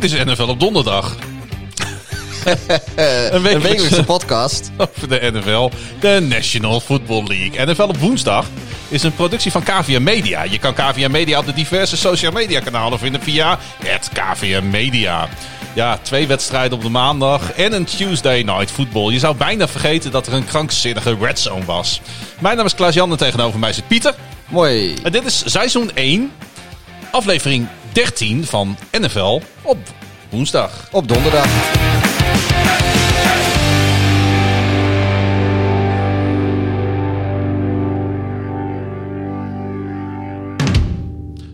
Dit is NFL op donderdag. een Een wekelijkse- podcast. Over de NFL, de National Football League. NFL op woensdag is een productie van KVM Media. Je kan KVM Media op de diverse social media kanalen vinden via het KVM Media. Ja, twee wedstrijden op de maandag en een Tuesday Night Football. Je zou bijna vergeten dat er een krankzinnige red zone was. Mijn naam is Klaas-Jan en tegenover mij zit Pieter. Mooi. En dit is seizoen 1, aflevering 13 van NFL op woensdag. Op donderdag.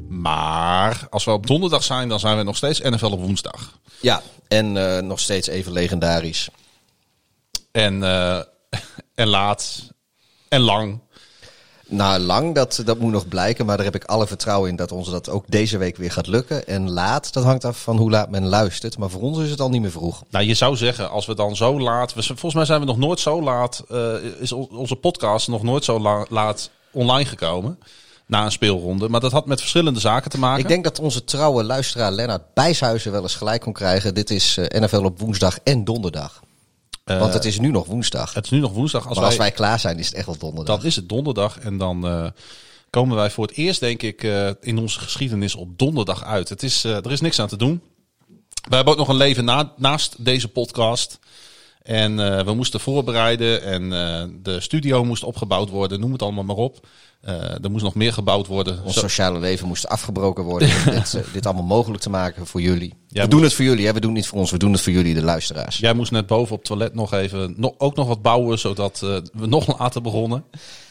Maar als we op donderdag zijn, dan zijn we nog steeds NFL op woensdag. Ja, en eh, nog steeds even legendarisch. En, eh, en laat. En lang. Nou, lang, dat, dat moet nog blijken. Maar daar heb ik alle vertrouwen in dat ons dat ook deze week weer gaat lukken. En laat, dat hangt af van hoe laat men luistert. Maar voor ons is het al niet meer vroeg. Nou, je zou zeggen, als we dan zo laat. we- Volgens mij zijn we nog nooit zo laat. eh, is on- onze podcast nog nooit zo la- laat online gekomen. Na een speelronde. Maar dat had met verschillende zaken te maken. Ik denk dat onze trouwe luisteraar Lennart Bijshuizen wel eens gelijk kon krijgen. Dit is eh, NFL op woensdag en donderdag. Eh, Want het is nu nog woensdag. het is nu nog woensdag. Als maar wij, als wij klaar zijn, is het echt wel donderdag. Dan is het donderdag. En dan eh, komen wij voor het eerst, denk ik, eh, in onze geschiedenis op donderdag uit. Het is, er is niks aan te doen. We hebben ook nog een leven na, naast deze podcast. En we moesten voorbereiden en de studio moest opgebouwd worden. Noem het allemaal maar op. Eh, er moest nog meer gebouwd worden. Ons Zo- sociale leven moest afgebroken worden om dit, eh, dit allemaal mogelijk te maken voor jullie. Jij we doen het voor jullie, hè? we doen het niet voor ons, we doen het voor jullie, de luisteraars. Jij moest net boven op het toilet nog even ook nog wat bouwen, zodat eh, we nog later begonnen.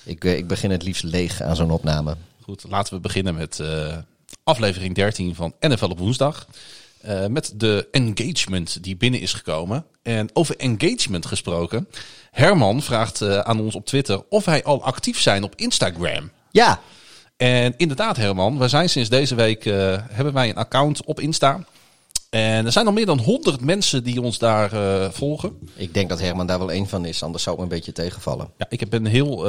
Ik, ik begin het liefst leeg aan zo'n opname. Goed, laten we beginnen met aflevering 13 van NFL op woensdag. Eh, met de engagement die binnen is gekomen. En over engagement gesproken. Herman vraagt eh, aan ons op Twitter of wij al actief zijn op Instagram. Ja, En inderdaad, Herman, we zijn sinds deze week eh, hebben wij een account op Insta. En er zijn al meer dan 100 mensen die ons daar volgen. ik denk dat Herman daar wel één van is, anders zou het me een beetje tegenvallen. Ja, ik ben heel,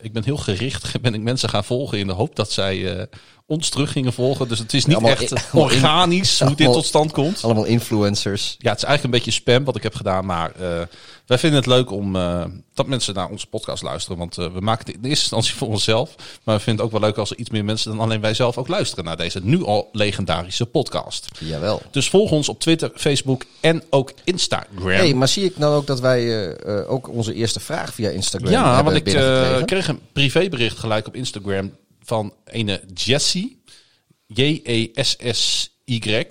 ik ben heel gericht. Ben ik mensen gaan volgen in de hoop dat zij ons terug gingen volgen. Dus het is niet Allemaal echt in- organisch hoe dit tot stand komt. Allemaal influencers. Ja, het is eigenlijk een beetje spam wat ik heb gedaan. Maar eh, wij vinden het leuk om eh, dat mensen naar onze podcast luisteren. Want eh, we maken het in eerste instantie voor onszelf. Maar we vinden het ook wel leuk als er iets meer mensen dan alleen wij zelf ook luisteren naar deze nu al legendarische podcast. Jawel. Dus volg ons op Twitter, Facebook en ook Instagram. hey, maar zie ik nou ook dat wij ook onze eerste vraag via Instagram Ja, hebben want ik kreeg een privébericht gelijk op Instagram van ene Jessie. J-E-S-S-Y.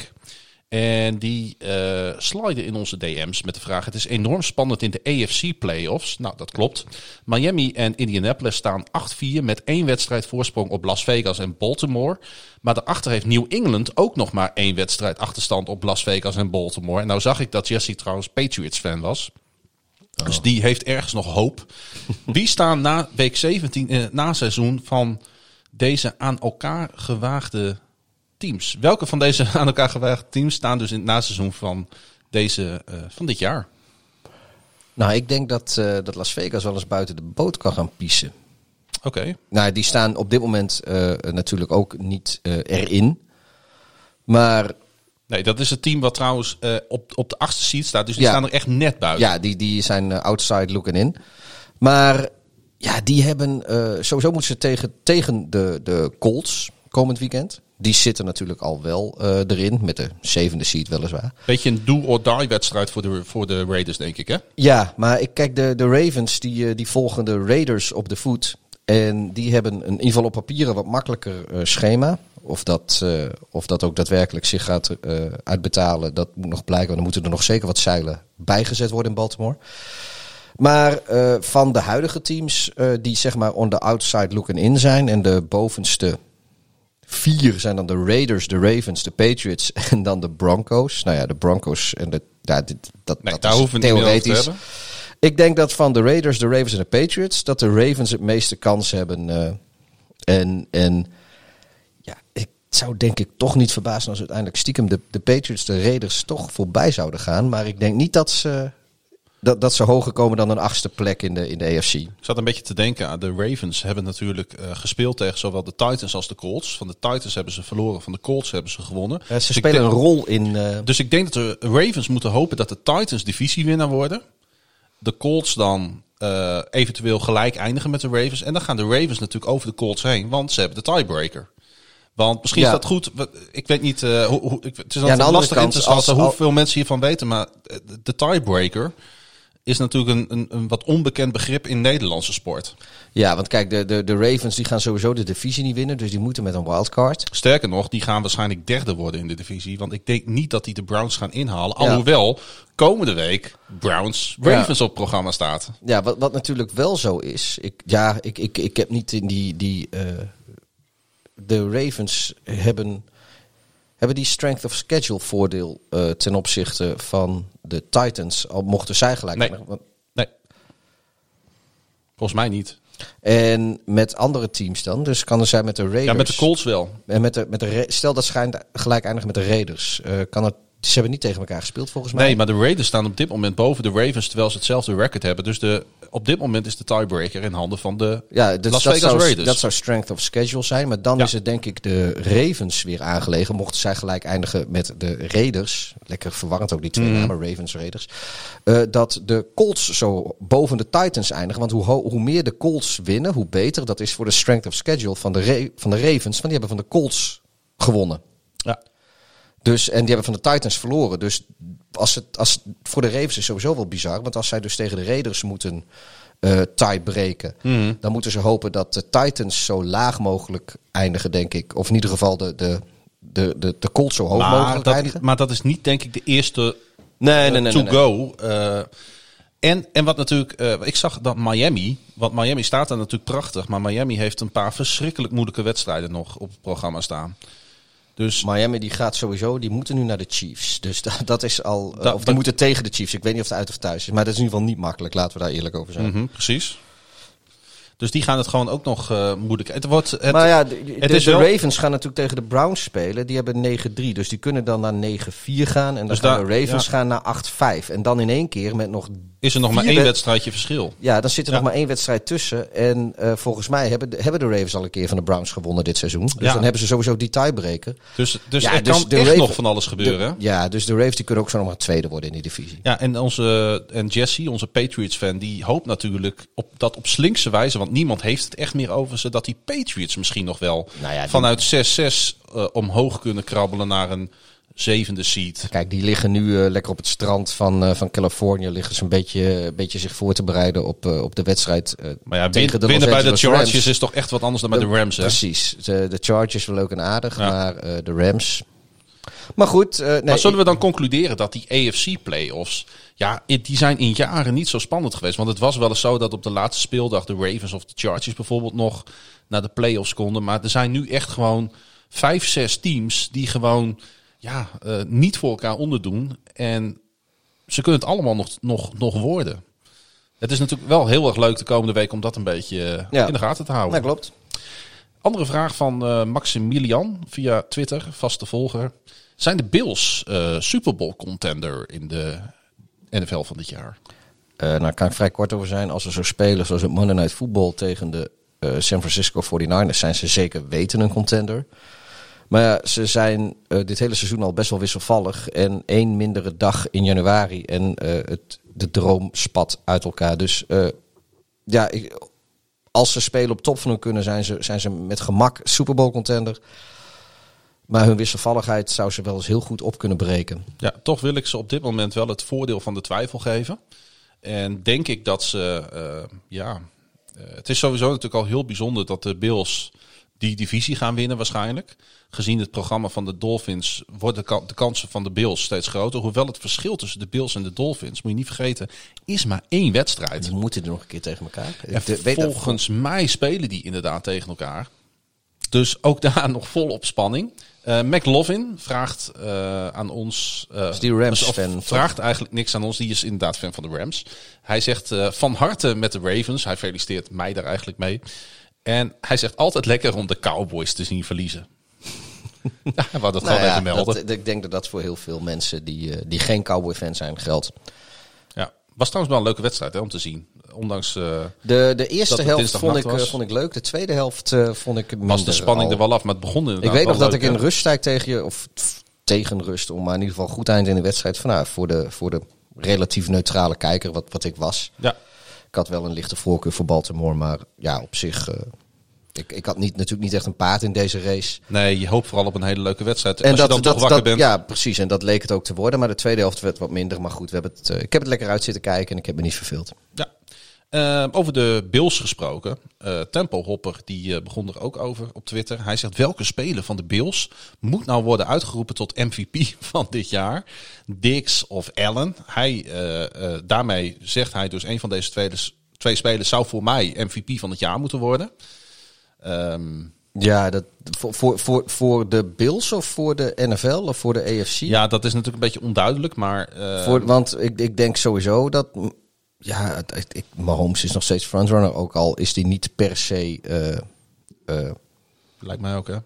En die eh slide in onze DM's met de vraag: Het is enorm spannend in de AFC playoffs. Nou, dat klopt. Miami en Indianapolis staan 8-4 met één wedstrijd voorsprong op Las Vegas en Baltimore. Maar daarachter heeft New England ook nog maar één wedstrijd achterstand op Las Vegas en Baltimore. En nou zag ik dat Jesse trouwens Patriots fan was. Dus die heeft ergens nog hoop. Wie staan na week 17 in het naseizoen van deze aan elkaar gewaagde teams? Welke van deze aan elkaar gewaagde teams staan dus in het naseizoen van, deze, eh, van dit jaar? Nou, ik denk dat, eh, dat Las Vegas wel eens buiten de boot kan gaan piezen. Oké. Nou, die staan op dit moment eh, natuurlijk ook niet erin. Maar Nee, dat is het team wat trouwens op, op de achtste seat staat. Dus die Ja. staan er echt net buiten. ja, die, die zijn outside looking in. Maar ja, die hebben eh, sowieso moeten ze tegen, tegen de, de Colts komend weekend. Die zitten natuurlijk al wel eh, erin, met de zevende seed weliswaar. Beetje een do-or-die wedstrijd voor de, voor de Raiders, denk ik, hè? Ja, maar ik kijk, de, de Ravens die, eh, die volgen de Raiders op de voet. En die hebben een, in ieder geval op papier een wat makkelijker schema. Of dat, of dat ook daadwerkelijk zich gaat uitbetalen, dat moet nog blijken. Want dan moeten er nog zeker wat zeilen bijgezet worden in Baltimore. Maar eh, van de huidige teams eh, die zeg maar on the outside looking in zijn. En de bovenste vier zijn dan de Raiders, de Ravens, de Patriots en dan de Broncos. Nou ja, de Broncos en de... Ja, dit, dat, Nee, dat daar is hoeven te theoretisch. hebben. Ik denk dat van de Raiders, de Ravens en de Patriots, dat de Ravens het meeste kans hebben. eh, en, en ja, ik zou denk ik toch niet verbazen als uiteindelijk stiekem de, de Patriots de Raiders toch voorbij zouden gaan. Maar ik denk niet dat ze dat, dat ze hoger komen dan een achtste plek in de, in de AFC. Ik zat een beetje te denken aan de Ravens hebben natuurlijk uh, gespeeld tegen zowel de Titans als de Colts. Van de Titans hebben ze verloren, van de Colts hebben ze gewonnen. Ze dus spelen denk, een rol in. Uh... Dus ik denk dat de Ravens moeten hopen dat de Titans divisiewinnaar worden. De Colts dan uh, eventueel gelijk eindigen met de Ravens. En dan gaan de Ravens natuurlijk over de Colts heen, want ze hebben de tiebreaker. Want misschien ja. is dat goed. Ik weet niet. Hoe, hoe, het is ja, lastig in te schatten hoeveel mensen hiervan weten. Maar de tiebreaker is natuurlijk een, een, een, wat onbekend begrip in Nederlandse sport. Ja, want kijk, de, de, de Ravens die gaan sowieso de divisie niet winnen. Dus die moeten met een wildcard. Sterker nog, die gaan waarschijnlijk derde worden in de divisie. Want ik denk niet dat die de Browns gaan inhalen. Alhoewel komende week Browns Ravens op programma staat. Ja, wat, wat natuurlijk wel zo is. Ik, ja, ik, ik, ik heb niet in die... die uh, de Ravens hebben hebben die strength of schedule voordeel uh, ten opzichte van de Titans? Al mochten zij gelijk. Nee. nee. Volgens mij niet. En met andere teams dan? Dus kan er zijn met de Raiders. Ja, met de Colts wel. En met de, met de, stel dat schijnt gelijk eindigen met de Raiders. Uh, kan het ze hebben niet tegen elkaar gespeeld volgens mij. Nee, maar de Raiders staan op dit moment boven de Ravens terwijl ze hetzelfde record hebben. Dus de, op dit moment is de tiebreaker in handen van de ja, dus Las Vegas dat zou, Raiders. Dat zou strength of schedule zijn. Maar dan is het denk ik de Ravens weer aangelegen. Mochten zij gelijk eindigen met de Raiders. Lekker verwarrend ook die twee mm. namen, Ravens, Raiders. Uh, dat de Colts zo boven de Titans eindigen. Want hoe, hoe meer de Colts winnen, hoe beter. Dat is voor de strength of schedule van de, van de Ravens. Want die hebben van de Colts gewonnen. Ja. Dus, en die hebben van de Titans verloren. Dus als het, als voor de Ravens is sowieso wel bizar. Want als zij dus tegen de Raiders moeten uh, tie breken. Mhm. Dan moeten ze hopen dat de Titans zo laag mogelijk eindigen, denk ik. Of in ieder geval de, de, de, de, de Colts zo hoog maar mogelijk dat, eindigen. Maar dat is niet, denk ik, de eerste nee, nee, nee, to go. Uh, en, en wat natuurlijk, uh, ik zag dat Miami, want Miami staat daar natuurlijk prachtig, maar Miami heeft een paar verschrikkelijk moeilijke wedstrijden nog op het programma staan. Dus Miami die gaat sowieso, die moeten nu naar de Chiefs. Dus dat, dat is al. Dat, of die moeten tegen de Chiefs. Ik weet niet of het uit of thuis is. Maar dat is in ieder geval niet makkelijk. Laten we daar eerlijk over zijn. Mm -hmm, precies. Dus die gaan het gewoon ook nog uh, moeilijk. Het wordt, het, maar ja, de, het de, is de Ravens gaan natuurlijk tegen de Browns spelen. Die hebben 9-3. Dus die kunnen dan naar 9-4 gaan. En dan dus gaan de Ravens gaan naar 8-5. En dan in één keer met nog is er nog maar één wedstrijdje verschil. Ja, dan zit er nog maar één wedstrijd tussen. En uh, volgens mij hebben de, hebben de Ravens al een keer van de Browns gewonnen dit seizoen. Dus ja. dan hebben ze sowieso die tiebreaker. Dus, dus er dus kan de echt Raven, nog van alles gebeuren. De, ja, dus de Ravens die kunnen ook zo nog maar tweede worden in die divisie. Ja, en, onze, en Jesse, onze Patriots-fan, die hoopt natuurlijk op, dat op slinkse wijze... want niemand heeft het echt meer over ze... dat die Patriots misschien nog wel nou ja, vanuit 6-6 uh, omhoog kunnen krabbelen naar een zevende seed. Kijk, die liggen nu uh, lekker op het strand van, uh, van Californië. Liggen ze een beetje, een beetje zich voor te bereiden op, uh, op de wedstrijd. maar ja, tegen de winnen bij de Chargers Rams. is toch echt wat anders dan bij de, de Rams. Hè? Precies. De, de Chargers wel leuk en aardig, ja. maar de Rams. Maar goed. nee, maar zullen we dan concluderen dat die AFC-playoffs. Ja, die zijn in jaren niet zo spannend geweest. Want het was wel eens zo dat op de laatste speeldag de Ravens of de Chargers bijvoorbeeld nog naar de playoffs konden. Maar er zijn nu echt gewoon vijf, zes teams die gewoon ja, uh, niet voor elkaar onderdoen. En ze kunnen het allemaal nog, nog, nog worden. Het is natuurlijk wel heel erg leuk de komende week om dat een beetje uh, ja. in de gaten te houden. Dat klopt. Andere vraag van uh, Maximilian via Twitter, vaste volger. Zijn de Bills Super Bowl contender in de NFL van dit jaar? nou, kan ik vrij kort over zijn. Als ze zo spelen zoals het Monday Night Football tegen de San Francisco 49ers, zijn ze zeker weten een contender. Maar ja, ze zijn uh, dit hele seizoen al best wel wisselvallig. En één mindere dag in januari en het, de droom spat uit elkaar. Dus ja, ik, als ze spelen op top van hun kunnen, zijn ze, zijn ze met gemak Super Bowl contender. Maar hun wisselvalligheid zou ze wel eens heel goed op kunnen breken. Ja, toch wil ik ze op dit moment wel het voordeel van de twijfel geven. En denk ik dat ze, ja, het is sowieso natuurlijk al heel bijzonder dat de Bills die divisie gaan winnen waarschijnlijk. Gezien het programma van de Dolphins worden de, kansen van de Bills steeds groter. Hoewel het verschil tussen de Bills en de Dolphins, moet je niet vergeten, is maar één wedstrijd. Die moeten er nog een keer tegen elkaar. En volgens mij spelen die inderdaad tegen elkaar. Dus ook daar nog vol op spanning. Uh, McLovin vraagt uh, aan ons. Uh, is die Rams fan? Vraagt eigenlijk niks aan ons. Die is inderdaad fan van de Rams. Hij zegt van harte met de Ravens. Hij feliciteert mij daar eigenlijk mee. En hij zegt altijd lekker om de Cowboys te zien verliezen. ja, we hadden het nou ja, even melden. Dat, ik denk dat dat voor heel veel mensen die, die geen Cowboy-fan zijn geldt. Ja, Was trouwens wel een leuke wedstrijd hè, om te zien. Ondanks uh, de, de eerste helft vond ik, vond ik leuk. De tweede helft uh, vond ik minder. Was de spanning er wel af, maar het begon inderdaad Ik weet nog dat leuk, ik in rusttijd tegen je, of tegen rust, om maar in ieder geval goed eind in de wedstrijd. Van, nou, voor, de, voor de relatief neutrale kijker, wat, wat ik was. Ja. Ik had wel een lichte voorkeur voor Baltimore, maar ja, op zich... Uh, ik, ik had niet, natuurlijk niet echt een paard in deze race. Nee, je hoopt vooral op een hele leuke wedstrijd. En Als dat, je dan dat, toch wakker dat, bent. Ja, precies. En dat leek het ook te worden. Maar de tweede helft werd wat minder. Maar goed, we hebben het, uh, ik heb het lekker uit zitten kijken en ik heb me niet verveeld. Ja. Uh, over de Bills gesproken. Uh, Tempo Hopper die begon er ook over op Twitter. Hij zegt welke speler van de Bills moet nou worden uitgeroepen tot MVP van dit jaar? Dix of Allen? Hij, daarmee zegt hij dus een van deze twee, twee spelers zou voor mij MVP van het jaar moeten worden. Um, ja, dat, voor, voor, voor, voor de Bills of voor de NFL of voor de AFC? Ja, dat is natuurlijk een beetje onduidelijk, maar... Voor, want ik, ik denk sowieso dat... Ja, het, ik, Mahomes is nog steeds frontrunner, ook al is die niet per se... Uh, uh, Lijkt mij ook, hè?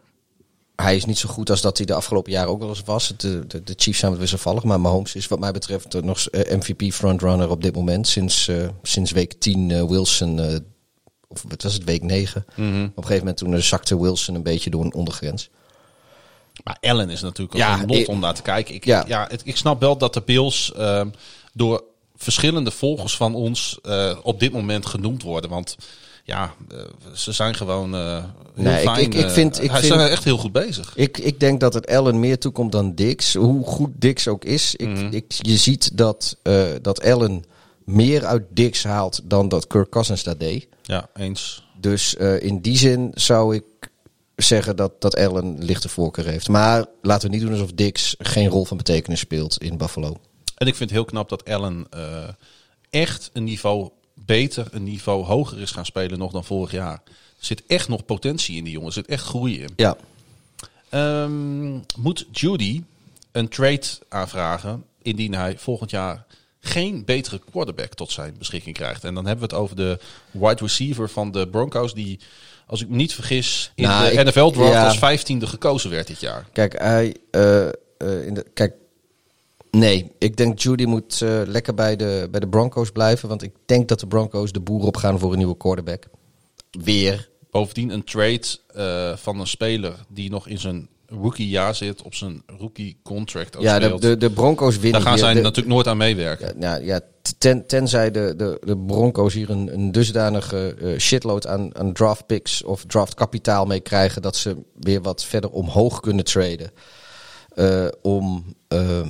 Hij is niet zo goed als dat hij de afgelopen jaren ook wel eens was. De, de, de Chiefs zijn wat wisselvallig, maar Mahomes is wat mij betreft nog MVP frontrunner op dit moment. Sinds, sinds week 10 Wilson of het was het week 9. Mhm. Op een gegeven moment toen zakte Wilson een beetje door een ondergrens. Maar Allen is natuurlijk ook ja, een lot om naar te kijken. Ik, ja. ja ik snap wel dat de Bills uh, door verschillende volgers van ons uh, op dit moment genoemd worden. Want ja, uh, ze zijn gewoon heel nee, fijn. Ik, ik, ik vind, ik hij vind, zijn echt heel goed bezig. Ik, ik denk dat het Allen meer toekomt dan Dix. Hoe goed Dix ook is. Ik, Mhm. ik, je ziet dat, dat Allen meer uit Dix haalt dan dat Kirk Cousins dat deed. Ja, eens. Dus uh, in die zin zou ik zeggen dat, dat Allen lichte voorkeur heeft. Maar laten we niet doen alsof Dix geen rol van betekenis speelt in Buffalo. En ik vind het heel knap dat Allen uh, echt een niveau beter, een niveau hoger is gaan spelen nog dan vorig jaar. Er zit echt nog potentie in die jongen. Er zit echt groei in. Ja. Um, moet Judy een trade aanvragen indien hij volgend jaar geen betere quarterback tot zijn beschikking krijgt. En dan hebben we het over de wide receiver van de Broncos, die, als ik me niet vergis, in nou, de NFL-draft ja. als vijftiende gekozen werd dit jaar. Kijk, hij, uh, uh, in de, kijk, nee, ik denk Judy moet uh, lekker bij de, bij de Broncos blijven, want ik denk dat de Broncos de boer opgaan voor een nieuwe quarterback. Weer. Bovendien een trade van een speler die nog in zijn rookie jaar zit op zijn rookie contract. ja, de, de, de, Broncos winnen. Daar gaan zij de, natuurlijk nooit aan meewerken. Ja, nou, ja ten, tenzij de, de, de Broncos hier een, een dusdanige uh, shitload aan, aan draft picks of draft kapitaal mee krijgen dat ze weer wat verder omhoog kunnen traden. Uh, om uh,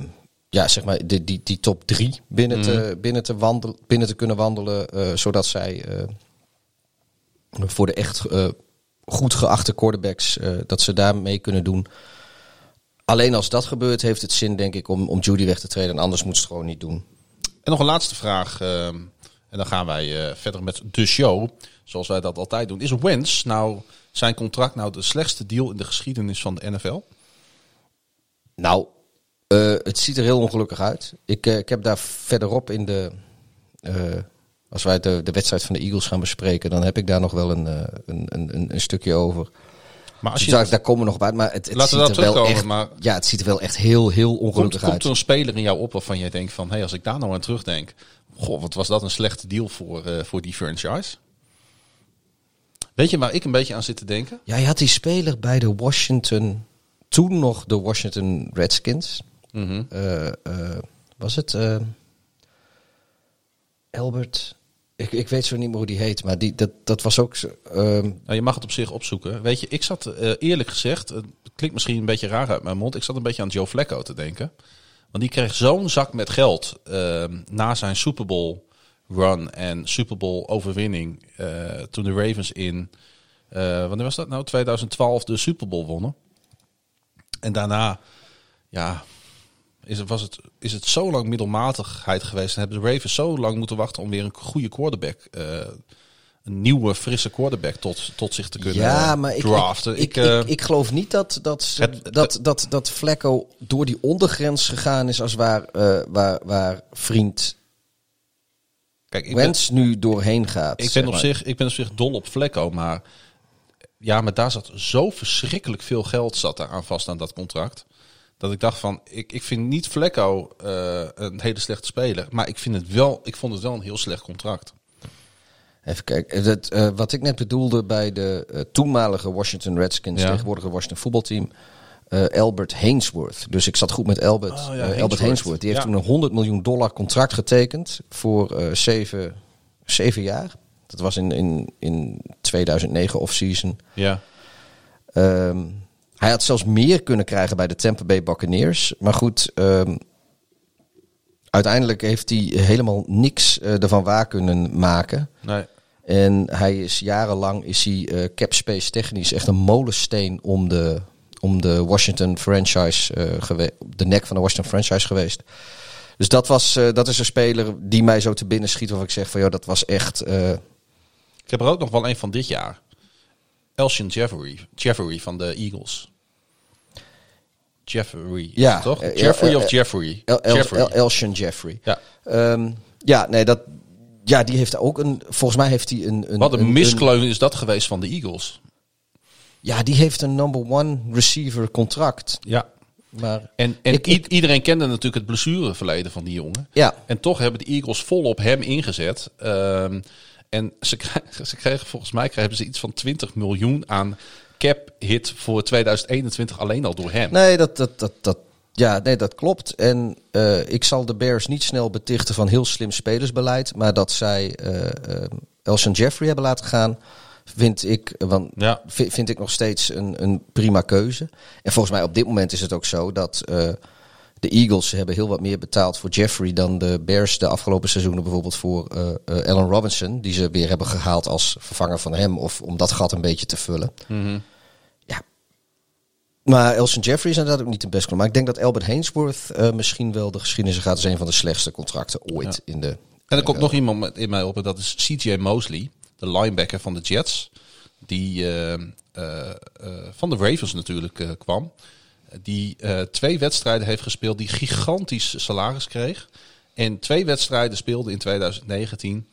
ja, zeg maar die, die, die top drie binnen, mm. te, binnen, te, wandelen, binnen te kunnen wandelen, zodat zij voor de echt goed geachte quarterbacks, dat ze daarmee kunnen doen. Alleen als dat gebeurt, heeft het zin, denk ik, om, om Judy weg te treden. En anders moet ze het gewoon niet doen. En nog een laatste vraag. En dan gaan wij verder met de show. Zoals wij dat altijd doen. Is Wentz nou zijn contract nou de slechtste deal in de geschiedenis van de NFL? Nou, uh, het ziet er heel ongelukkig uit. Ik, ik heb daar verderop in de als wij de, de wedstrijd van de Eagles gaan bespreken, dan heb ik daar nog wel een, een, een, een stukje over. Maar als je daar, daar komen we nog bij. Maar het, het Laten ziet we er wel echt, maar ja, het ziet er wel echt heel, heel ongelukkig komt, uit. Komt er een speler in jou op waarvan jij denkt van, hé, hey, als ik daar nou aan terugdenk, goh, wat was dat een slechte deal voor, voor die franchise? Weet je waar ik een beetje aan zit te denken? Ja, je had die speler bij de Washington, toen nog de Washington Redskins. Mm -hmm. uh, uh, was het Albert? Ik, ik weet zo niet meer hoe die heet, maar die, dat, dat was ook. Um... Nou, je mag het op zich opzoeken. Weet je, ik zat eerlijk gezegd, het klinkt misschien een beetje raar uit mijn mond, ik zat een beetje aan Joe Flacco te denken. Want die kreeg zo'n zak met geld uh, na zijn Super Bowl run en Super Bowl overwinning uh, toen de Ravens in, wanneer was dat nou? 2012 de Super Bowl wonnen. En daarna, ja, is het, was het, is het zo lang middelmatigheid geweest. En hebben de Ravens zo lang moeten wachten om weer een goede quarterback, uh, een nieuwe, frisse quarterback tot, tot zich te kunnen ja, maar draften. Ik, ik, ik, uh, ik, ik geloof niet dat, dat, het, dat, dat, dat Flecko door die ondergrens gegaan is als waar, uh, waar, waar vriend Kijk, ik Wens ben, nu doorheen gaat. Ik ben, op zich, ik ben op zich dol op Flecko, maar ja, maar daar zat zo verschrikkelijk veel geld zat aan vast aan dat contract. Dat ik dacht van, ik, ik vind niet Vlecko eh, een hele slechte speler. Maar ik, vind het wel, ik vond het wel een heel slecht contract. Even kijken. Het, eh, wat ik net bedoelde bij de eh, toenmalige Washington Redskins, Ja. tegenwoordige Washington voetbalteam, eh, Albert Hainsworth. Dus ik zat goed met Albert. Oh, ja, Eh, Hainsworth. Albert Hainsworth. Die heeft Ja. toen een 100 miljoen dollar contract getekend voor eh, zeven, zeven jaar. Dat was in, in, in 2009 off-season. Ja. Ehm, hij had zelfs meer kunnen krijgen bij de Tampa Bay Buccaneers. Maar goed, ehm, uiteindelijk heeft hij helemaal niks eh, ervan waar kunnen maken. Nee. En hij is jarenlang is hij eh, cap space technisch echt een molensteen om de, om de Washington franchise eh, gewe- de nek van de Washington franchise geweest. Dus dat, was, eh, dat is een speler die mij zo te binnen schiet. Waarvan ik zeg van joh, dat was echt. eh, Ik heb er ook nog wel een van dit jaar. Elshon Jeffrey, Jeffrey van de Eagles. Jeffrey, Ja, toch? ja, Jeffrey eh, of eh, Jeffrey? El, El, Jeffrey. El- Elshon Jeffrey. ja. Ehm, ja, nee, dat. Ja, die heeft ook een. Volgens mij heeft hij een. een Wat een een- miskleun is dat geweest van de Eagles. ja, die heeft een number one receiver contract. Ja. Maar En, en Ik- iedereen kende natuurlijk het blessureverleden van die jongen. ja, En toch hebben de Eagles vol op hem ingezet. Ehm, en ze kregen, ze kregen, volgens mij kregen ze iets van 20 miljoen aan cap hit voor 2021 alleen al door hem. nee, dat, dat, dat, dat, ja, nee, dat klopt. En eh, ik zal de Bears niet snel betichten van heel slim spelersbeleid. Maar dat zij eh eh, Elson Jeffrey hebben laten gaan, vind ik, want, Ja. vind ik nog steeds een, een prima keuze. En volgens mij op dit moment is het ook zo dat de Eagles hebben heel wat meer betaald voor Jeffrey dan de Bears de afgelopen seizoenen bijvoorbeeld voor eh eh, Allen Robinson. Die ze weer hebben gehaald als vervanger van hem of om dat gat een beetje te vullen. Mhm. Ja. Maar Elson Jeffrey is inderdaad ook niet de beste. Maar ik denk dat Albert Hainsworth eh, misschien wel de geschiedenis gaat als een van de slechtste contracten ooit in de. En er komt nog iemand in mij op en dat is CJ Mosley, de linebacker van de Jets. Die van de Ravens natuurlijk kwam. Die eh, twee wedstrijden heeft gespeeld, die gigantisch salaris kreeg. En twee wedstrijden speelde in 2019.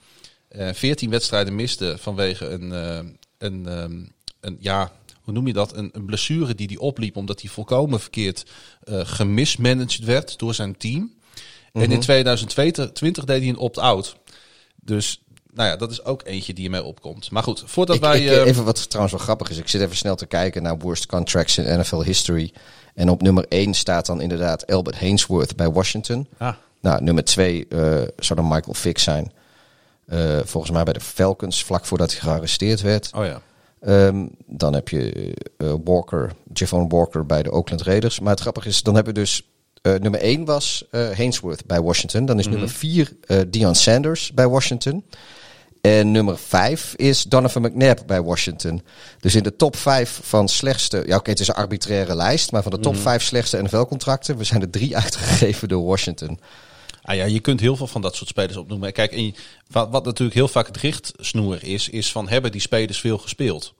eh 14 wedstrijden miste vanwege een, eh, een, ehm, een ja, hoe noem je dat? Een, een blessure die hij opliep omdat hij volkomen verkeerd eh gemismanaged werd door zijn team. En in 2020 deed hij een opt-out. Dus nou ja, dat is ook eentje die ermee opkomt. Maar goed, voordat Ik, wij... ik, eh, even wat trouwens wel grappig is. Ik zit even snel te kijken naar worst contracts in NFL history. En op nummer 1 staat dan inderdaad Albert Hainsworth bij Washington. ah, Nou, nummer 2 zou dan Michael Vick zijn. Eh, volgens mij bij de Falcons, vlak voordat hij gearresteerd werd. oh ja. Ehm, dan heb je eh, Walker, Javon Walker bij de Oakland Raiders. Maar het grappige is, dan hebben we dus... eh, nummer 1 was eh Hainsworth bij Washington. Dan is nummer 4 eh Deion Sanders bij Washington. En nummer 5 is Donovan McNabb bij Washington. Dus in de top 5 van slechtste... Ja, oké, het is een arbitraire lijst. Maar van de top 5 slechtste NFL-contracten... we zijn er drie uitgegeven door Washington. Ah ja, je kunt heel veel van dat soort spelers opnoemen. Kijk, en wat, wat natuurlijk heel vaak het richtsnoer is, is van hebben die spelers veel gespeeld?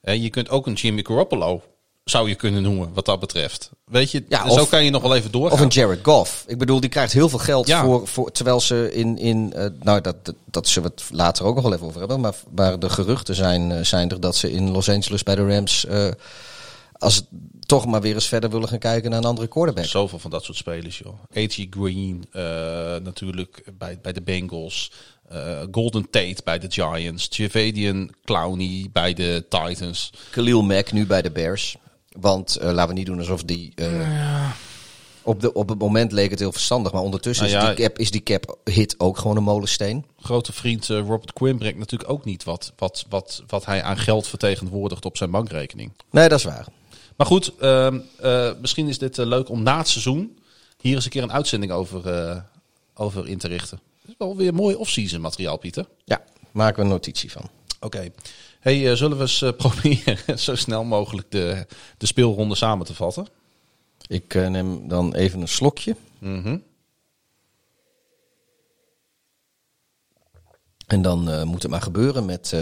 En je kunt ook een Jimmy Garoppolo, zou je kunnen noemen, wat dat betreft. Weet je, Ja, zo of- kan je nog wel even doorgaan. Of een Jared Goff. Ik bedoel, die krijgt heel veel geld Ja. voor, voor. Terwijl ze in. in eh, nou, dat, dat, zullen we het later ook nog wel even over hebben. Maar, maar de geruchten zijn, eh, zijn er dat ze in Los Angeles bij de Rams. eh, als het toch maar weer eens verder willen gaan kijken naar een andere quarterback. Zoveel van dat soort spelers, joh. A.T. Green natuurlijk bij, bij de Bengals. Golden Tate bij de Giants. Javadian Clowney bij de Titans. Khalil Mack nu bij de Bears. Want eh, laten we niet doen alsof die. eh, op, de, op het moment leek het heel verstandig. Maar ondertussen Nou is, ja, die cap, is die cap hit ook gewoon een molensteen. Grote vriend eh, Robert Quinn brengt natuurlijk ook niet wat, wat, wat, wat hij aan geld vertegenwoordigt op zijn bankrekening. Nee, dat is waar. Maar goed, ehm, eh, misschien is dit leuk om na het seizoen hier eens een keer een uitzending over, eh, over in te richten. Het is wel weer mooi off-season materiaal, Pieter. Ja, maken we een notitie van. Oké. Hey, eh, zullen we eens eh, proberen zo snel mogelijk de, de speelronde samen te vatten? Ik eh, neem dan even een slokje. Mhm. En dan moet het maar gebeuren met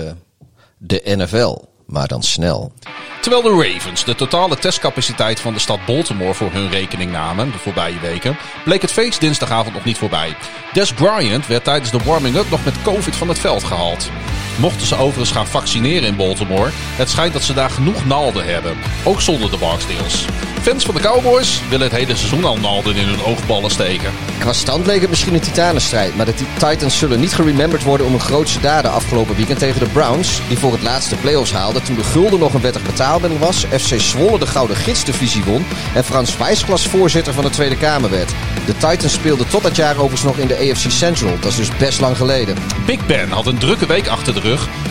de NFL. Maar dan snel. Terwijl de Ravens de totale testcapaciteit van de stad Baltimore voor hun rekening namen de voorbije weken, bleek het feest dinsdagavond nog niet voorbij. Des Bryant werd tijdens de warming-up nog met COVID van het veld gehaald. Mochten ze overigens gaan vaccineren in Baltimore, het schijnt dat ze daar genoeg naalden hebben, ook zonder de Barksdales. Fans van de Cowboys willen het hele seizoen al naalden in hun oogballen steken. Qua stand leek het misschien een titanenstrijd, maar de Titans zullen niet gerememberd worden om hun grootste daden afgelopen weekend tegen de Browns, die voor het laatste playoffs haalden toen de gulden nog een wettig betaalbaar was, FC Zwolle de Gouden Gidsdivisie won en Frans Wijsglas voorzitter van de Tweede Kamer werd. De Titans speelden tot dat jaar overigens nog in de AFC Central, dat is dus best lang geleden. Big Ben had een drukke week achter de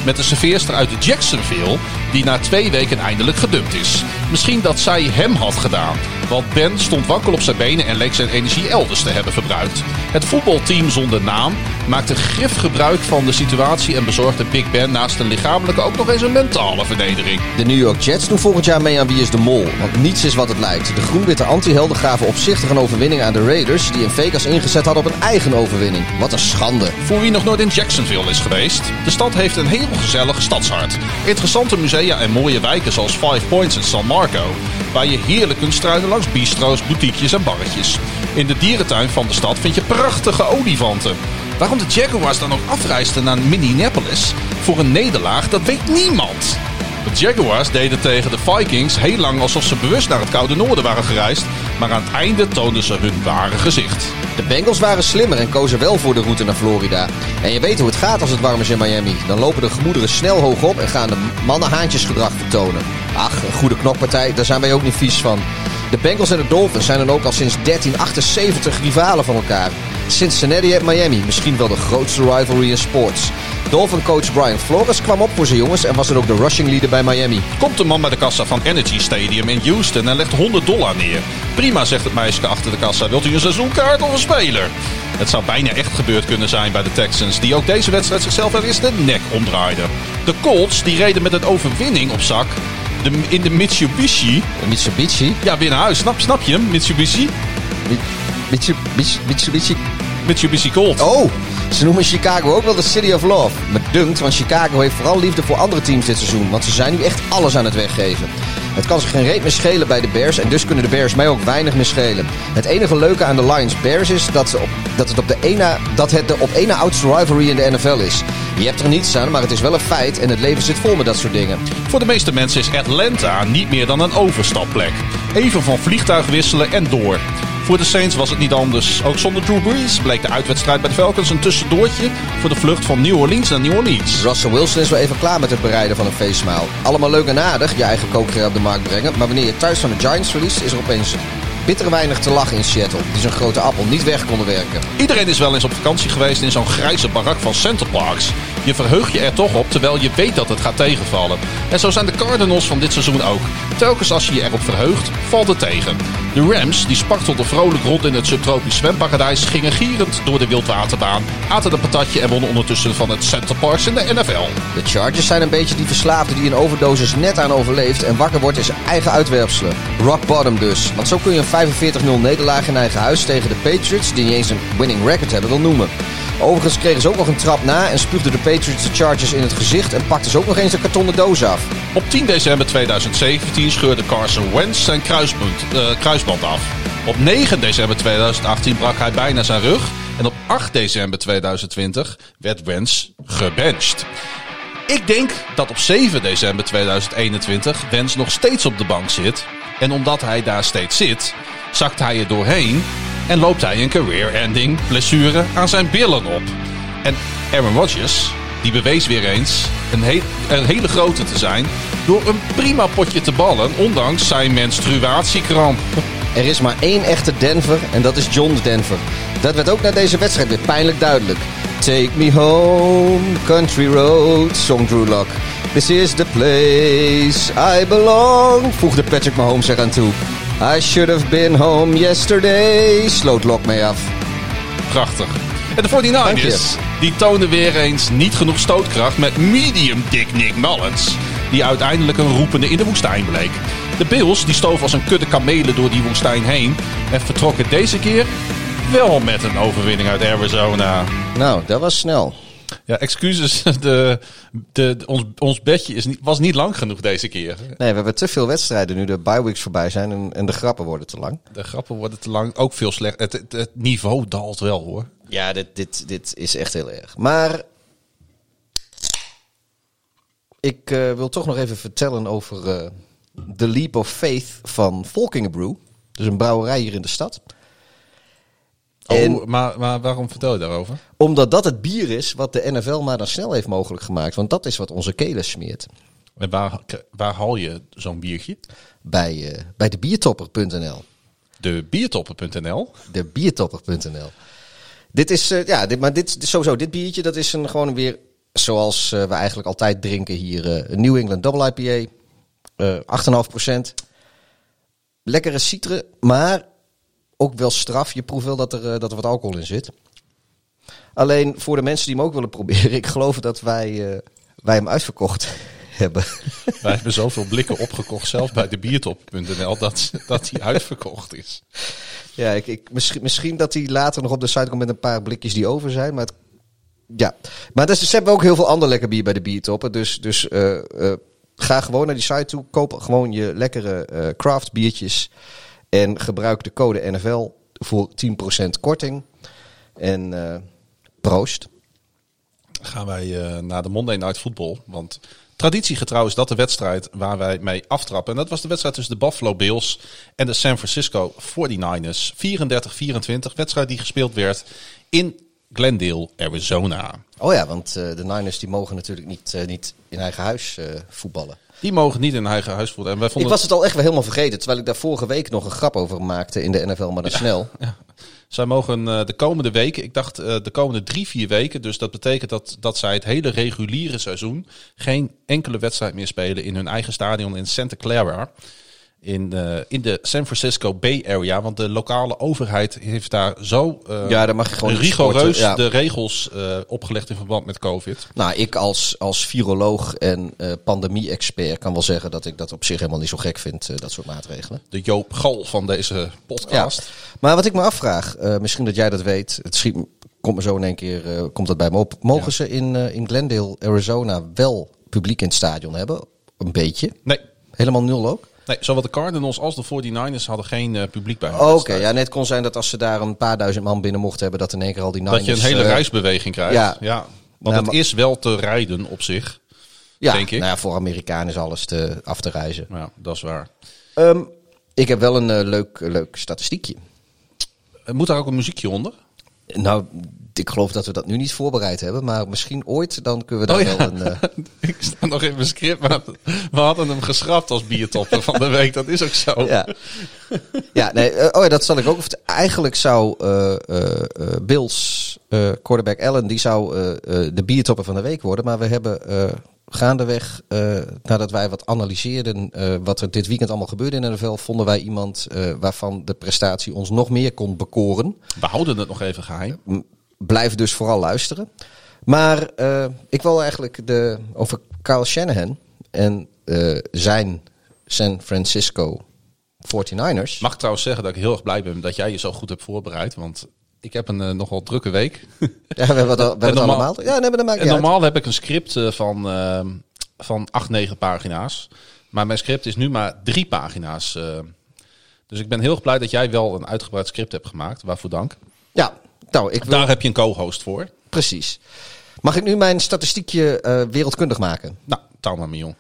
met een serveerster uit Jacksonville die na twee weken eindelijk gedumpt is. Misschien dat zij hem had gedaan, want Ben stond wankel op zijn benen en leek zijn energie elders te hebben verbruikt. Het voetbalteam zonder naam maakte grif gebruik van de situatie en bezorgde Big Ben naast een lichamelijke ook nog eens een mentale vernedering. De New York Jets doen volgend jaar mee aan Wie is de Mol, want niets is wat het lijkt. De groen-witte anti-helden gaven opzichtig een overwinning aan de Raiders, die in Vegas ingezet hadden op een eigen overwinning. Wat een schande. Voor wie nog nooit in Jacksonville is geweest, de stad heeft een heel gezellig stadshart. Interessante musea en mooie wijken zoals Five Points en San Marco, waar je heerlijk kunt struinen langs bistro's, boutiquejes en barretjes. In de dierentuin van de stad vind je prachtige olifanten. Waarom de Jaguars dan ook afreisden naar Minneapolis voor een nederlaag, dat weet niemand. De Jaguars deden tegen de Vikings heel lang alsof ze bewust naar het koude noorden waren gereisd, maar aan het einde toonden ze hun ware gezicht. De Bengals waren slimmer en kozen wel voor de route naar Florida. En je weet hoe het gaat als het warm is in Miami. Dan lopen de gemoederen snel hoog op en gaan de mannen haantjesgedrag vertonen. Ach, een goede knokpartij, daar zijn wij ook niet vies van. De Bengals en de Dolphins zijn dan ook al sinds 1378 rivalen van elkaar. Cincinnati en Miami, misschien wel de grootste rivalry in sports. Dolphin coach Brian Flores kwam op voor zijn jongens en was dan ook de rushing leader bij Miami. Komt de man bij de kassa van Energy Stadium in Houston en legt 100 dollar neer. Prima, zegt het meisje achter de kassa. Wilt u een seizoenkaart of een speler? Het zou bijna echt gebeurd kunnen zijn bij de Texans, die ook deze wedstrijd zichzelf er eens de nek omdraaiden. De Colts die reden met een overwinning op zak de, in de Mitsubishi. De Mitsubishi? Ja, weer naar huis. Snap, snap je hem? Mitsubishi? Mitsubishi? Mitsubishi? Mitsubishi Colt. Oh, ze noemen Chicago ook wel de City of Love. Me dunkt, want Chicago heeft vooral liefde voor andere teams dit seizoen. Want ze zijn nu echt alles aan het weggeven. Het kan zich geen reet meer schelen bij de Bears en dus kunnen de Bears mij ook weinig meer schelen. Het enige leuke aan de Lions Bears is dat, ze op, dat, het, op de ene, dat het de op ene oudste rivalry in de NFL is. Je hebt er niets aan, maar het is wel een feit en het leven zit vol met dat soort dingen. Voor de meeste mensen is Atlanta niet meer dan een overstapplek. Even van vliegtuig wisselen en door. Voor de Saints was het niet anders. Ook zonder Drew Brees bleek de uitwedstrijd bij de Falcons een tussendoortje voor de vlucht van New Orleans naar New Orleans. Russell Wilson is wel even klaar met het bereiden van een feestmaal. Allemaal leuk en aardig, je eigen koker op de markt brengen. Maar wanneer je thuis van de Giants verliest, is er opeens bitter weinig te lachen in Seattle. Die zo'n grote appel niet weg konden werken. Iedereen is wel eens op vakantie geweest in zo'n grijze barak van Center Parks. Je verheugt je er toch op, terwijl je weet dat het gaat tegenvallen. En zo zijn de Cardinals van dit seizoen ook. Telkens als je je erop verheugt, valt het tegen. De Rams, die spartelden vrolijk rond in het subtropisch zwemparadijs, gingen gierend door de wildwaterbaan, aten een patatje en wonnen ondertussen van het Center Parks in de NFL. De Chargers zijn een beetje die verslaafde die een overdosis net aan overleeft en wakker wordt in zijn eigen uitwerpselen. Rock bottom dus. Want zo kun je een 45-0 nederlaag in eigen huis tegen de Patriots, die niet eens een winning record hebben, wil noemen. Overigens kregen ze ook nog een trap na en spuugden de Patriots de Chargers in het gezicht en pakten ze ook nog eens een kartonnen doos af. Op 10 december 2017 scheurde Carson Wentz zijn kruisband, uh, kruisband af. Op 9 december 2018 brak hij bijna zijn rug. En op 8 december 2020 werd Wentz gebenched. Ik denk dat op 7 december 2021 Wentz nog steeds op de bank zit. En omdat hij daar steeds zit, zakt hij er doorheen en loopt hij een career-ending blessure aan zijn billen op. En Aaron Rodgers, die bewees weer eens een, een hele grote te zijn door een prima potje te ballen, ondanks zijn menstruatiekramp. Er is maar één echte Denver en dat is John Denver. Dat werd ook na deze wedstrijd weer pijnlijk duidelijk. Take me home, country road, zong Drew Lock. This is the place I belong, voegde Patrick Mahomes eraan toe. I should have been home yesterday, sloot Lock mee af. Prachtig. En de 49ers, die tonen weer eens niet genoeg stootkracht met medium dick Nick Mullins. Die uiteindelijk een roepende in de woestijn bleek. De Bills die stoven als een kudde kamelen door die woestijn heen. En vertrokken deze keer wel met een overwinning uit Arizona. Nou, dat was snel. Ja, excuses. De, de, ons, ons bedje is niet, was niet lang genoeg deze keer. Nee, we hebben te veel wedstrijden nu de bye weeks voorbij zijn en, en de grappen worden te lang. De grappen worden te lang. Ook veel slecht. Het, het, het niveau daalt wel hoor. Ja, dit, dit, dit is echt heel erg. Maar ik uh, wil toch nog even vertellen over uh, The Leap of Faith van Volkingenbrew. Dus een brouwerij hier in de stad. En Oh, maar, maar waarom vertel je daarover? omdat dat het bier is wat de NFL maar dan snel heeft mogelijk gemaakt. Want dat is wat onze kelen smeert. En waar, waar haal je zo'n biertje? Bij, eh, bij de biertopper.nl. De biertoppen.nl. De biertopper.nl. Dit is, eh, ja, dit, maar dit sowieso, dit biertje, dat is een, gewoon weer zoals eh, we eigenlijk altijd drinken hier. een New England Double IPA, eh 8,5%. Lekkere citre, maar ook wel straf. Je proeft wel dat er, eh, dat er wat alcohol in zit. Alleen voor de mensen die hem ook willen proberen, ik geloof dat wij, eh, wij hem uitverkocht hebben. Wij hebben zoveel blikken opgekocht, zelfs bij de biertop.nl, dat, dat die uitverkocht is. Ja, ik, ik, misschien, misschien dat hij later nog op de site komt met een paar blikjes die over zijn. Maar het, ja, maar dus, ze hebben ook heel veel ander lekker bier bij de biertoppen. Dus, dus eh, ga gewoon naar die site toe. Koop gewoon je lekkere craft biertjes. En gebruik de code NFL voor 10% korting. En eh, proost. gaan wij eh, naar de Monday Night Football. Want traditiegetrouw is dat de wedstrijd waar wij mee aftrappen. En dat was de wedstrijd tussen de Buffalo Bills en de San Francisco 49ers. 34-24. Wedstrijd die gespeeld werd in Glendale, Arizona. Oh ja, want eh, de Niners die mogen natuurlijk niet, niet in eigen huis voetballen. Die mogen niet in hun eigen huis voetballen. En wij Ik was het al echt wel helemaal vergeten. Terwijl ik daar vorige week nog een grap over maakte in de NFL, maar dan snel. Zij mogen eh, de komende weken, ik dacht eh, de komende drie, vier weken. Dus dat betekent dat, dat zij het hele reguliere seizoen geen enkele wedstrijd meer spelen in hun eigen stadion in Santa Clara. In, eh, in de San Francisco Bay Area. Want de lokale overheid heeft daar zo eh, Ja, daar mag je gewoon rigoureus ja. de regels eh, opgelegd in verband met COVID. Nou, ik als, als viroloog en pandemie-expert kan wel zeggen dat ik dat op zich helemaal niet zo gek vind, dat soort maatregelen. De Joop Gal van deze podcast. Maar wat ik me afvraag, misschien dat jij dat weet, het schiet, me- komt me zo in één keer, komt dat bij me op. Mogen Ja. ze in, in Glendale, Arizona, wel publiek in het stadion hebben? Een beetje. Nee, Helemaal nul ook? Nee, zowel de Cardinals als de 49ers hadden geen eh, publiek bij Oké, ja, net kon zijn dat als ze daar een paar duizend man binnen mochten hebben, dat in één keer al die Niners... Dat je een hele eh, reisbeweging krijgt. ja. Ja. Want Nou, het maar- is wel te rijden op zich. ja, denk ik. Nou ja, voor Amerikanen is alles te, af te reizen. Ja, dat is waar. Ehm, ik heb wel een eh, leuk, leuk statistiekje. Moet daar ook een muziekje onder? Nou, ik geloof dat we dat nu niet voorbereid hebben, maar misschien ooit dan kunnen we daar Oh ja. wel een. eh, Ik sta nog in mijn script, maar we hadden hem geschrapt als biertopper van de week. Dat is ook zo. ja. ja, nee. eh, oh ja, dat zal ik ook. Eigenlijk zou eh, eh, Bills quarterback Allen die zou de biertopper van de week worden, maar we hebben gaandeweg, nadat wij wat analyseerden wat er dit weekend allemaal gebeurde in de NFL, vonden wij iemand waarvan de prestatie ons nog meer kon bekoren. We houden het nog even geheim. Blijf dus vooral luisteren. Maar eh, ik wil eigenlijk de, over Kyle Shanahan en eh, zijn San Francisco 49ers. Mag ik trouwens zeggen dat ik heel erg blij ben dat jij je zo goed hebt voorbereid. Want ik heb een eh, nogal drukke week. Ja, we hebben het, we hebben het normaal- allemaal. Ja, nee, maar En uit. normaal heb ik een script van, van 8, 9 pagina's. Maar mijn script is nu maar drie pagina's. dus ik ben heel erg blij dat jij wel een uitgebreid script hebt gemaakt. Waarvoor dank. Ja, nou, ik wil... Daar heb je een co-host voor. Precies. Mag ik nu mijn statistiekje eh, wereldkundig maken? Nou, touw maar, mijn jong.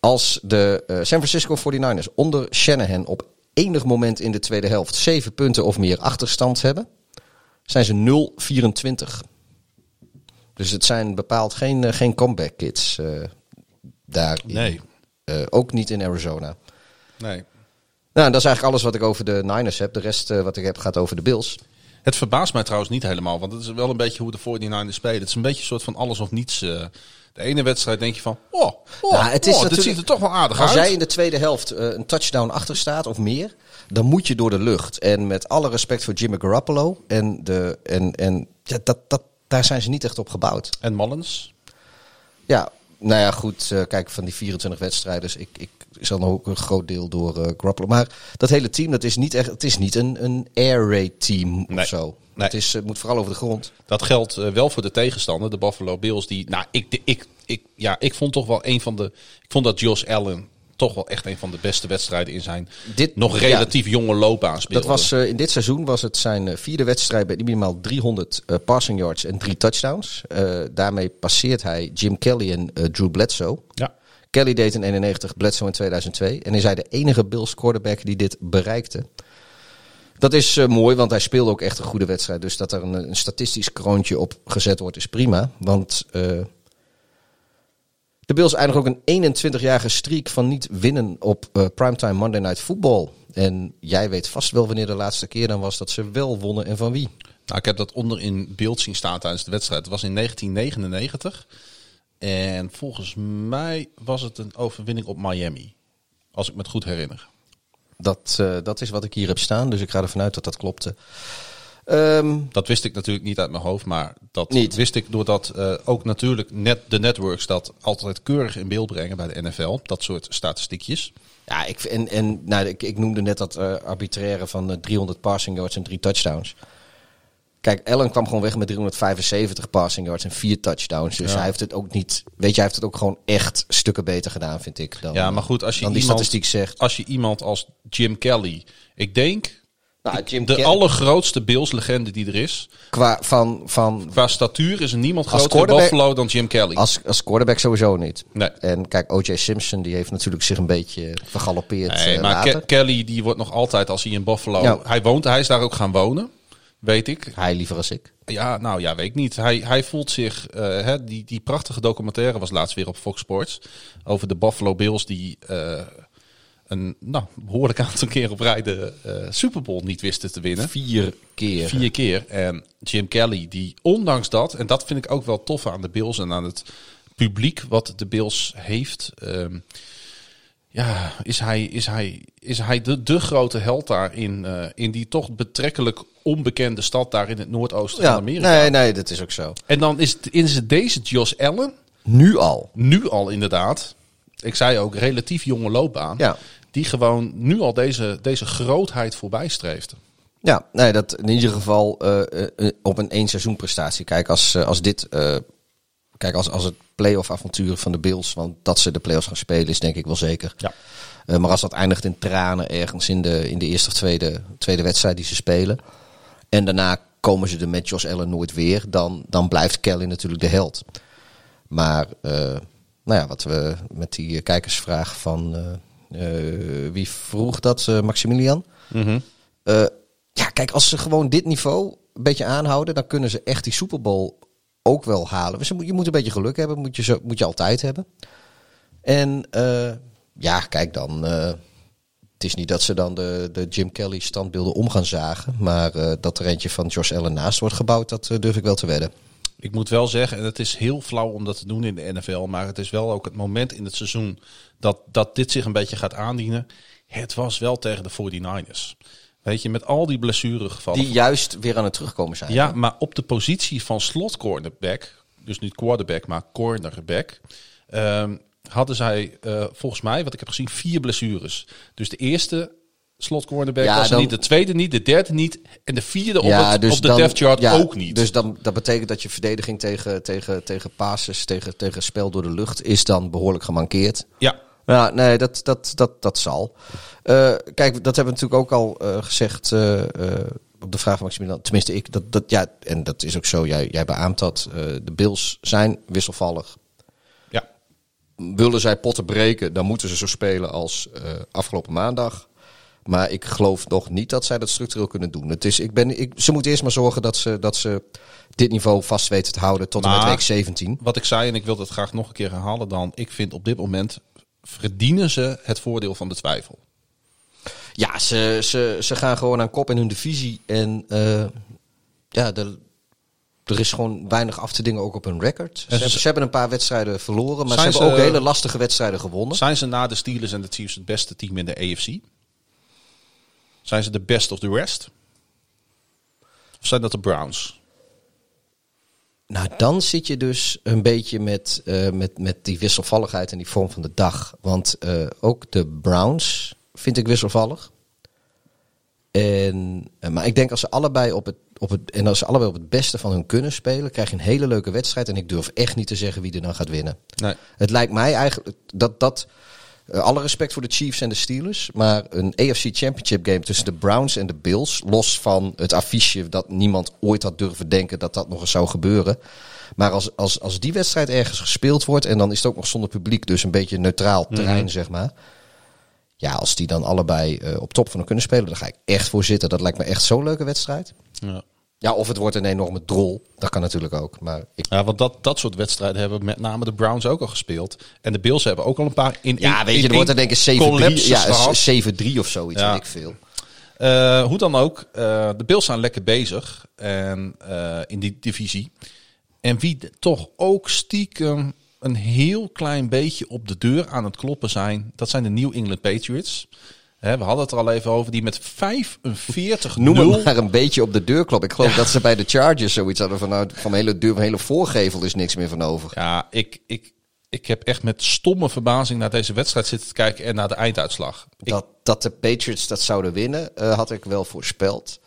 Als de eh, San Francisco 49ers onder Shanahan op enig moment in de tweede helft zeven punten of meer achterstand hebben, zijn ze 0-24. Dus het zijn bepaald geen, eh, geen comeback kids daar. Nee. Ook niet in Arizona. Nee. Nou, dat is eigenlijk alles wat ik over de Niners heb. De rest wat ik heb gaat over de Bills. Het verbaast mij trouwens niet helemaal, want het is wel een beetje hoe de 49ers spelen. Het is een beetje een soort van alles of niets. eh. de ene wedstrijd denk je van, oh, oh, Nou, het is oh, dit ziet er toch wel aardig Als uit. jij in de tweede helft eh, een touchdown achter staat of meer, dan moet je door de lucht. En met alle respect voor Jimmy Garoppolo en de en en ja, dat, dat, daar zijn ze niet echt op gebouwd. En Mullins? Ja, nou ja, goed. eh, kijk, van die 24 wedstrijden, dus ik, ik is dan ook een groot deel door eh Garoppolo. Maar dat hele team, dat is niet echt, het is niet een, een air raid team Nee. of zo. Nee. Het is, het moet vooral over de grond. Dat geldt eh, wel voor de tegenstander, de Buffalo Bills. Die, nou, ik, ik, ik, ja, ik vond toch wel een van de. Ik vond dat Josh Allen toch wel echt een van de beste wedstrijden in zijn Dit- nog ja. relatief jonge loopbaan speelde. Dat was eh, in dit seizoen was het zijn eh, vierde wedstrijd met minimaal 300 eh, passing yards en drie touchdowns. Eh, daarmee passeert hij Jim Kelly en eh, Drew Bledsoe. ja. Kelly deed in 91, Bledsoe in 2002. En is hij de enige Bills quarterback die dit bereikte. Dat is eh, mooi, want hij speelde ook echt een goede wedstrijd. Dus dat er een, een statistisch kroontje op gezet wordt is prima. Want eh, de Bills eindigen ook een 21-jarige streak van niet winnen op eh, primetime Monday Night Football. En jij weet vast wel wanneer de laatste keer dan was dat ze wel wonnen en van wie. Nou, ik heb dat onder in beeld zien staan tijdens de wedstrijd. Het was in 1999. En volgens mij was het een overwinning op Miami. Als ik me het goed herinner. Dat, eh, dat is wat ik hier heb staan, dus ik ga ervan uit dat dat klopte. Ehm, Dat wist ik natuurlijk niet uit mijn hoofd, maar dat Niet. wist ik doordat eh, ook natuurlijk net de networks dat altijd keurig in beeld brengen bij de NFL. Dat soort statistiekjes. ja, ik, en, en nou, ik, ik noemde net dat eh, arbitraire van eh, 300 passing yards en drie touchdowns. Kijk, Allen kwam gewoon weg met 375 passing yards en vier touchdowns. Dus Ja. hij heeft het ook niet. Weet je, hij heeft het ook gewoon echt stukken beter gedaan, vind ik. Dan, Ja, maar goed, als je dan die iemand- statistiek zegt. Als je iemand als Jim Kelly, ik denk Nou, Jim de Kelly- allergrootste Bills-legende die er is. Qua van, van Qua statuur is er niemand groter in Buffalo dan Jim Kelly. als, als quarterback sowieso niet. Nee. En kijk, O.J. Simpson die heeft natuurlijk zich een beetje vergalopeerd Nee, eh, maar. Ke- Kelly die wordt nog altijd als hij in Buffalo. Ja. Hij woont, hij is daar ook gaan wonen. Weet ik. Hij liever als ik. Ja, nou ja, weet ik niet. Hij, hij voelt zich. eh, hè, die, die prachtige documentaire was laatst weer op Fox Sports. Over de Buffalo Bills die eh, een nou, behoorlijk aantal keer op rij de eh, Super Bowl niet wisten te winnen. Vier keer. Vier keer. En Jim Kelly, die ondanks dat, en dat vind ik ook wel tof aan de Bills en aan het publiek wat de Bills heeft. ehm, ja, is hij, is hij, is hij de, de grote held daar in, eh, in die toch betrekkelijk onbekende stad daar in het noordoosten van Ja, Amerika. nee, nee, dat is ook zo. En dan is het, is het deze Josh Allen, Nu al. nu al inderdaad, ik zei ook relatief jonge loopbaan, Ja. die gewoon nu al deze, deze grootheid voorbij streeft. Ja, nee, dat in ieder geval eh, eh, op een één seizoen prestatie. Kijk, als, als dit. Kijk, als, als het playoff avontuur van de Bills. Want dat ze de playoffs gaan spelen, is denk ik wel zeker. Ja. Eh, maar als dat eindigt in tranen ergens in de, in de eerste of tweede, tweede wedstrijd die ze spelen. En daarna komen ze er met Josh Allen nooit weer. Dan, dan blijft Kelly natuurlijk de held. Maar eh, nou ja, wat we met die eh, kijkersvraag van. wie vroeg dat? Maximilian? Eh, ja, kijk, als ze gewoon dit niveau een beetje aanhouden, dan kunnen ze echt die Super Bowl ook wel halen. Je moet, een beetje geluk hebben, moet je, zo, moet je altijd hebben. En eh, ja, kijk dan. eh, het is niet dat ze dan de, de Jim Kelly standbeelden om gaan zagen. Maar eh, dat er eentje van Josh Allen naast wordt gebouwd, dat durf ik wel te wedden. Ik moet wel zeggen, en het is heel flauw om dat te doen in de NFL, maar het is wel ook het moment in het seizoen dat, dat dit zich een beetje gaat aandienen. Het was wel tegen de 49ers. Weet je, met al die blessuregevallen. Die juist weer aan het terugkomen zijn. Ja, maar op de positie van slot cornerback, dus niet quarterback, maar cornerback, ehm, hadden zij eh, volgens mij, wat ik heb gezien, vier blessures. Dus de eerste slot cornerback Ja, was er dan- niet, de tweede niet, de derde niet en de vierde op, het, dus op de dan- depth chart ja, ook niet. Dus dan, dat betekent dat je verdediging tegen, tegen, tegen passes, tegen, tegen spel door de lucht, is dan behoorlijk gemankeerd. ja, Ja, nee, dat, dat, dat, dat zal. Eh, kijk, dat hebben we natuurlijk ook al eh, gezegd eh, op de vraag van Maximilian. Tenminste, ik, dat, dat, ja, en dat is ook zo, jij, jij beaamt dat. de Bills zijn wisselvallig. ja. Willen zij potten breken, dan moeten ze zo spelen als afgelopen maandag. Maar ik geloof nog niet dat zij dat structureel kunnen doen. Het is, ik ben, ik, ze moeten eerst maar zorgen dat ze, dat ze dit niveau vast weten te houden tot en met Maar- week 17. Wat ik zei, en ik wil dat graag nog een keer herhalen dan. Ik vind op dit moment verdienen ze het voordeel van de twijfel. Ja, ze, ze, ze gaan gewoon aan kop in hun divisie. En eh, ja, er, er is gewoon weinig af te dingen ook op hun record. Ze, hebben, ze hebben een paar wedstrijden verloren, maar ze hebben ze- ook hele lastige wedstrijden gewonnen. Zijn ze na de Steelers en de Chiefs het beste team in de AFC? Zijn ze de best of the rest? Of zijn dat de Browns? Nou, dan zit je dus een beetje met, eh, met, met die wisselvalligheid en die vorm van de dag. Want eh, ook de Browns vind ik wisselvallig. En, eh, maar ik denk als ze allebei op het, op het, en als ze allebei op het beste van hun kunnen spelen, krijg je een hele leuke wedstrijd. En ik durf echt niet te zeggen wie er dan gaat winnen. Nee. Het lijkt mij eigenlijk dat dat Eh, alle respect voor de Chiefs en de Steelers. Maar een AFC Championship game tussen de Browns en de Bills. Los van het affiche dat niemand ooit had durven denken dat dat nog eens zou gebeuren. Maar als, als, als die wedstrijd ergens gespeeld wordt. En dan is het ook nog zonder publiek. Dus een beetje neutraal terrein, zeg maar. Ja, als die dan allebei eh, op top van hem kunnen spelen. Dan ga ik echt voor zitten. Dat lijkt me echt zo'n leuke wedstrijd. Ja. Ja, of het wordt een enorme drol. Dat kan natuurlijk ook. Maar ik, Ja, want dat, dat soort wedstrijden hebben met name de Browns ook al gespeeld. En de Bills hebben ook al een paar in ja, in- weet je, in- er wordt er denk ik 7-3 collapses ja, gehad. 7-3 of zoiets, Ja. weet ik veel. Eh, hoe dan ook, eh, de Bills zijn lekker bezig en, eh, in die divisie. En wie toch ook stiekem een heel klein beetje op de deur aan het kloppen zijn, dat zijn de New England Patriots. Hè, we hadden het er al even over, die met 45-0... Noem het maar een beetje op de deurklop. Ik geloof dat ze bij de Chargers zoiets hadden van, nou, van mijn hele deur, hele voorgevel is niks meer van over. Ja, ik, ik, ik heb echt met stomme verbazing naar deze wedstrijd zitten te kijken en naar de einduitslag. Ik, Dat, dat de Patriots dat zouden winnen, eh, had ik wel voorspeld.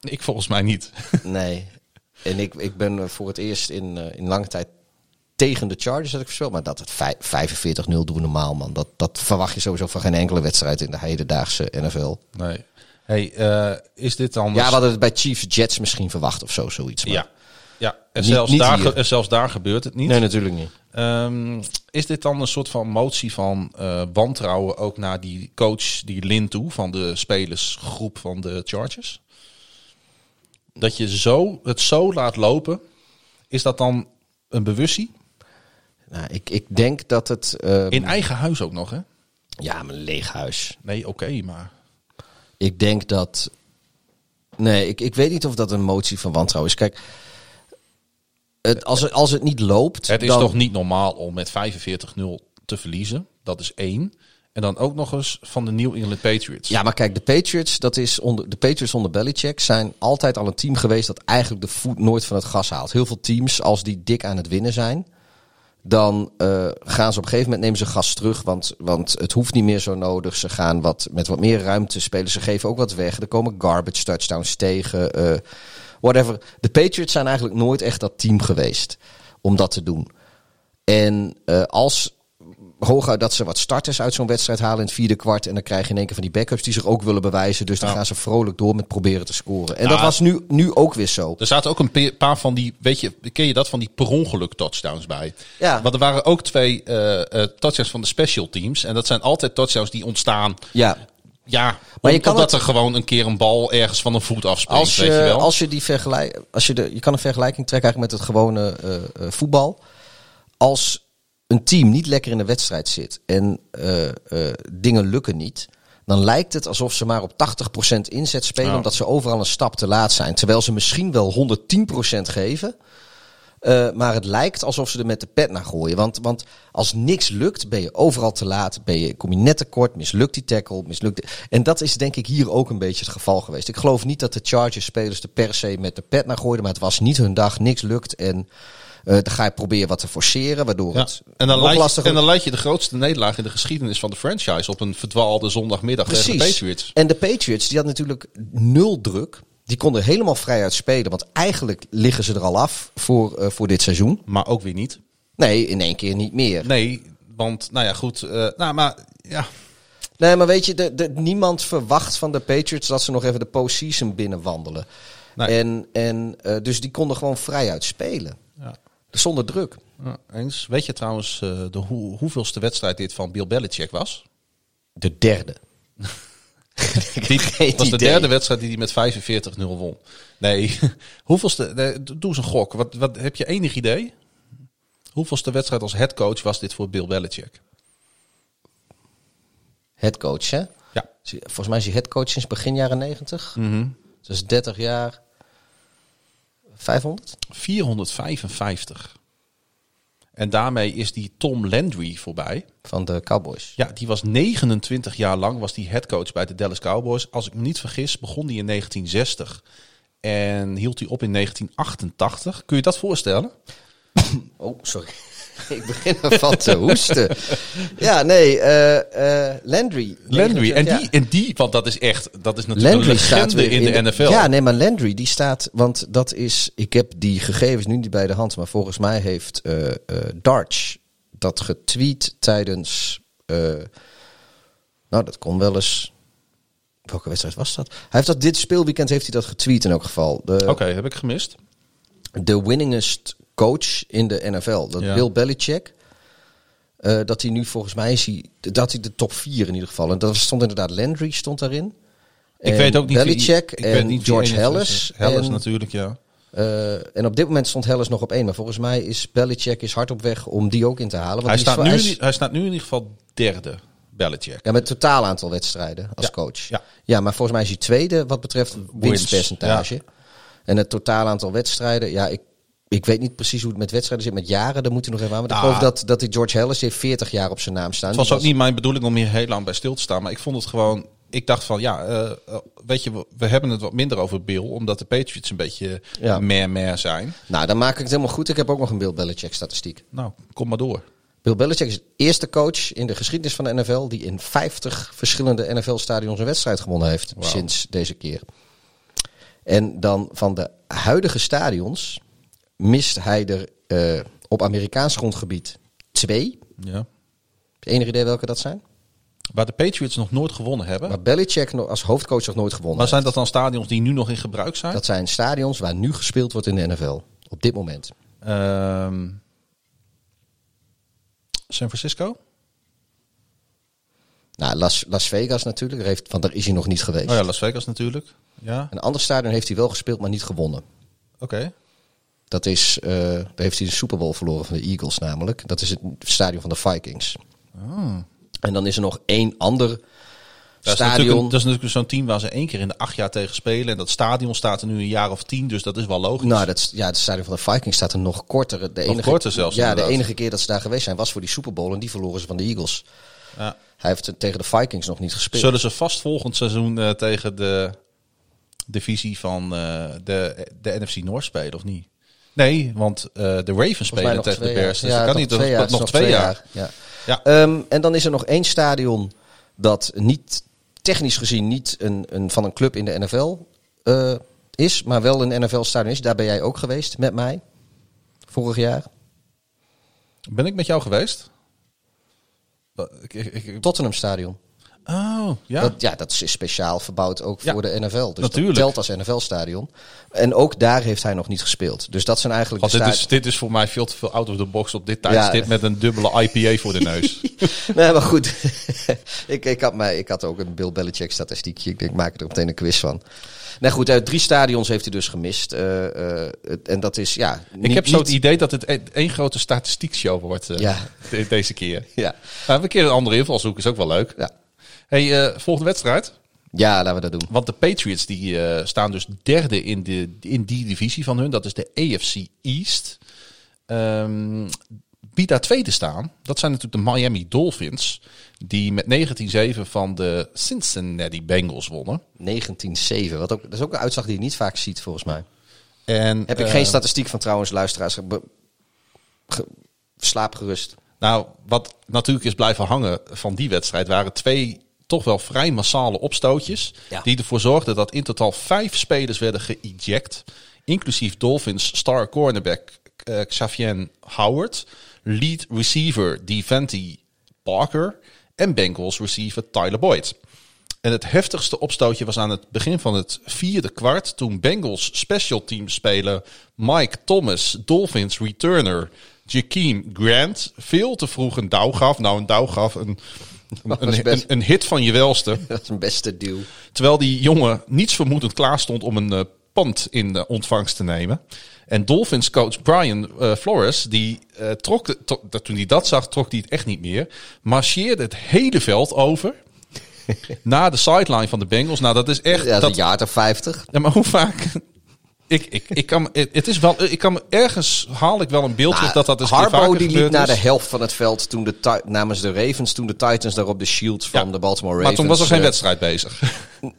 ik volgens mij niet. Nee. En ik, ik ben eh, voor het eerst in, eh, in lange tijd tegen de Chargers had ik voorspeld. Maar dat het vij- 45-0 doen normaal, man. Dat, dat verwacht je sowieso van geen enkele wedstrijd in de hedendaagse NFL. Nee. Hey, eh, is dit dan... Ja, we hadden het bij Chiefs Jets misschien verwacht of zo, zoiets. Maar Ja, ja. En, Niet- zelfs niet daar, en zelfs daar gebeurt het niet. Nee, natuurlijk niet. Ehm, is dit dan een soort van motie van eh, wantrouwen ook naar die coach, die Lin toe, van de spelersgroep van de Chargers? Dat je zo, het zo laat lopen, is dat dan een bewustie? Nou, ik, ik denk dat het... eh, In eigen huis ook nog, hè? Ja, mijn leeg huis. Nee, oké, maar... Ik denk dat. Nee, ik, ik weet niet of dat een motie van wantrouwen is. Kijk, het, als, het, als het niet loopt. Het is dan, toch niet normaal om met 45-0 te verliezen? Dat is één. En dan ook nog eens van de New England Patriots. Ja, maar kijk, de Patriots, dat is onder, de Patriots onder Belichick zijn altijd al een team geweest dat eigenlijk de voet nooit van het gas haalt. Heel veel teams, als die dik aan het winnen zijn, dan eh, gaan ze op een gegeven moment nemen ze gas terug, want, want het hoeft niet meer zo nodig. Ze gaan wat, met wat meer ruimte spelen. Ze geven ook wat weg. Er komen garbage touchdowns tegen. eh, whatever. De Patriots zijn eigenlijk nooit echt dat team geweest om dat te doen. En eh, als hooguit dat ze wat starters uit zo'n wedstrijd halen in het vierde kwart. En dan krijg je in één keer van die backups die zich ook willen bewijzen. Dus dan Ja. gaan ze vrolijk door met proberen te scoren. En dat was nu, nu ook weer zo. Er zaten ook een paar van die, weet je, ken je dat, van die per ongeluk touchdowns bij. Ja. Want er waren ook twee eh, eh, touchdowns van de special teams. En dat zijn altijd touchdowns die ontstaan, Ja, ja, Maar je kan omdat het- er gewoon een keer een bal ergens van een voet afspringt, als weet je je, wel. als je die vergelijk, als je de, je kan een vergelijking trekken eigenlijk met het gewone eh, voetbal. Als een team niet lekker in de wedstrijd zit en eh, eh, dingen lukken niet, dan lijkt het alsof ze maar op 80% inzet spelen, Ja. omdat ze overal een stap te laat zijn. Terwijl ze misschien wel 110% geven. Eh, maar het lijkt alsof ze er met de pet naar gooien. Want, want als niks lukt, ben je overal te laat. Ben je, kom je net tekort, mislukt die tackle. Mislukt en dat is denk ik hier ook een beetje het geval geweest. Ik geloof niet dat de Chargers-spelers er per se met de pet naar gooiden. Maar het was niet hun dag, niks lukt. En eh, dan ga je proberen wat te forceren, waardoor Ja. het En, dan leid je, en dan leid je de grootste nederlaag in de geschiedenis van de franchise op een verdwaalde zondagmiddag tegen de Precies. Patriots. En de Patriots, die had natuurlijk nul druk. Die konden helemaal vrij uit spelen. Want eigenlijk liggen ze er al af voor, eh, voor dit seizoen. Maar ook weer niet. Nee, in één keer niet meer. Nee, want, nou ja, goed. eh, nou, maar ja, Nee, maar weet je, de, de, niemand verwacht van de Patriots dat ze nog even de postseason binnenwandelen. Nee. En, en dus die konden gewoon vrij uitspelen. Zonder druk. Ja, eens. Weet je trouwens eh, de hoe, hoeveelste wedstrijd dit van Bill Belichick was? De derde. Die was de derde wedstrijd die hij met 45-0 won. Nee, hoeveelste, nee, doe eens een gok. Wat, wat, heb je enig idee? Hoeveelste wedstrijd als headcoach was dit voor Bill Belichick? Headcoach, hè? Ja. Volgens mij is hij headcoach sinds begin jaren 90. Mhm. Dus 30 jaar. 500? 455. En daarmee is die Tom Landry voorbij. Van de Cowboys. Ja, die was 29 jaar lang was die headcoach bij de Dallas Cowboys. Als ik me niet vergis, begon die in 1960 en hield hij op in 1988. Kun je dat voorstellen? Oh, sorry. ik begin ervan te hoesten. Ja, nee. eh, eh, Landry. Landry. En Ja. die, en die, want dat is echt, dat is natuurlijk Landry een staat weer in de, NFL. Ja, nee, maar Landry die staat, want dat is, ik heb die gegevens nu niet bij de hand, maar volgens mij heeft eh eh Darch dat getweet tijdens nou, dat kon wel eens. Welke wedstrijd was dat? Hij heeft dat dit speelweekend heeft hij dat getweet in elk geval. Oké, heb ik gemist. de winningest coach in de NFL. Dat Ja. Bill Belichick. eh, dat hij nu volgens mij is hij, dat hij de top 4 in ieder geval. En dat stond inderdaad Landry stond daarin. Ik En weet ook niet wie- Belichick weet en niet wie George. Hellis. Hellis en, natuurlijk, ja. eh, en op dit moment stond Hellis nog op één. Maar volgens mij is Belichick is hard op weg om die ook in te halen. Want Hij staat, nu, hij staat nu in ieder geval derde, Belichick. Ja, met totaal aantal wedstrijden als Ja, coach. ja. ja, maar volgens mij is hij tweede wat betreft winstpercentage. En het totaal aantal wedstrijden, ja, ik, ik weet niet precies hoe het met wedstrijden zit. Met jaren, daar moet hij nog even aan. Want ik Nou, geloof dat, dat die George Ellis die heeft 40 jaar op zijn naam staan. Het was ook niet mijn bedoeling om hier heel lang bij stil te staan. Maar ik vond het gewoon... Ik dacht van, ja, eh, eh, weet je, we- we hebben het wat minder over Bill. Omdat de Patriots een beetje Ja. meer meer zijn. Nou, dan maak ik het helemaal goed. Ik heb ook nog een Bill Belichick statistiek. Nou, kom maar door. Bill Belichick is de eerste coach in de geschiedenis van de NFL... die in 50 verschillende NFL-stadions een wedstrijd gewonnen heeft sinds deze keer. En dan van de huidige stadions mist hij er eh, op Amerikaans grondgebied twee. Ja. Heb je enig idee welke dat zijn? Waar de Patriots nog nooit gewonnen hebben. Maar Belichick als hoofdcoach nog nooit gewonnen Maar zijn dat dan stadions die nu nog in gebruik zijn? Dat zijn stadions waar nu gespeeld wordt in de NFL. Op dit moment. Ehm, San Francisco? Nou, Las, Las Vegas natuurlijk, heeft, want daar is hij nog niet geweest. Oh ja, Las Vegas natuurlijk. Ja, Een ander stadion heeft hij wel gespeeld, maar niet gewonnen. oké. Dat is, eh, heeft hij de Super Bowl verloren van de Eagles namelijk. Dat is het stadion van de Vikings. Ah. En dan is er nog één ander Dat is, natuurlijk stadion. een- dat is natuurlijk zo'n team waar ze één keer in de acht jaar tegen spelen. En dat stadion staat er nu een jaar of tien, dus dat is wel logisch. Nou, dat, ja, het stadion van de Vikings staat er nog korter. De enige, korter zelfs, Ja, de enige keer dat ze daar geweest zijn was voor die Super Bowl. En die verloren ze van de Eagles. Ja. Hij heeft tegen de Vikings nog niet gespeeld. Zullen ze vast volgend seizoen eh, tegen de divisie van eh, de, de NFC North spelen, of niet? Nee, want eh, de Ravens spelen tegen de Bears. Dus Ja, dat kan niet. twee Dat jaar. nog, twee jaar. Ja. Ja. Ehm, en dan is er nog één stadion dat niet technisch gezien niet een, een, van een club in de NFL eh, is, maar wel een NFL-stadion is. Daar ben jij ook geweest met mij vorig jaar. Ben ik met jou geweest? Wat- Ik, ik, ik- Tottenham Stadion. Oh, ja. Dat, ja, dat is speciaal verbouwd ook Ja, voor de NFL. Dus natuurlijk. dat telt als NFL-stadion. En ook daar heeft hij nog niet gespeeld. Dus dat zijn eigenlijk Want de dit is, dit is voor mij veel te veel out of the box op dit tijdstip Ja. met een dubbele IPA voor de neus. Nee, maar goed. ik, ik, had mij, ik had ook een Bill Belichick statistiekje. Ik denk, ik maak er meteen een quiz van. Nee, goed. Uit drie stadions heeft hij dus gemist. Eh, eh, en dat is, ja... ik niet- heb zo het idee dat het een- één grote statistiekshow wordt eh, Ja. deze keer. Ja. Nou, een keer een andere invalshoek is ook wel leuk. Ja. Hey, eh, volgende wedstrijd. ja, laten we dat doen. Want de Patriots die eh, staan dus derde in, de, in die divisie van hun. Dat is de AFC East. Ehm wie daar tweede staan, dat zijn natuurlijk de Miami Dolphins. Die met 19-7 van de Cincinnati Bengals wonnen. 1907. Wat ook, dat is ook een uitslag die je niet vaak ziet, volgens mij. En, Heb ik eh, geen statistiek van trouwens, luisteraars. Slaap gerust. Nou, wat natuurlijk is blijven hangen van die wedstrijd waren twee toch wel vrij massale opstootjes. Ja. Die ervoor zorgden dat in totaal vijf spelers werden geëject. Inclusief Dolphins star cornerback eh, Xavier Howard. Lead receiver Devante Parker. En Bengals receiver Tyler Boyd. En het heftigste opstootje was aan het begin van het vierde kwart. Toen Bengals special team speler Mike Thomas, Dolphins returner Jakeem Grant veel te vroeg een douw gaf. Nou, een douw gaf een, een, best- hit van je welste. Dat is een beste deal. Terwijl die jongen niets vermoedend klaar stond om een eh, pand in de ontvangst te nemen. En Dolphins coach Brian eh, Flores, die eh, trok, de, to- dat- toen hij dat zag, trok hij het echt niet meer. Marcheerde het hele veld over. naar de sideline van de Bengals. Nou, dat is echt. Ja, dat is een jaar of 50. ja, maar hoe vaak. Ik, ik, ik kan, het is wel, ik kan ergens haal ik wel een beeld terug dat dat keer Harbaugh vaker die liep naar de is. helft van het veld toen de namens de Ravens, toen de Titans daar op de shields van Ja. de Baltimore Maar Ravens. toen was er geen eh, wedstrijd bezig.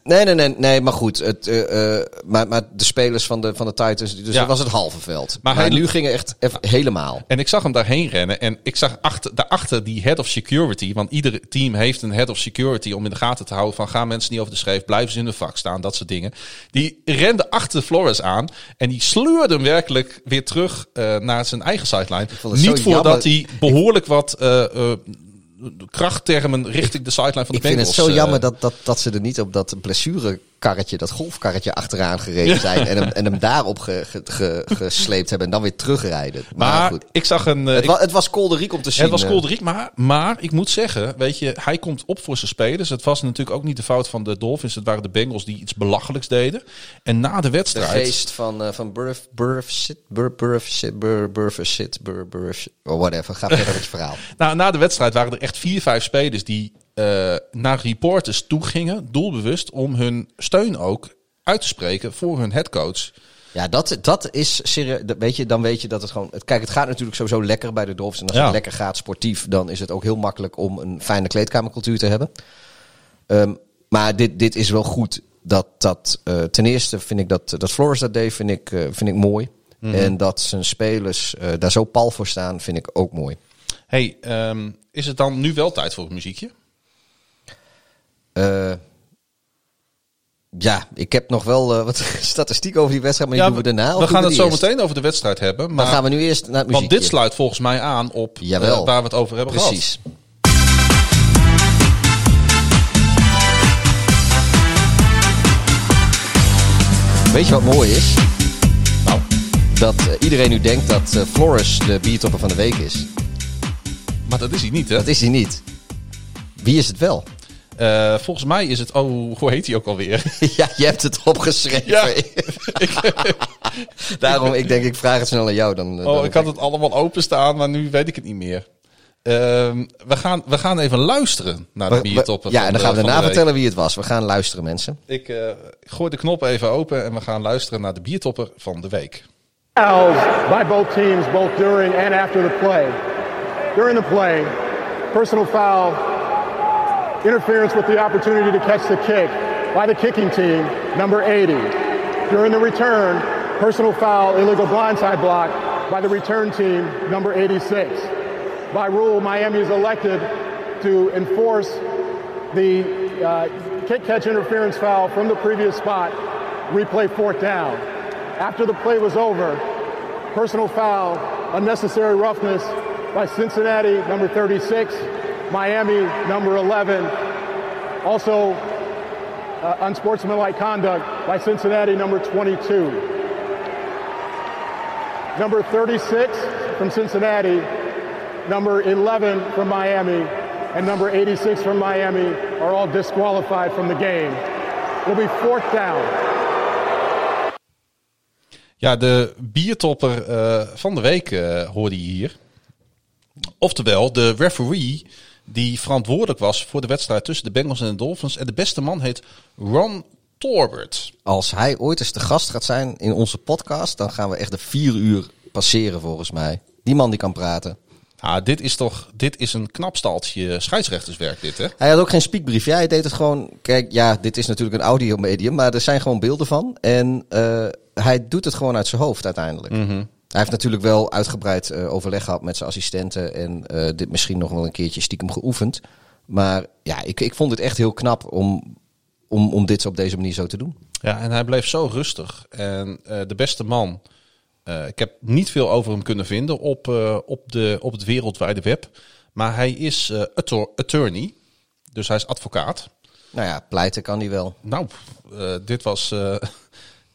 Nee, nee, nee, nee, maar goed. Het, eh, eh, maar, maar de spelers van de, van de Titans, dus Ja. dat was het halve veld. Maar Maar, hij- nu ging het echt even helemaal. En ik zag hem daarheen rennen. En ik zag achter, daarachter die head of security. Want ieder team heeft een head of security om in de gaten te houden. Van gaan mensen niet over de schreef. Blijven ze in hun vak staan. Dat soort dingen. Die rende achter Flores aan. En die sleurde hem werkelijk weer terug eh, naar zijn eigen sideline. Niet voordat jammer. hij behoorlijk wat... krachttermen richting de sideline van de Ik vind het zo eh, jammer dat, dat, dat ze er niet op dat blessurekarretje, dat golfkarretje achteraan gereden zijn. En hem, en hem daarop ge, ge- ge- gesleept hebben en dan weer terugrijden. Maar, Maar goed. ik zag een... eh, Het, ik- wa, het was kolderiek om te zien. Het was eh. kolderiek, maar, maar ik moet zeggen, weet je, hij komt op voor zijn spelers. Het was natuurlijk ook niet de fout van de Dolphins. Het waren de Bengals die iets belachelijks deden. En na de De wedstrijd... geest van, eh van Burf, Burf, shit, Burf, Burf, shit, Burf, Burf, shit, Burf, Burf. Oh, whatever. Ga verder met je verhaal. Nou, na de wedstrijd waren er echt vier, vijf spelers die eh, naar reporters toe gingen, doelbewust, om hun steun ook uit te spreken voor hun headcoach. Ja, dat, dat is serieus. Weet je, dan weet je dat het gewoon. Het, kijk, het gaat natuurlijk sowieso lekker bij de Dolphins. En als Ja. het lekker gaat sportief, dan is het ook heel makkelijk om een fijne kleedkamercultuur te hebben. Ehm, maar dit, dit is wel goed. Dat, dat, eh, ten eerste vind ik dat, dat Flores dat deed, vind ik, eh, vind ik mooi. En dat zijn spelers daar zo pal voor staan, vind ik ook mooi. hey, ehm, is het dan nu wel tijd voor een muziekje? Eh, ja, ik heb nog wel eh, wat statistiek over die wedstrijd, maar die doen we daarna. we gaan het zo eerst? meteen over de wedstrijd hebben. Maar, Dan gaan we nu eerst naar het muziek. want dit sluit volgens mij aan op eh, waar we het over hebben gehad. Precies. Weet je wat mooi is? Nou, Dat iedereen nu denkt dat eh, Flores de biertopper van de week is. maar dat is hij niet, hè? Dat is hij niet. Wie is het wel? Eh, volgens mij is het... Oh, hoe heet hij ook alweer? ja, je hebt het opgeschreven. Ja. Daarom, ik denk, ik vraag het snel aan jou. Dan, eh, Oh, dan ik had het allemaal openstaan, maar nu weet ik het niet meer. Ehm, we, gaan, we gaan even luisteren naar de biertoppen. Ja, en dan gaan we daarna vertellen wie het was. We gaan luisteren, mensen. Ik eh, gooi de knop even open en we gaan luisteren naar de biertopper van de week. fouls by both teams, both during and after the play. During the play, personal foul, interference with the opportunity to catch the kick by the kicking team, number 80. During the return, personal foul, illegal blindside block by the return team, number 86. By rule, Miami is elected to enforce the uh, kick catch interference foul from the previous spot, replay fourth down. After the play was over, personal foul, unnecessary roughness by Cincinnati, number 36, Miami, number 11. Also, uh, unsportsmanlike conduct by Cincinnati, number 22. Number 36 from Cincinnati, number 11 from Miami, and number 86 from Miami are all disqualified from the game. It'll be fourth down. Ja, de biertopper eh, van de week eh, hoorde je hier. Oftewel, de referee die verantwoordelijk was voor de wedstrijd tussen de Bengals en de Dolphins. En de beste man heet Ron Torbert. Als hij ooit eens de gast gaat zijn in onze podcast, dan gaan we echt de vier uur passeren volgens mij. Die man die kan praten. Ah, dit is toch dit is een knap staaltje scheidsrechterswerk, dit hè? Hij had ook geen speakbrief. Ja, hij deed het gewoon. Kijk, ja, dit is natuurlijk een audiomedium, maar er zijn gewoon beelden van. En eh, hij doet het gewoon uit zijn hoofd uiteindelijk. Hij heeft natuurlijk wel uitgebreid eh, overleg gehad met zijn assistenten en eh, dit misschien nog wel een keertje stiekem geoefend. Maar ja, ik, ik vond het echt heel knap om, om, om dit op deze manier zo te doen. Ja, en hij bleef zo rustig. En eh, de beste man, ik heb niet veel over hem kunnen vinden op, op, de, op het wereldwijde web. Maar hij is attor- attorney, dus hij is advocaat. Nou ja, pleiten kan hij wel. Nou, dit was...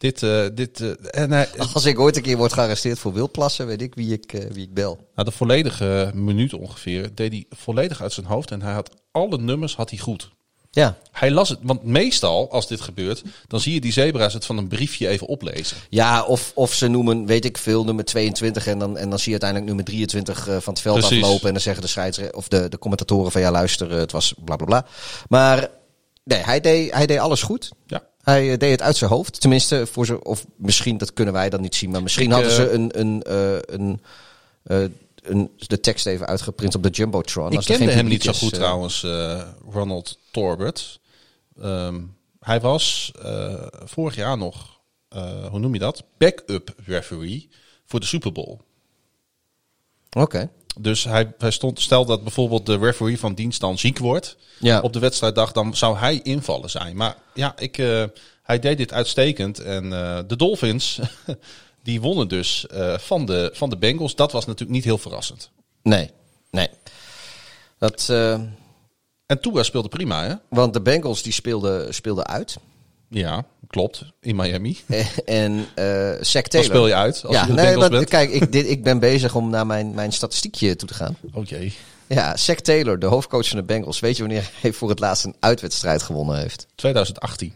dit, eh, dit, eh, en hij, Als ik ooit een keer word gearresteerd voor wildplassen, weet ik wie ik, eh, wie ik bel. nou, de volledige minuut ongeveer deed hij volledig uit zijn hoofd. En hij had alle nummers had hij goed. Ja, Hij las het, want meestal als dit gebeurt, dan zie je die zebra's het van een briefje even oplezen. Ja, of, of ze noemen, weet ik veel, nummer 22 en dan, en dan zie je uiteindelijk nummer 23 eh, van het veld Precies. aflopen. En dan zeggen de scheidsrechter of de, de commentatoren van ja, luister, het was bla bla bla. Maar nee, hij deed, hij deed alles goed. Ja. Hij eh, deed het uit zijn hoofd. Tenminste, voor ze, of misschien, dat kunnen wij dan niet zien, maar misschien Ik, hadden eh, ze een, een, eh, een, eh, een, de tekst even uitgeprint op de Jumbotron. Ik Als kende hem niet zo goed eh, trouwens, eh, Ronald Torbert. Ehm, hij was eh, vorig jaar nog, eh, hoe noem je dat? Backup referee voor de Super Bowl. Oké. Dus hij, hij stond, stel dat bijvoorbeeld de referee van dienst dan ziek wordt Ja. op de wedstrijddag, dan zou hij invallen zijn. Maar ja, ik, eh, hij deed dit uitstekend. En eh, de Dolphins, die wonnen dus eh, van, de, van de Bengals. Dat was natuurlijk niet heel verrassend. Nee, nee. Dat, En Tua speelde prima, hè? want de Bengals die speelden, speelden uit. Ja, klopt. In Miami. en eh Zach Dan Taylor. speel je uit als ja, je de nee, want, bent. kijk, ik, dit, ik ben bezig om naar mijn, mijn statistiekje toe te gaan. Oh jee. Ja, Zach Taylor, de hoofdcoach van de Bengals. Weet je wanneer hij voor het laatst een uitwedstrijd gewonnen heeft? 2018.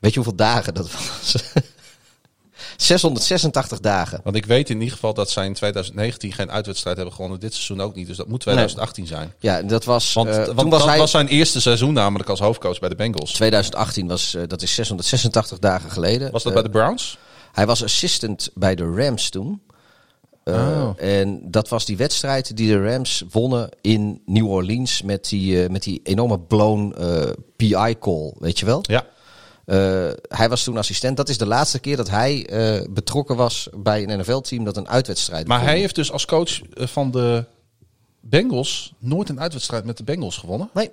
Weet je hoeveel dagen dat was? 686 dagen. Want ik weet in ieder geval dat zij in 2019 geen uitwedstrijd hebben gewonnen. Dit seizoen ook niet. Dus dat moet 2018 zijn. Ja, dat was. Want, eh, want toen was dat hij. was zijn eerste seizoen namelijk als hoofdcoach bij de Bengals. 2018 was, eh, dat is 686 dagen geleden. Was dat Eh, bij de Browns? Hij was assistant bij de Rams toen. Eh, Oh. En dat was die wedstrijd die de Rams wonnen in New Orleans met die, eh, met die enorme blown eh, PI-call, weet je wel? Ja. Eh, hij was toen assistent. Dat is de laatste keer dat hij eh, betrokken was bij een NFL-team dat een uitwedstrijd Maar hij heeft dus als coach eh, van de Bengals nooit een uitwedstrijd met de Bengals gewonnen. Nee.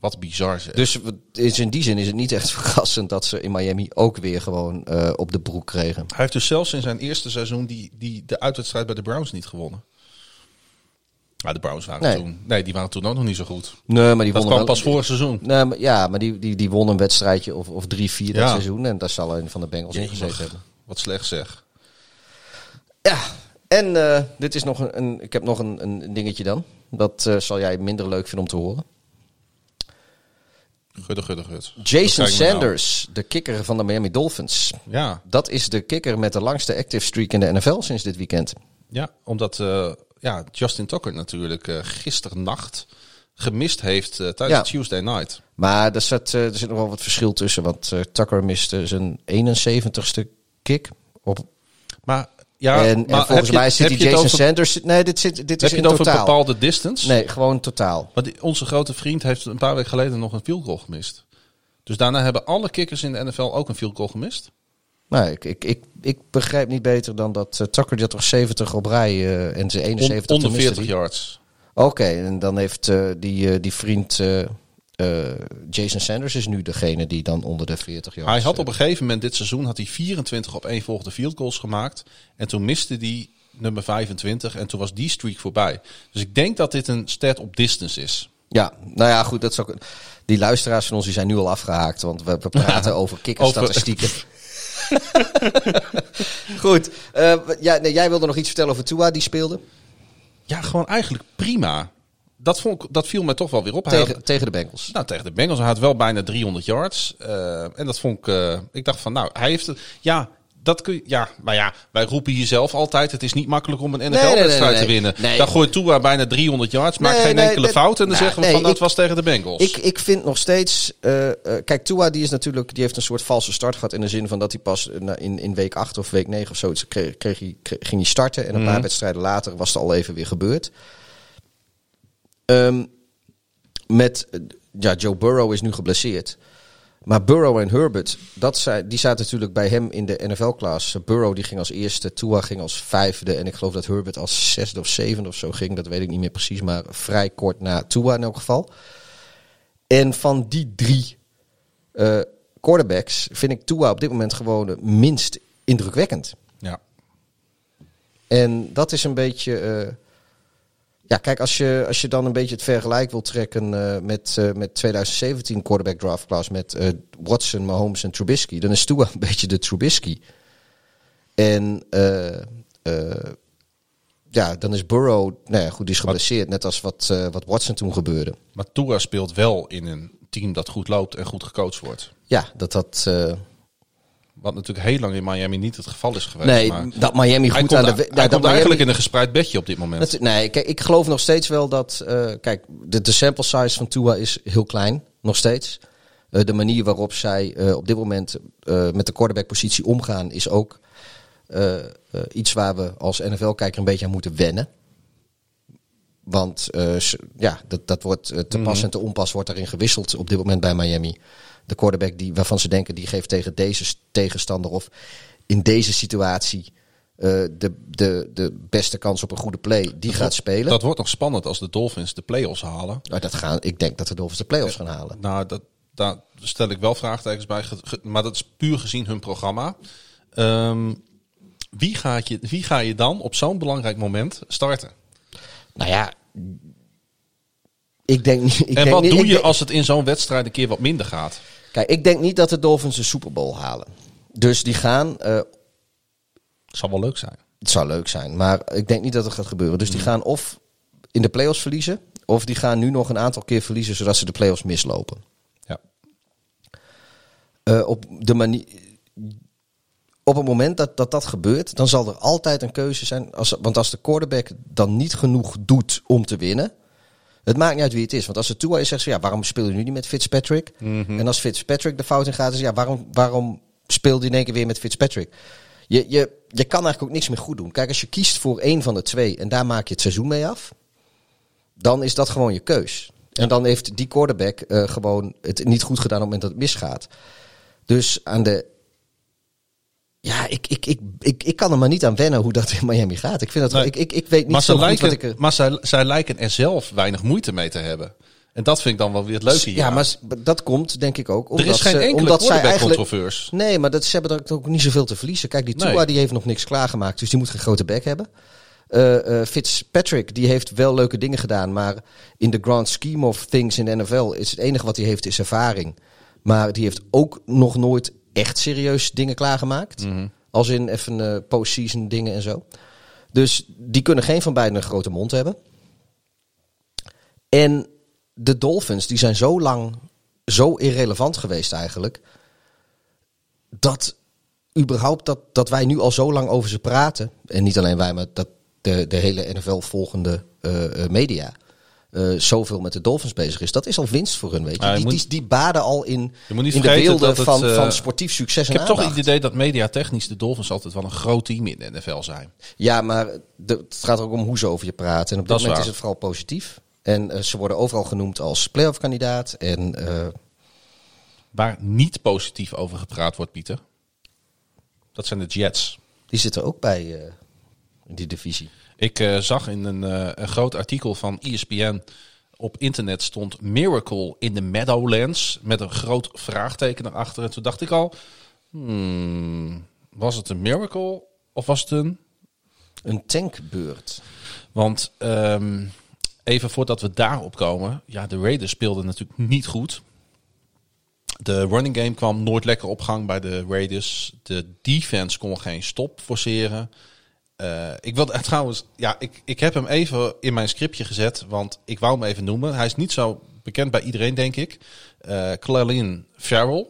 Wat bizar zeg. Dus is in die zin is het niet echt verrassend dat ze in Miami ook weer gewoon op de broek kregen. Hij heeft dus zelfs in zijn eerste seizoen die, die, de uitwedstrijd bij de Browns niet gewonnen. Maar de Browns waren Nee. toen... Nee, die waren toen ook nog niet zo goed. Nee, maar die Dat kwam wel- pas vorig seizoen. Nee, maar, ja, maar die, die, die won een wedstrijdje of, of drie, vier dat Ja. seizoen. En daar zal een van de Bengals in gezeten hebben. Wat slecht zeg. Ja, en eh, dit is nog een, een. Ik heb nog een, een dingetje dan. Dat eh, zal jij minder leuk vinden om te horen. Gudde, gudde, gud. Jason nou? Sanders, de kicker van de Miami Dolphins. Ja, Dat is de kicker met de langste active streak in de NFL sinds dit weekend. ja omdat eh, ja, Justin Tucker natuurlijk eh gisternacht gemist heeft eh, tijdens Ja. Tuesday Night. Maar er zit, eh, er zit nog wel wat verschil tussen. Want Tucker miste zijn 71ste kick. Op, Maar ja, en, en maar volgens heb je- mij zit heb die je Jason over, Sanders. Nee, dit, zit, dit Heb is je in het over totaal. een bepaalde distance? Nee, gewoon totaal. Die- onze grote vriend heeft een paar weken geleden nog een field goal gemist. Dus daarna hebben alle kickers in de NFL ook een field goal gemist. Nou, ik, ik, ik, ik begrijp niet beter dan dat eh, Tucker die had toch 70 op rij eh, en zijn On- 71 onder toen miste 40 die. yards. Oké, en dan heeft eh, die, die vriend Jason Sanders is nu degene die dan onder de 40 jaar Hij had op een gegeven moment dit seizoen had hij 24 op één volgende field goals gemaakt. En toen miste hij nummer 25 en toen was die streak voorbij. Dus ik denk dat dit een stat op distance is. Ja, nou ja, goed. Dat ook, die luisteraars van ons die zijn nu al afgehaakt, want we, we praten over kikkerstatistieken. goed. eh, ja, nee, jij wilde nog iets vertellen over Tua, die speelde Ja, gewoon eigenlijk prima. Dat, vond ik, dat viel mij toch wel weer op. Tegen, had- tegen de Bengals. Nou, tegen de Bengals. Hij had wel bijna 300 yards. Eh, en dat vond ik... eh, ik dacht van, nou, hij heeft het... Ja, dat kun je... Ja, maar ja, wij roepen hier zelf altijd... Het is niet makkelijk om een nee, nee, NFL-wedstrijd nee. te winnen. Dan gooit Tua bijna 300 yards. Maakt geen enkele dat- fout. En dan zeggen we van, ik- het was tegen de Bengals. Ik, ik vind nog steeds. eh, eh, kijk, Tua die is natuurlijk, die heeft een soort valse start gehad. In de zin van dat hij pas eh, in, in week 8 of week 9 of zo. Kreeg, kreeg hij, kreeg- ging hij starten. En een paar wedstrijden later was het al even weer gebeurd. Ehm, met. Ja, Joe Burrow is nu geblesseerd. Maar Burrow en Herbert, dat zijn, die zaten natuurlijk bij hem in de NFL-klas. Burrow die ging als eerste, Tua ging als vijfde. En ik geloof dat Herbert als zesde of zevende of zo ging. Dat weet ik niet meer precies, maar vrij kort na Tua in elk geval. En van die drie eh, quarterbacks vind ik Tua op dit moment gewoon het minst indrukwekkend. Ja. En dat is een beetje. eh, ja, kijk, als je, als je dan een beetje het vergelijk wil trekken eh, met, eh, met 2017 quarterback draft class met eh, Watson, Mahomes en Trubisky, dan is Tua een beetje de Trubisky. En ja, dan is Burrow, nou ja, goed, die is geblesseerd, net als wat, wat Watson toen gebeurde. Maar Tua speelt wel in een team dat goed loopt en goed gecoacht wordt. Ja, dat dat. Wat natuurlijk heel lang in Miami niet het geval is geweest. nee, maar dat Miami goed aan de. hij ja, dat Miami- eigenlijk in een gespreid bedje op dit moment. Dat- nee, kijk, ik geloof nog steeds wel dat. eh, kijk, de, de sample size van Tua is heel klein, nog steeds. Eh, de manier waarop zij eh, op dit moment met de quarterback-positie omgaan, is ook iets waar we als NFL-kijker een beetje aan moeten wennen. Want ja, dat, dat wordt te pas en te onpas wordt daarin gewisseld op dit moment bij Miami. De quarterback die, waarvan ze denken die geeft tegen deze tegenstander of in deze situatie eh, de, de, de beste kans op een goede play, die gaat spelen. Dat wordt nog spannend als de Dolphins de play-offs halen. Nou, dat gaan, ik denk dat de Dolphins de playoffs gaan halen. Nou, dat, daar stel ik wel vraagtekens bij. Maar dat is puur gezien hun programma. Ehm, wie, gaat je, wie ga je dan op zo'n belangrijk moment starten? Nou ja, ik denk niet. Ik en denk wat niet, doe je denk- als het in zo'n wedstrijd een keer wat minder gaat? Kijk, ik denk niet dat de Dolphins de Super Bowl halen. Dus die gaan. eh, Zal wel leuk zijn. het zou leuk zijn, maar ik denk niet dat het gaat gebeuren. Dus die gaan of in de playoffs verliezen, of die gaan nu nog een aantal keer verliezen zodat ze de playoffs mislopen. Ja. Eh, op de manier. Op het moment dat, dat dat gebeurt, dan zal er altijd een keuze zijn. Als, want als de quarterback dan niet genoeg doet om te winnen. Het maakt niet uit wie het is. Want als het Tua is, zegt ze ja, waarom speel je nu niet met Fitzpatrick? En als Fitzpatrick de fout in gaat, is ja, waarom, waarom speelde je in één keer weer met Fitzpatrick? Je, je, je kan eigenlijk ook niks meer goed doen. Kijk, als je kiest voor één van de twee en daar maak je het seizoen mee af, dan is dat gewoon je keus. En dan heeft die quarterback eh, gewoon het niet goed gedaan op het moment dat het misgaat. Dus aan de. Ja, ik, ik, ik, ik, ik kan er maar niet aan wennen hoe dat in Miami gaat. Ik, vind dat, Nee. ik, ik, ik weet niet Maar, zo goed lijken, wat ik... maar zij, zij lijken er zelf weinig moeite mee te hebben. En dat vind ik dan wel weer het leuke hier. Ja, maar dat komt denk ik ook omdat er is geen ze, omdat zij eigenlijk. Nee, maar dat, ze hebben er ook niet zoveel te verliezen. Kijk, die Tua Nee. die heeft nog niks klaargemaakt, dus die moet geen grote bek hebben. Eh, eh, Fitzpatrick die heeft wel leuke dingen gedaan, maar in de grand scheme of things in de NFL is het enige wat hij heeft is ervaring. Maar die heeft ook nog nooit echt serieus dingen klaargemaakt. Mhm. Als in even eh, postseason dingen en zo. Dus die kunnen geen van beiden een grote mond hebben. En de Dolphins, die zijn zo lang zo irrelevant geweest eigenlijk. Dat überhaupt dat, dat wij nu al zo lang over ze praten. En niet alleen wij, maar dat de, de hele NFL volgende eh, eh, media. Eh, zoveel met de Dolphins bezig is. Dat is al winst voor hun, weet je. Je die, moet- die, die baden al in, in de beelden het, van, eh, van sportief succes en Ik heb toch het idee dat mediatechnisch de Dolphins altijd wel een groot team in de NFL zijn. Ja, maar de, het gaat er ook om hoe ze over je praten. En op Dat moment is het vooral positief. En eh, ze worden overal genoemd als playoff kandidaat. En Waar niet positief over gepraat wordt, Pieter. Dat zijn de Jets. die zitten ook bij in die divisie. Ik eh, zag in een, eh, een groot artikel van ESPN op internet stond Miracle in the Meadowlands met een groot vraagteken erachter. En toen dacht ik al, hmm, was het een miracle of was het een... Een tankbeurt. Want ehm, even voordat we daarop komen, ja, de Raiders speelden natuurlijk niet goed. De running game kwam nooit lekker op gang bij de Raiders. De defense kon geen stop forceren. Eh, ik wil trouwens, ja, ik, ik heb hem even in mijn scriptje gezet, want ik wou hem even noemen. Hij is niet zo bekend bij iedereen, denk ik. Clelin Farrell,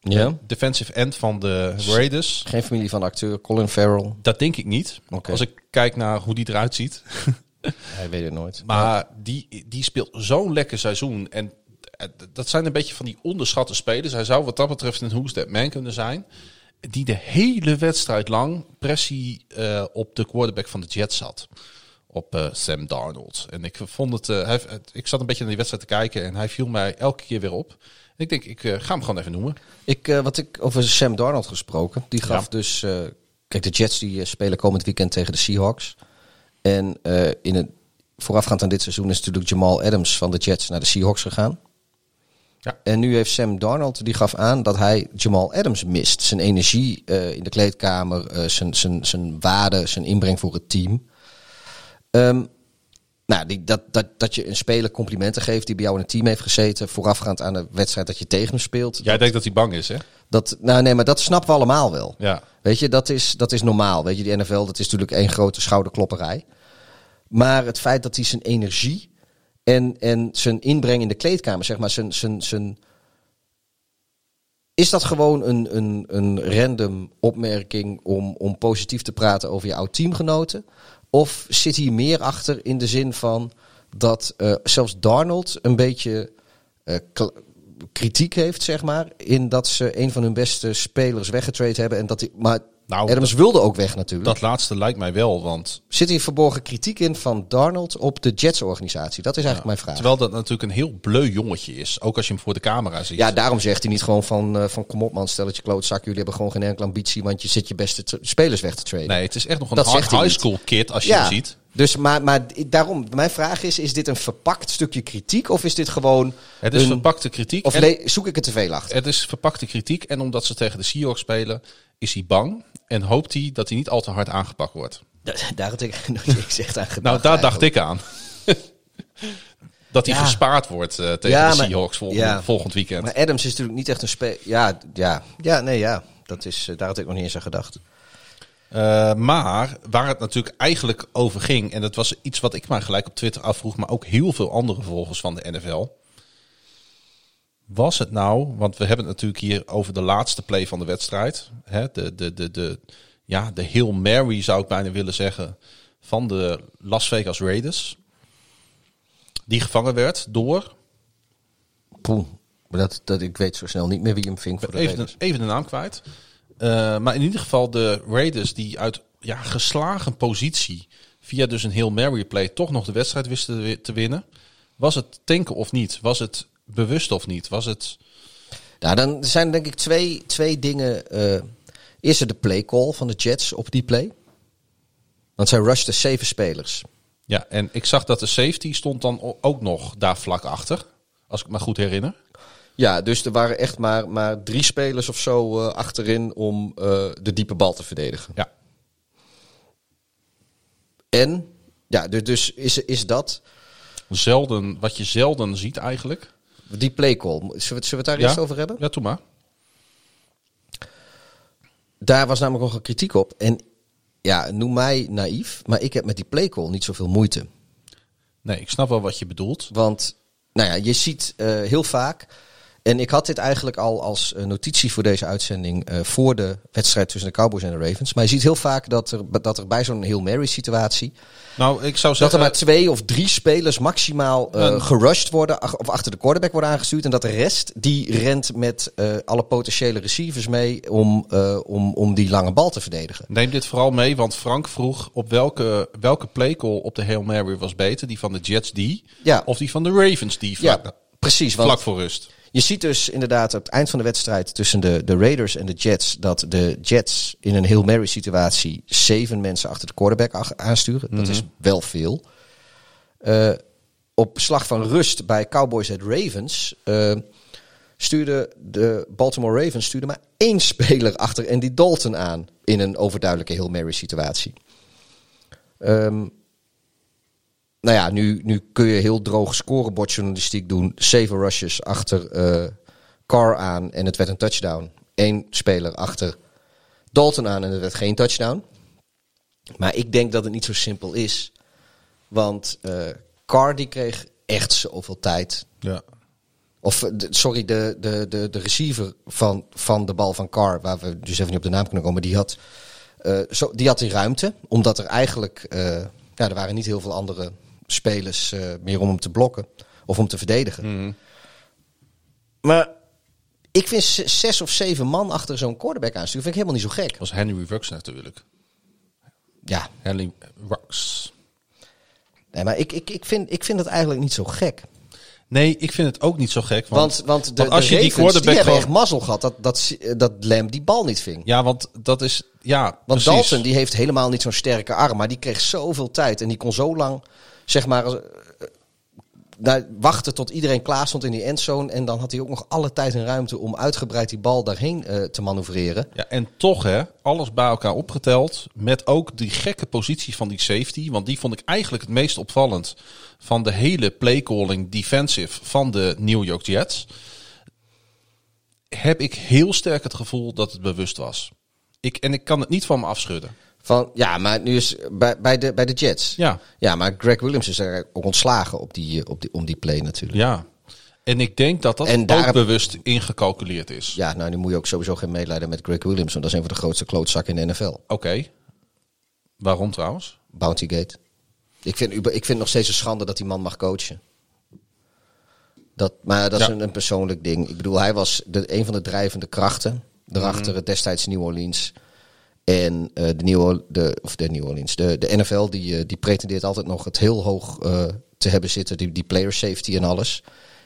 Ja. defensive end van de Raiders. Geen familie van de acteur Colin Farrell. Dat denk ik niet. Als ik kijk naar hoe die eruit ziet. Hij weet het nooit. Maar die, die speelt zo'n lekker seizoen. En eh, dat zijn een beetje van die onderschatte spelers. Hij zou wat dat betreft een Who's That Man kunnen zijn. Die de hele wedstrijd lang pressie eh, op de quarterback van de Jets zat. Op eh, Sam Darnold. En ik vond het, eh, hij, ik zat een beetje naar die wedstrijd te kijken. En hij viel mij elke keer weer op. En ik denk, ik ga hem gewoon even noemen. Ik, wat ik over Sam Darnold gesproken. Die gaf Ja. dus. kijk, de Jets die spelen komend weekend tegen de Seahawks. En in het voorafgaand aan dit seizoen is natuurlijk Jamal Adams van de Jets naar de Seahawks gegaan. Ja. En nu heeft Sam Darnold, die gaf aan dat hij Jamal Adams mist. Zijn energie eh, in de kleedkamer, eh, zijn, zijn, zijn waarde, zijn inbreng voor het team. Ehm, nou, die, dat, dat, dat je een speler complimenten geeft die bij jou in het team heeft gezeten. voorafgaand aan de wedstrijd dat je tegen hem speelt. Jij denkt dat hij bang is, hè? Dat, nou nee, maar dat snappen we allemaal wel. Ja. Weet je, dat is, dat is normaal. Weet je, die NFL, dat is natuurlijk één grote schouderklopperij. Maar het feit dat hij zijn energie en, en zijn inbreng in de kleedkamer, zeg maar, zijn, zijn, zijn... Is dat gewoon een, een, een random opmerking om, om positief te praten over je oud teamgenoten? Of zit hier meer achter in de zin van dat eh, zelfs Darnold een beetje eh, kritiek heeft, zeg maar, in dat ze een van hun beste spelers weggetrade hebben en dat hij, maar Nou, Adams wilde ook weg natuurlijk. Dat laatste lijkt mij wel, want Zit hier verborgen kritiek in van Darnold op de Jets-organisatie? Dat is eigenlijk mijn vraag. terwijl dat natuurlijk een heel bleu jongetje is, ook als je hem voor de camera ziet. Ja, daarom zegt hij niet gewoon van, eh, van kom op man, stel dat je klootzak. Jullie hebben gewoon geen enkele ambitie, want je zit je beste spelers weg te traden. Nee, het is echt nog een Dat high, niet. school kid als je hem ziet. Dus, maar, maar daarom, mijn vraag is, is dit een verpakt stukje kritiek of is dit gewoon... Het is een- verpakte kritiek. Of en- zoek ik er te veel achter? het is verpakte kritiek. En omdat ze tegen de Seahawks spelen, is hij bang. En hoopt hij dat hij niet al te hard aangepakt wordt. Daar had ik nog niks echt aan gedacht. Nou, daar dacht ik aan. dat hij Ja. gespaard wordt eh, tegen Ja, de maar- Seahawks volgend, ja. volgend weekend. Maar Adams is natuurlijk niet echt een spe... Ja, ja, ja, nee, ja. Dat is, eh, daar had ik nog niet eens aan gedacht. Eh, maar waar het natuurlijk eigenlijk over ging, en dat was iets wat ik mij gelijk op Twitter afvroeg, maar ook heel veel andere volgers van de NFL. Was het nou, want we hebben het natuurlijk hier over de laatste play van de wedstrijd. Hè, de, de, de, de, ja, de Hail Mary zou ik bijna willen zeggen van de Las Vegas Raiders. Die gevangen werd door, Poeh. Maar dat, dat, ik weet zo snel niet meer wie hem ving voor de even, Raiders. de, even de naam kwijt. Eh, maar in ieder geval de Raiders die uit ja, geslagen positie via dus een heel Mary play toch nog de wedstrijd wisten te wi- te winnen. Was het tanken of niet? Was het bewust of niet? Was het... Nou, dan zijn denk ik twee, twee dingen. eh eerst de play call van de Jets op die play. Want zij rushten zeven spelers. Ja, en ik zag dat de safety stond dan ook nog daar vlak achter. Als ik me goed herinner. Ja, dus er waren echt maar, maar drie spelers of zo eh, achterin om eh, de diepe bal te verdedigen. Ja, En, ja, dus, dus is, is dat zelden, wat je zelden ziet eigenlijk. Die play call. Zullen we, het- zullen we het daar Ja? eerst over hebben? Ja, doe maar. Daar was namelijk nog een kritiek op. En ja, noem mij naïef, maar ik heb met die play call niet zoveel moeite. Nee, ik snap wel wat je bedoelt. Want, nou ja, je ziet eh, heel vaak. En ik had dit eigenlijk al als eh, notitie voor deze uitzending eh, voor de wedstrijd tussen de Cowboys en de Ravens. Maar je ziet heel vaak dat er, dat er bij zo'n Hail Mary situatie. Nou, ik zou Dat er zeggen... maar twee of drie spelers maximaal Een- gerushed worden. ach- Of achter de quarterback worden aangestuurd. En dat de rest die rent met alle potentiële receivers mee om, om, om die lange bal te verdedigen. Neem dit vooral mee, want Frank vroeg op welke, welke playcall op de Hail Mary was beter. Die van de Jets die, Ja. of die van de Ravens die, Ja, vlak, precies. Want vlak voor rust. Je ziet dus inderdaad op het eind van de wedstrijd tussen de, de Raiders en de Jets dat de Jets in een heel Mary situatie zeven mensen achter de quarterback aansturen. Dat is wel veel. Eh, op slag van rust bij Cowboys at Ravens eh, stuurde de Baltimore Ravens stuurde maar één speler achter Andy Dalton aan in een overduidelijke heel Mary situatie. Ehm, nou ja, nu, nu kun je heel droog scorebordjournalistiek doen. Zeven rushes achter eh Carr aan en het werd een touchdown. Eén speler achter Dalton aan en het werd geen touchdown. Maar ik denk dat het niet zo simpel is. Want eh Carr die kreeg echt zoveel tijd. Ja. Of, eh, sorry, de, de, de, de receiver van, van de bal van Carr, waar we dus even niet op de naam kunnen komen, die had, zo, die had die ruimte. Omdat er eigenlijk, eh, ja, er waren niet heel veel andere spelers eh, meer om hem te blokken of om te verdedigen. Maar ik vind zes of zeven man achter zo'n quarterback aansturen, vind ik helemaal niet zo gek. Dat was Henry Rux natuurlijk. Ja, Henry Rux. nee, maar ik, ik, ik, vind, ik vind het eigenlijk niet zo gek. Nee, ik vind het ook niet zo gek. Want, Want, want, de, want als de je die Ravens, die quarterback hebben gewoon... echt mazzel gehad dat, dat, dat Lamb die bal niet ving. Ja, want dat is... Ja, Want precies. Dalton die heeft helemaal niet zo'n sterke arm, maar die kreeg zoveel tijd en die kon zo lang, zeg maar, eh, nou, wachten tot iedereen klaar stond in die endzone. En dan had hij ook nog alle tijd en ruimte om uitgebreid die bal daarheen eh, te manoeuvreren. Ja, en toch hè, alles bij elkaar opgeteld. Met ook die gekke positie van die safety. Want die vond ik eigenlijk het meest opvallend van de hele playcalling defensive van de New York Jets. Heb ik heel sterk het gevoel dat het bewust was. Ik, en ik kan het niet van me afschudden. Van, ja, maar nu is bij, bij, de, bij de Jets. Ja. Ja, maar Greg Williams is er ook ontslagen op die, op die, om die play natuurlijk. Ja. En ik denk dat dat En ook daar- bewust ingecalculeerd is. Ja, nou, nu moet je ook sowieso geen medelijden met Greg Williams, want dat is een van de grootste klootzakken in de NFL. Oké. Waarom trouwens? Bountygate. Ik vind, ik vind nog steeds een schande dat die man mag coachen. Dat, maar dat is Ja. een, een persoonlijk ding. Ik bedoel, hij was de, een van de drijvende krachten. Daarachter het destijds New Orleans. En eh, de, New, de, of de New Orleans. De, de NFL die, eh, die pretendeert altijd nog het heel hoog eh, te hebben zitten. Die, die player safety en alles.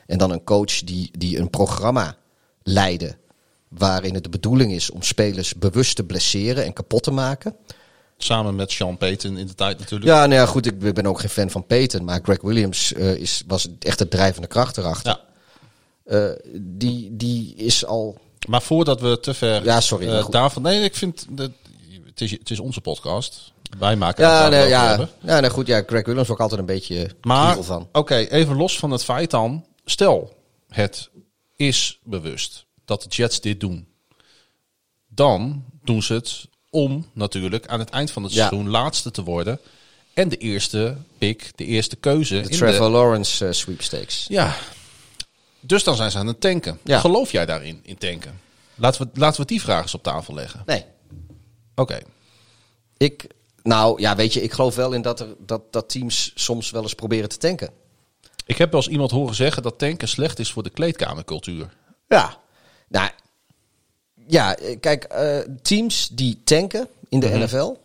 En dan een coach die, die een programma leidde. Waarin het de bedoeling is om spelers bewust te blesseren en kapot te maken. Samen met Sean Payton in de tijd natuurlijk. Ja, nou ja, goed, ik ben ook geen fan van Peyton, maar Greg Williams is, was echt de drijvende kracht erachter. Ja. Die, die is al. Maar voordat we te ver Ja, sorry, daarvan... Nee, ik vind... Dat, het is, het is onze podcast. Wij maken Ja, het nee, ja, ja nee, goed. Ja, Greg Williams ook altijd een beetje Maar, van. oké, even los van het feit dan. Stel, het is bewust dat de Jets dit doen. Dan doen ze het om natuurlijk aan het eind van het Ja. seizoen laatste te worden. En de eerste pick, de eerste keuze. De in Trevor Lawrence eh, sweepstakes. Ja. Dus dan zijn ze aan het tanken. Ja. Geloof jij daarin, in tanken? Laten we, laten we die vraag eens op tafel leggen. Nee. Oké. Ik, nou ja, weet je, ik geloof wel in dat, er, dat, dat teams soms wel eens proberen te tanken. Ik heb wel eens iemand horen zeggen dat tanken slecht is voor de kleedkamercultuur. Ja. Nou, ja, eh, kijk, eh, teams die tanken in de Mhm. NFL,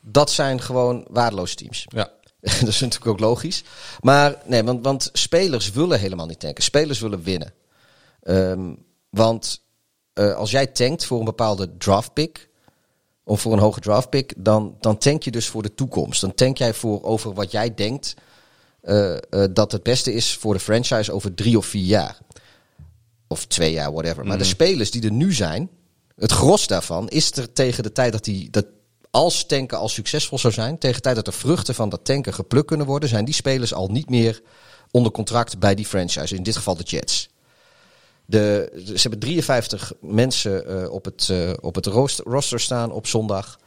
dat zijn gewoon waardeloze teams. Ja. dat is natuurlijk ook logisch. Maar nee, want, want spelers willen helemaal niet tanken. Spelers willen winnen. Ehm, want eh, als jij tankt voor een bepaalde draftpick, of voor een hoge draftpick, dan, dan tank je dus voor de toekomst. Dan tank jij voor over wat jij denkt eh, eh, dat het beste is voor de franchise over drie of vier jaar. Of twee jaar, whatever. Maar de spelers die er nu zijn, het gros daarvan is er tegen de tijd dat die. Dat, als tanken al succesvol zou zijn, tegen de tijd dat de vruchten van dat tanken geplukt kunnen worden, zijn die spelers al niet meer onder contract bij die franchise. In dit geval de Jets. De, ze hebben 53 mensen eh, op het, eh, op het roster staan op zondag.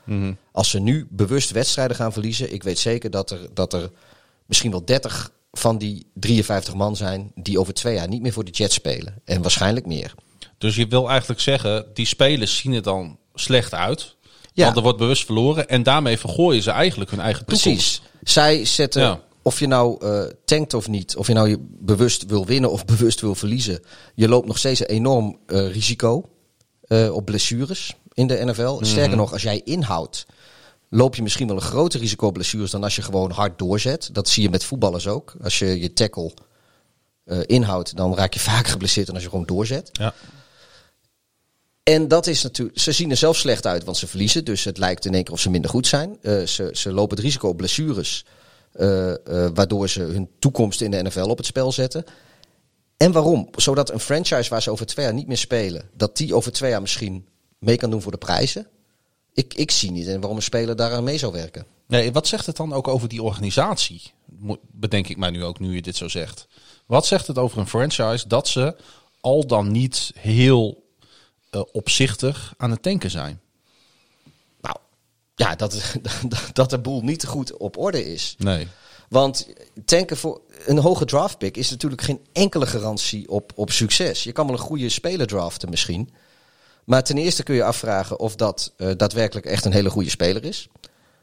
Als ze nu bewust wedstrijden gaan verliezen, ik weet zeker dat er, dat er misschien wel 30 van die 53 man zijn die over twee jaar niet meer voor de Jets spelen. En waarschijnlijk meer. Dus je wil eigenlijk zeggen, die spelers zien er dan slecht uit. Ja. Want er wordt bewust verloren. En daarmee vergooien ze eigenlijk hun eigen toekomst. Precies. Zij zetten, Ja. Of je nou eh, tankt of niet, of je nou je bewust wil winnen of bewust wil verliezen, je loopt nog steeds een enorm eh, risico eh, op blessures in de NFL. Sterker nog, als jij inhoudt, loop je misschien wel een groter risico op blessures dan als je gewoon hard doorzet. Dat zie je met voetballers ook. Als je je tackle inhoudt, dan raak je vaker geblesseerd dan als je gewoon doorzet. Ja. En dat is natuurlijk. Ze zien er zelf slecht uit, want ze verliezen. Dus het lijkt in één keer of ze minder goed zijn. Ze, ze lopen het risico op blessures. Eh, eh, waardoor ze hun toekomst in de NFL op het spel zetten. En waarom? Zodat een franchise waar ze over twee jaar niet meer spelen, dat die over twee jaar misschien mee kan doen voor de prijzen. Ik, ik zie niet en waarom een speler daaraan mee zou werken. Nee, wat zegt het dan ook over die organisatie? Bedenk ik mij nu ook, nu je dit zo zegt. Wat zegt het over een franchise dat ze al dan niet heel eh, opzichtig aan het tanken zijn? Ja, dat, dat de boel niet goed op orde is. Nee. Want tanken voor een hoge draftpick is natuurlijk geen enkele garantie op, op succes. Je kan wel een goede speler draften misschien. Maar ten eerste kun je afvragen of dat eh, daadwerkelijk echt een hele goede speler is.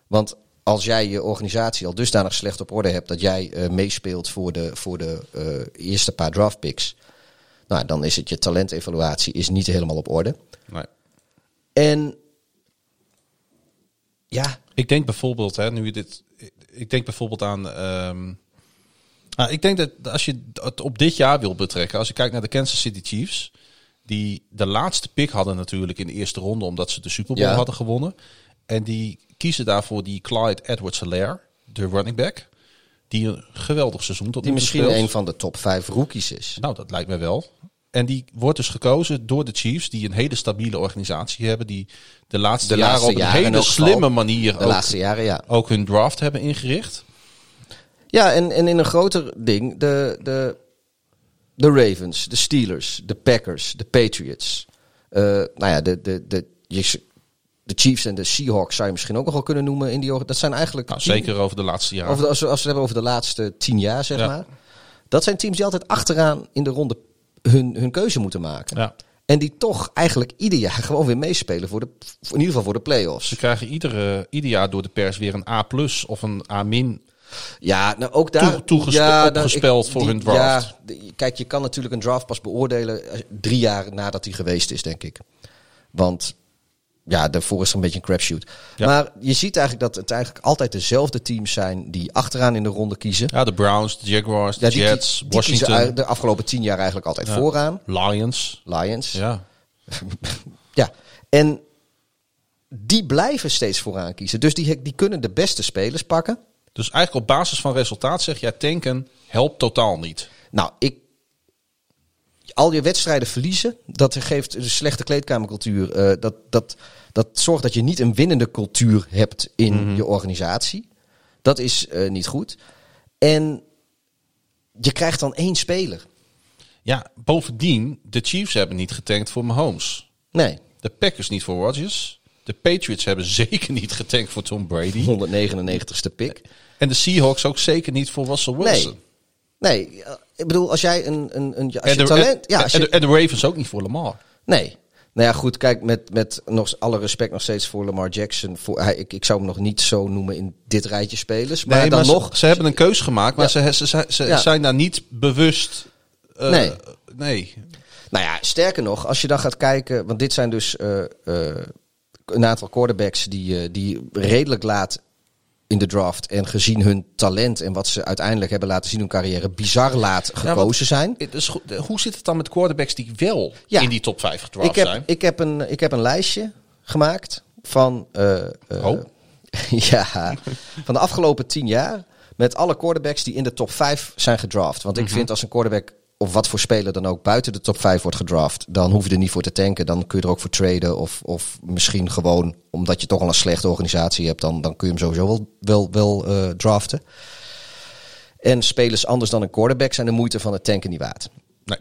Want als jij je organisatie al dusdanig slecht op orde hebt dat jij eh, meespeelt voor de, voor de eh, eerste paar draftpicks. Nou, dan is het je talentevaluatie is niet helemaal op orde. nee. En ja, Ik denk bijvoorbeeld, hè, nu je dit. Ik denk bijvoorbeeld aan. ehm, ah, ik denk dat als je het op dit jaar wil betrekken, als je kijkt naar de Kansas City Chiefs, die de laatste pick hadden natuurlijk in de eerste ronde, omdat ze de Super Bowl Ja. hadden gewonnen. En die kiezen daarvoor die Clyde Edwards-Helaire, de running back, die een geweldig seizoen tot die nu toe misschien speelt. een van de top vijf rookies is. Nou, dat lijkt me wel. En die wordt dus gekozen door de Chiefs, die een hele stabiele organisatie hebben, die de laatste De jaren laatste op een jaren hele geval. slimme manier De ook, laatste jaren, ja. ook hun draft hebben ingericht. Ja, en, en in een groter ding, de, de, de Ravens, de Steelers, de Packers, de Patriots. eh, nou ja, de, de, de, de Chiefs en de Seahawks zou je misschien ook nog wel kunnen noemen. In die, dat zijn eigenlijk. Nou, zeker over de laatste jaren. Over de, als, we, als we het hebben over de laatste tien jaar, zeg Ja. maar. Dat zijn teams die altijd achteraan in de ronde hun, hun keuze moeten maken. Ja. En die toch eigenlijk ieder jaar gewoon weer meespelen voor de, in ieder geval voor de playoffs. Ze krijgen iedere, ieder jaar door de pers weer een A plus of een A min. Ja, nou ook daar. Toe- ja, opgespeld voor hun draft. Ja, kijk, je kan natuurlijk een draft pas beoordelen eh, drie jaar nadat hij geweest is, denk ik. Want ja, daarvoor is er een beetje een crapshoot. Ja. Maar je ziet eigenlijk dat het eigenlijk altijd dezelfde teams zijn die achteraan in de ronde kiezen. Ja, de Browns, de Jaguars, de Ja, die, Jets, die kiezen Washington, de afgelopen tien jaar eigenlijk altijd Ja. vooraan. Lions. Lions. Ja. Ja. En die blijven steeds vooraan kiezen. Dus die, die kunnen de beste spelers pakken. Dus eigenlijk op basis van resultaat zeg jij tanken helpt totaal niet. Nou, ik. Al je wedstrijden verliezen, dat geeft een slechte kleedkamercultuur. eh, dat, dat, dat zorgt dat je niet een winnende cultuur hebt in je organisatie. Dat is eh, niet goed. En je krijgt dan één speler. Ja, bovendien, de Chiefs hebben niet getankt voor Mahomes. Nee, De Packers niet voor Rodgers. De Patriots hebben zeker niet getankt voor Tom Brady. 199ste pick. En de Seahawks ook zeker niet voor Russell Wilson. Nee. Nee, ik bedoel, als jij een, een, een als je de, talent... en, Ja, als en je, de, en de Ravens ook niet voor Lamar. Nee. Nou ja, goed, kijk, met, met nog alle respect nog steeds voor Lamar Jackson. Voor, hij, ik, ik zou hem nog niet zo noemen in dit rijtje spelers. Maar Nee, dan maar ze- nog... Ze, hebben een keus gemaakt, maar Ja. ze, ze, ze, Ja. zijn daar niet bewust. eh, Nee. nee. Nou ja, sterker nog, als je dan gaat kijken... Want dit zijn dus eh, eh, een aantal quarterbacks die, die redelijk laat in de draft... en gezien hun talent en wat ze uiteindelijk hebben laten zien hun carrière... bizar laat gekozen zijn. Goed. Hoe zit het dan met quarterbacks die wel Ja. in die top 5 gedraft Ik heb, zijn? ik, heb een, ik heb een lijstje gemaakt van, eh, eh, Oh. ja, van de afgelopen tien jaar. Met alle quarterbacks die in de top 5 zijn gedraft. Want ik Mhm. vind als een quarterback, of wat voor speler dan ook, buiten de top 5 wordt gedraft. Dan hoef je er niet voor te tanken. Dan kun je er ook voor traden. Of, of misschien gewoon, omdat je toch al een slechte organisatie hebt, dan, dan kun je hem sowieso wel, wel, wel eh, draften. En spelers anders dan een quarterback zijn de moeite van het tanken niet waard. Nee.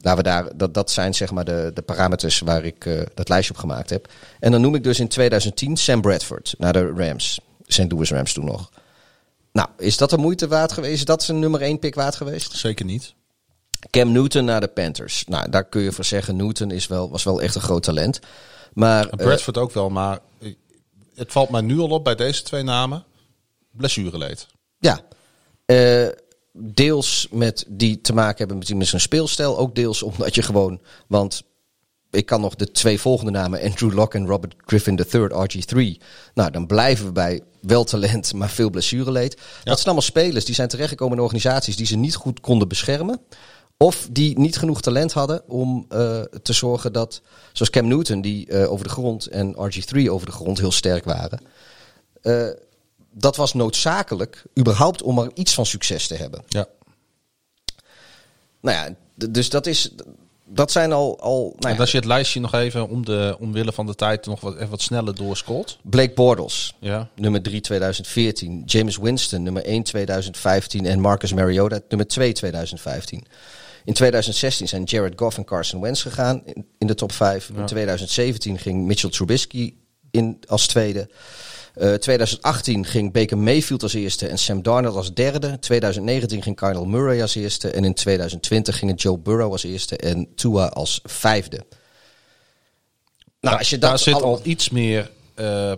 Laten we daar, dat, dat zijn zeg maar de, de parameters waar ik eh, dat lijstje op gemaakt heb. En dan noem ik dus in 2010 Sam Bradford naar de Rams. St. Louis Rams toen nog. Nou, is dat de moeite waard geweest? Is dat zijn nummer 1 pick waard geweest? Zeker niet. Cam Newton naar de Panthers. Nou, daar kun je voor zeggen, Newton is wel, was wel echt een groot talent. Maar En eh, Bradford ook wel, maar het valt mij nu al op bij deze twee namen. Blessureleed. Ja. Eh, deels met die te maken hebben met, met zijn speelstijl. Ook deels omdat je gewoon. Want ik kan nog de twee volgende namen. Andrew Locke en Robert Griffin III, RG3. Nou, dan blijven we bij wel talent, maar veel blessureleed. Dat zijn allemaal spelers die zijn terechtgekomen in organisaties die ze niet goed konden beschermen. Of die niet genoeg talent hadden om eh, te zorgen dat, zoals Cam Newton, die eh, over de grond en RG3 over de grond heel sterk waren. Eh, dat was noodzakelijk, überhaupt om er iets van succes te hebben. Ja. Nou ja, dus dat is, dat zijn al, al nou En ja, als je het lijstje nog even om de, omwille van de tijd nog wat, even wat sneller doorscrollt. Blake Bortles, Ja. nummer 3 2014. James Winston, nummer 1 2015. En Marcus Mariota, nummer 2 2015. In 2016 zijn Jared Goff en Carson Wentz gegaan in, in de top 5. In 2017 ging Mitchell Trubisky in als tweede. Eh 2018 ging Baker Mayfield als eerste en Sam Darnold als derde. 2019 ging Kyle Murray als eerste. En in 2020 gingen Joe Burrow als eerste en Tua als vijfde. Nou, als je dat Daar zit al iets meer eh,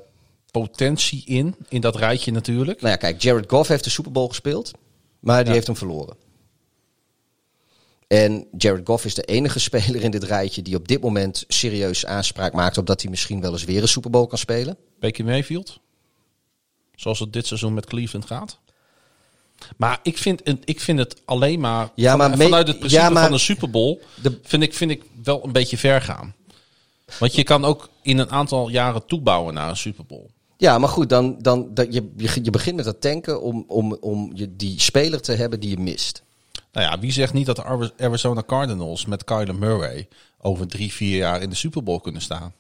potentie in, in dat rijtje natuurlijk. Nou ja, kijk, Jared Goff heeft de Super Bowl gespeeld, maar die Ja. heeft hem verloren. En Jared Goff is de enige speler in dit rijtje die op dit moment serieus aanspraak maakt op dat hij misschien wel eens weer een Super Bowl kan spelen. Baker Mayfield. Zoals het dit seizoen met Cleveland gaat. Maar ik vind, ik vind het alleen maar, Ja, van- maar vanuit het principe ja, maar- van een Super Bowl De- vind, ik, vind ik wel een beetje ver gaan. Want je kan ook in een aantal jaren toebouwen naar een Super Bowl. Ja, maar goed, dan, dan, dat je, je, je begint met dat tanken om, om, om je, die speler te hebben die je mist. Nou ja, wie zegt niet dat de Ari- Arizona Cardinals met Kyler Murray over drie, vier jaar in de Super Bowl kunnen staan?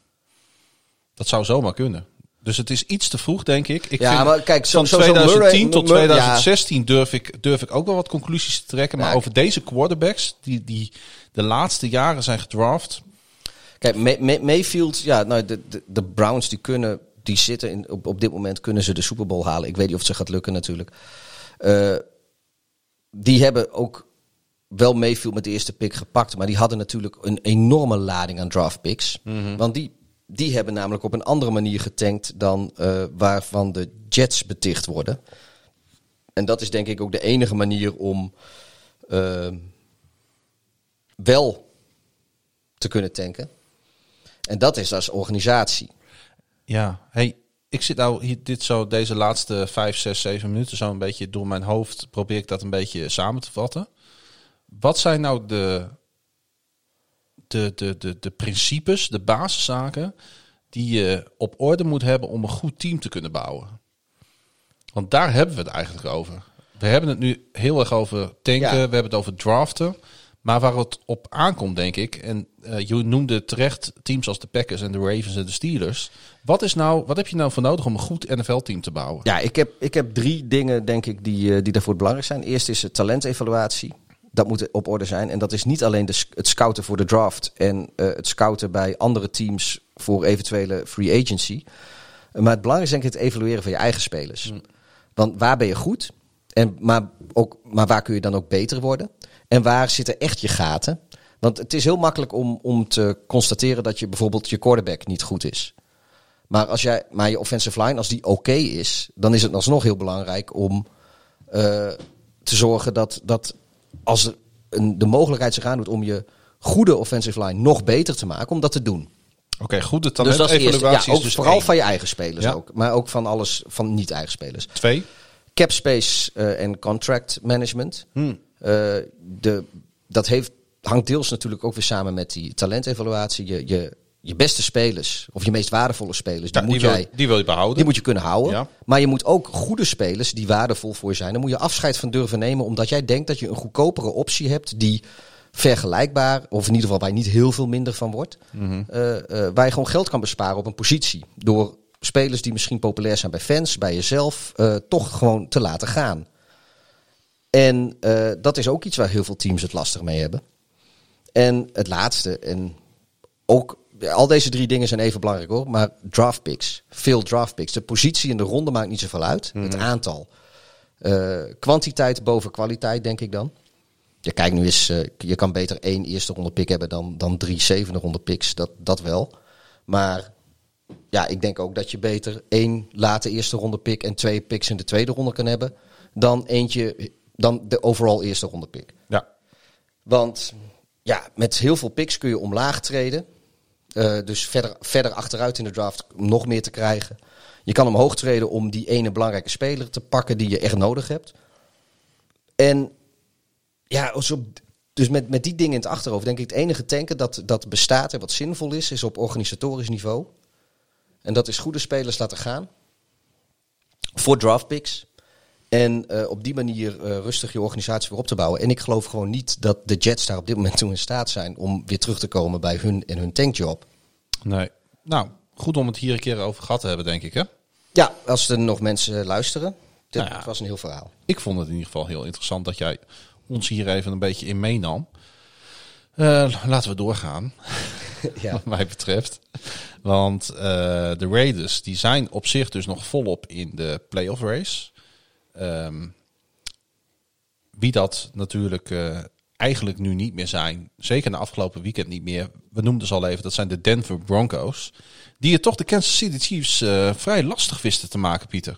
Dat zou zomaar kunnen. Dus het is iets te vroeg, denk ik. ik Ja, vind maar kijk, zo- van zo- zo 2010 Murray- tot Murray- ja. 2016 durf, ik, durf ik ook wel wat conclusies te trekken. Maar Ja, over deze quarterbacks, die, die de laatste jaren zijn gedraft. Kijk, May- May- Mayfield, ja, nou, de, de, de Browns die kunnen, die zitten in, op, op dit moment kunnen ze de Super Bowl halen. Ik weet niet of het ze gaat lukken natuurlijk. Eh, die hebben ook wel Mayfield met de eerste pick gepakt, maar die hadden natuurlijk een enorme lading aan draft picks. Want die, die hebben namelijk op een andere manier getankt dan eh, waarvan de Jets beticht worden. En dat is denk ik ook de enige manier om eh, wel te kunnen tanken. En dat is als organisatie. Ja, hey, ik zit nou hier, dit zo, deze laatste vijf, zes, zeven minuten zo een beetje door mijn hoofd. Probeer ik dat een beetje samen te vatten. Wat zijn nou de, de, de, de, de principes, de basiszaken die je op orde moet hebben om een goed team te kunnen bouwen? Want daar hebben we het eigenlijk over. We hebben het nu heel erg over tanken, Ja. we hebben het over draften. Maar waar het op aankomt, denk ik, en eh, je noemde terecht teams als de Packers en de Ravens en de Steelers. Wat, is nou, wat heb je nou voor nodig om een goed NFL-team te bouwen? Ja, ik heb, ik heb drie dingen, denk ik, die, eh, die daarvoor belangrijk zijn. Eerst is het talentevaluatie. Dat moet op orde zijn. En dat is niet alleen de, het scouten voor de draft en eh, het scouten bij andere teams voor eventuele free agency. Maar het belangrijkste is denk ik het evalueren van je eigen spelers. Want waar ben je goed? En, maar, ook, maar waar kun je dan ook beter worden? En waar zitten echt je gaten? Want het is heel makkelijk om, om te constateren dat je bijvoorbeeld je quarterback niet goed is. Maar als jij, maar je offensive line, als die oké is, dan is het alsnog heel belangrijk om eh, te zorgen dat, dat als er een, de mogelijkheid zich aandoet om je goede offensive line nog beter te maken, om dat te doen. Oké, goede Dus dat is de eerste. talentevaluatie Ja, ook is dus vooral één. van je eigen spelers Ja. ook. Maar ook van alles van niet-eigen spelers. Twee. Cap space eh, en contract management. Hmm. Eh, de, dat heeft, hangt deels natuurlijk ook weer samen met die talentevaluatie. Je, je, je beste spelers, of je meest waardevolle spelers, die, moet die, jij, wil, die wil je behouden. die moet je kunnen houden. Ja. Maar je moet ook goede spelers die waardevol voor je zijn. Daar moet je afscheid van durven nemen, omdat jij denkt dat je een goedkopere optie hebt die vergelijkbaar, of in ieder geval waar je niet heel veel minder van wordt, eh, waar je gewoon geld kan besparen op een positie. Door spelers die misschien populair zijn bij fans, bij jezelf, toch gewoon te laten gaan. En eh, dat is ook iets waar heel veel teams het lastig mee hebben. En het laatste, en ook al deze drie dingen zijn even belangrijk hoor, maar draft picks, veel draft picks. De positie in de ronde maakt niet zoveel uit, het aantal. Eh, kwantiteit boven kwaliteit, denk ik dan. Je kijkt nu eens, eh, je kan beter één eerste ronde pick hebben dan, dan drie zevende ronde picks, dat, dat wel. Maar ja, ik denk ook dat je beter één late eerste ronde pick en twee picks in de tweede ronde kan hebben, dan eentje, dan de overall eerste ronde pick. Ja. Want ja, met heel veel picks kun je omlaag treden. Eh, dus verder, verder achteruit in de draft nog meer te krijgen. Je kan omhoog treden om die ene belangrijke speler te pakken die je echt nodig hebt. En ja, dus met, met die dingen in het achterhoofd denk ik het enige tanken dat, dat bestaat en wat zinvol is, is op organisatorisch niveau. En dat is goede spelers laten gaan. Voor draft picks. En eh, op die manier eh, rustig je organisatie weer op te bouwen. En ik geloof gewoon niet dat de Jets daar op dit moment toe in staat zijn om weer terug te komen bij hun en hun tankjob. Nee. Nou, goed om het hier een keer over gehad te hebben, denk ik. Hè? Ja, als er nog mensen luisteren. Dit Nou ja. was een heel verhaal. Ik vond het in ieder geval heel interessant dat jij ons hier even een beetje in meenam. Eh, laten we doorgaan, ja. wat mij betreft. Want de Raiders die zijn op zich dus nog volop in de playoff race. Ehm, wie dat natuurlijk eh, eigenlijk nu niet meer zijn, zeker na afgelopen weekend niet meer. We noemden ze al even, dat zijn de Denver Broncos. Die het toch de Kansas City Chiefs eh, vrij lastig wisten te maken, Pieter.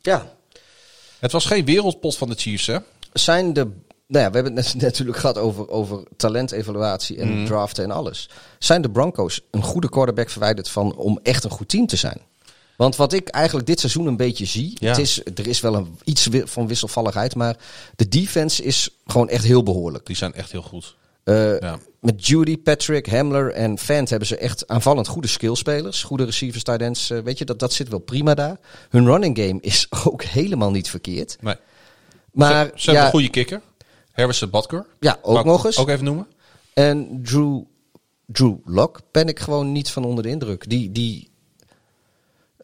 ja, Het was geen wereldpot van de Chiefs, hè? zijn de. Nou ja, we hebben het net natuurlijk gehad over, over talentevaluatie en Mm. draften en alles. Zijn de Broncos een goede quarterback verwijderd van om echt een goed team te zijn? Want wat ik eigenlijk dit seizoen een beetje zie, Ja. het is, er is wel een, iets van wisselvalligheid, maar de defense is gewoon echt heel behoorlijk. Die zijn echt heel goed. Eh, Ja. Met Judy, Patrick, Hamler en Fant hebben ze echt aanvallend goede skillspelers. Goede receivers, tight ends. eh, weet je, dat, dat zit wel prima daar. Hun running game is ook helemaal niet verkeerd. Nee. Maar ze, ze hebben een goede kicker. Harrison Butker. ja, ook nog eens. Ook even noemen. En Drew, Drew Lock ben ik gewoon niet van onder de indruk. Die, die,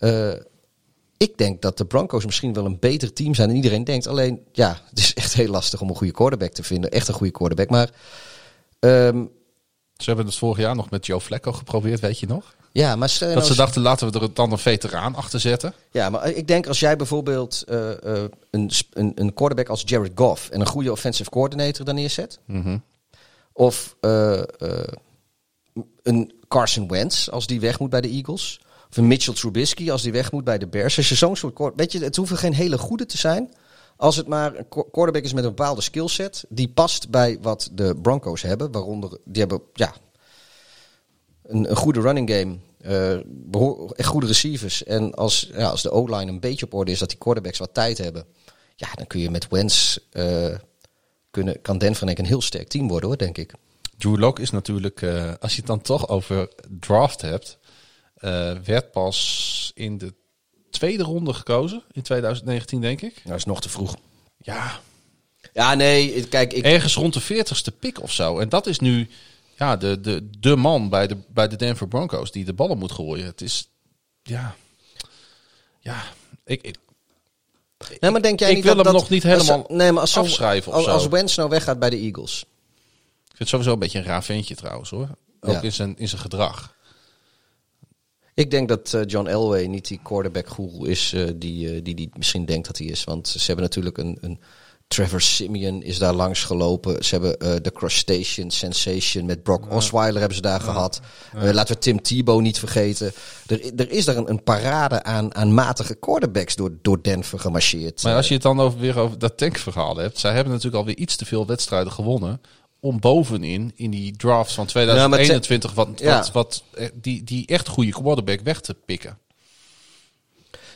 eh, ik denk dat de Broncos misschien wel een beter team zijn dan iedereen denkt. Alleen, ja, het is echt heel lastig om een goede quarterback te vinden. Echt een goede quarterback. Maar ehm, Ze hebben het vorig jaar nog met Joe Flacco geprobeerd, weet je nog? ja, maar Dat nou ze dachten, laten we er dan een veteraan achter zetten. Ja, maar ik denk als jij bijvoorbeeld eh, eh, een, een, een quarterback als Jared Goff en een goede offensive coordinator dan neerzet. Of eh, eh, een Carson Wentz als die weg moet bij de Eagles. Een Mitchell Trubisky als die weg moet bij de Bears. Als je zo'n soort Weet je, het hoeven geen hele goede te zijn. Als het maar een qu- quarterback is met een bepaalde skillset. Die past bij wat de Broncos hebben. Waaronder, die hebben, ja, een, een goede running game. behoor- echt goede receivers. En als, ja, als de O-line een beetje op orde is, dat die quarterbacks wat tijd hebben. Ja, dan kun je met Wentz, eh, kunnen, kan Denver denk ik een heel sterk team worden hoor, denk ik. Drew Lock is natuurlijk, eh, als je het dan toch over draft hebt, eh, werd pas in de tweede ronde gekozen in 2019, denk ik. Dat is nog te vroeg. Ja, Ja, nee, kijk, ik, Ergens rond de 40ste pick of zo. En dat is nu ja, de, de, de man bij de, bij de Denver Broncos die de ballen moet gooien. Het is, ja, ja, ik, ik, nee, maar denk jij ik niet wil dat, hem dat- nog niet als- helemaal nee, maar als afschrijven of als, zo. als Wentz nou weggaat bij de Eagles. ik vind het sowieso een beetje een raar ventje trouwens hoor. Ook Ja. in, zijn, in zijn gedrag. Ik denk dat eh, John Elway niet die quarterback goel is eh, die, eh, die die misschien denkt dat hij is. Want ze hebben natuurlijk een, een Trevor Simeon is daar langs gelopen. Ze hebben eh, de Crustacean Sensation met Brock Osweiler hebben ze daar gehad. Eh, laten we Tim Tebow niet vergeten. Er, er is daar een, een parade aan, aan matige quarterbacks door, door Denver gemarcheerd. Maar als je het dan over, weer over dat tankverhaal hebt. Zij hebben natuurlijk alweer iets te veel wedstrijden gewonnen. Om bovenin in die draft van 2021 wat, Ja. wat, wat, eh, die, die echt goede quarterback weg te pikken.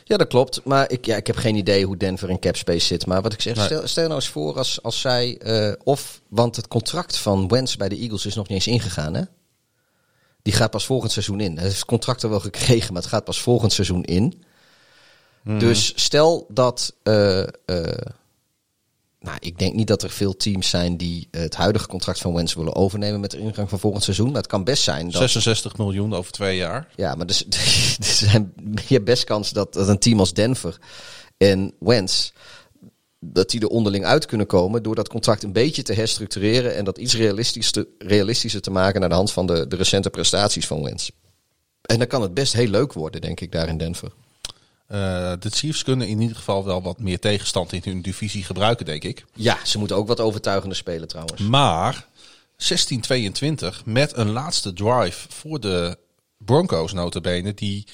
Ja, dat klopt. Maar ik, ja, ik heb geen idee hoe Denver in capspace zit. Maar wat ik zeg, Nee. stel, stel nou eens voor als, als zij... eh, of, want het contract van Wentz bij de Eagles is nog niet eens ingegaan, hè? Die gaat pas volgend seizoen in. Hij heeft het contract er wel gekregen, maar het gaat pas volgend seizoen in. Dus stel dat... eh, nou, ik denk niet dat er veel teams zijn die eh, het huidige contract van Wentz willen overnemen met de ingang van volgend seizoen. Maar het kan best zijn dat... 66 miljoen over twee jaar. Ja, maar dus, er zijn, je hebt best kans dat, dat een team als Denver en Wentz... dat die er onderling uit kunnen komen... door dat contract een beetje te herstructureren... en dat iets realistisch te, realistischer te maken... naar de hand van de, de recente prestaties van Wentz. En dan kan het best heel leuk worden, denk ik, daar in Denver. Eh, de Chiefs kunnen in ieder geval wel wat meer tegenstand in hun divisie gebruiken, denk ik. Ja, ze moeten ook wat overtuigender spelen trouwens. Maar 16-22 met een laatste drive voor de Broncos notabene die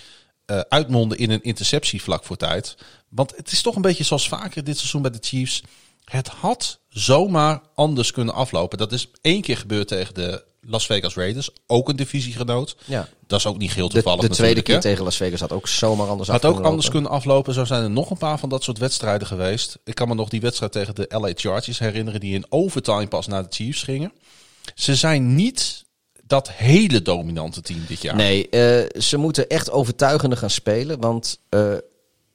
eh uitmondde in een interceptie vlak voor tijd. Want het is toch een beetje zoals vaker dit seizoen bij de Chiefs. Het had zomaar anders kunnen aflopen. Dat is één keer gebeurd tegen de Las Vegas Raiders. Ook een divisiegenoot. Ja. Dat is ook niet heel De, toevallig de tweede natuurlijk, keer tegen Las Vegas had ook zomaar anders Had ook anders kunnen aflopen. Zo zijn er nog een paar van dat soort wedstrijden geweest. Ik kan me nog die wedstrijd tegen de LA Chargers herinneren. Die in overtime pas naar de Chiefs gingen. Ze zijn niet dat hele dominante team dit jaar. Nee, eh, ze moeten echt overtuigender gaan spelen. Want eh,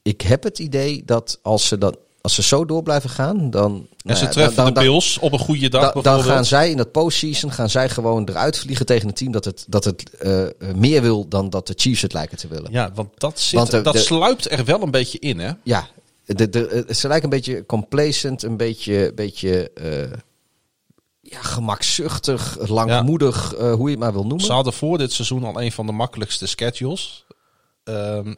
ik heb het idee dat als ze, dat, als ze zo door blijven gaan, dan... En nou ze ja, treffen dan, de Bills op een goede dag dan, dan gaan zij in dat postseason gaan zij gewoon eruit vliegen tegen een team dat het, dat het eh, meer wil dan dat de Chiefs het lijken te willen. Ja, want dat, zit, Want de- dat de- sluipt er wel een beetje in, hè? Ja, de, de, eh, ze lijken een beetje complacent, een beetje, beetje eh, ja, gemakzuchtig, langmoedig, hoe je het maar wil noemen. Ze hadden voor dit seizoen al een van de makkelijkste schedules. Ehm,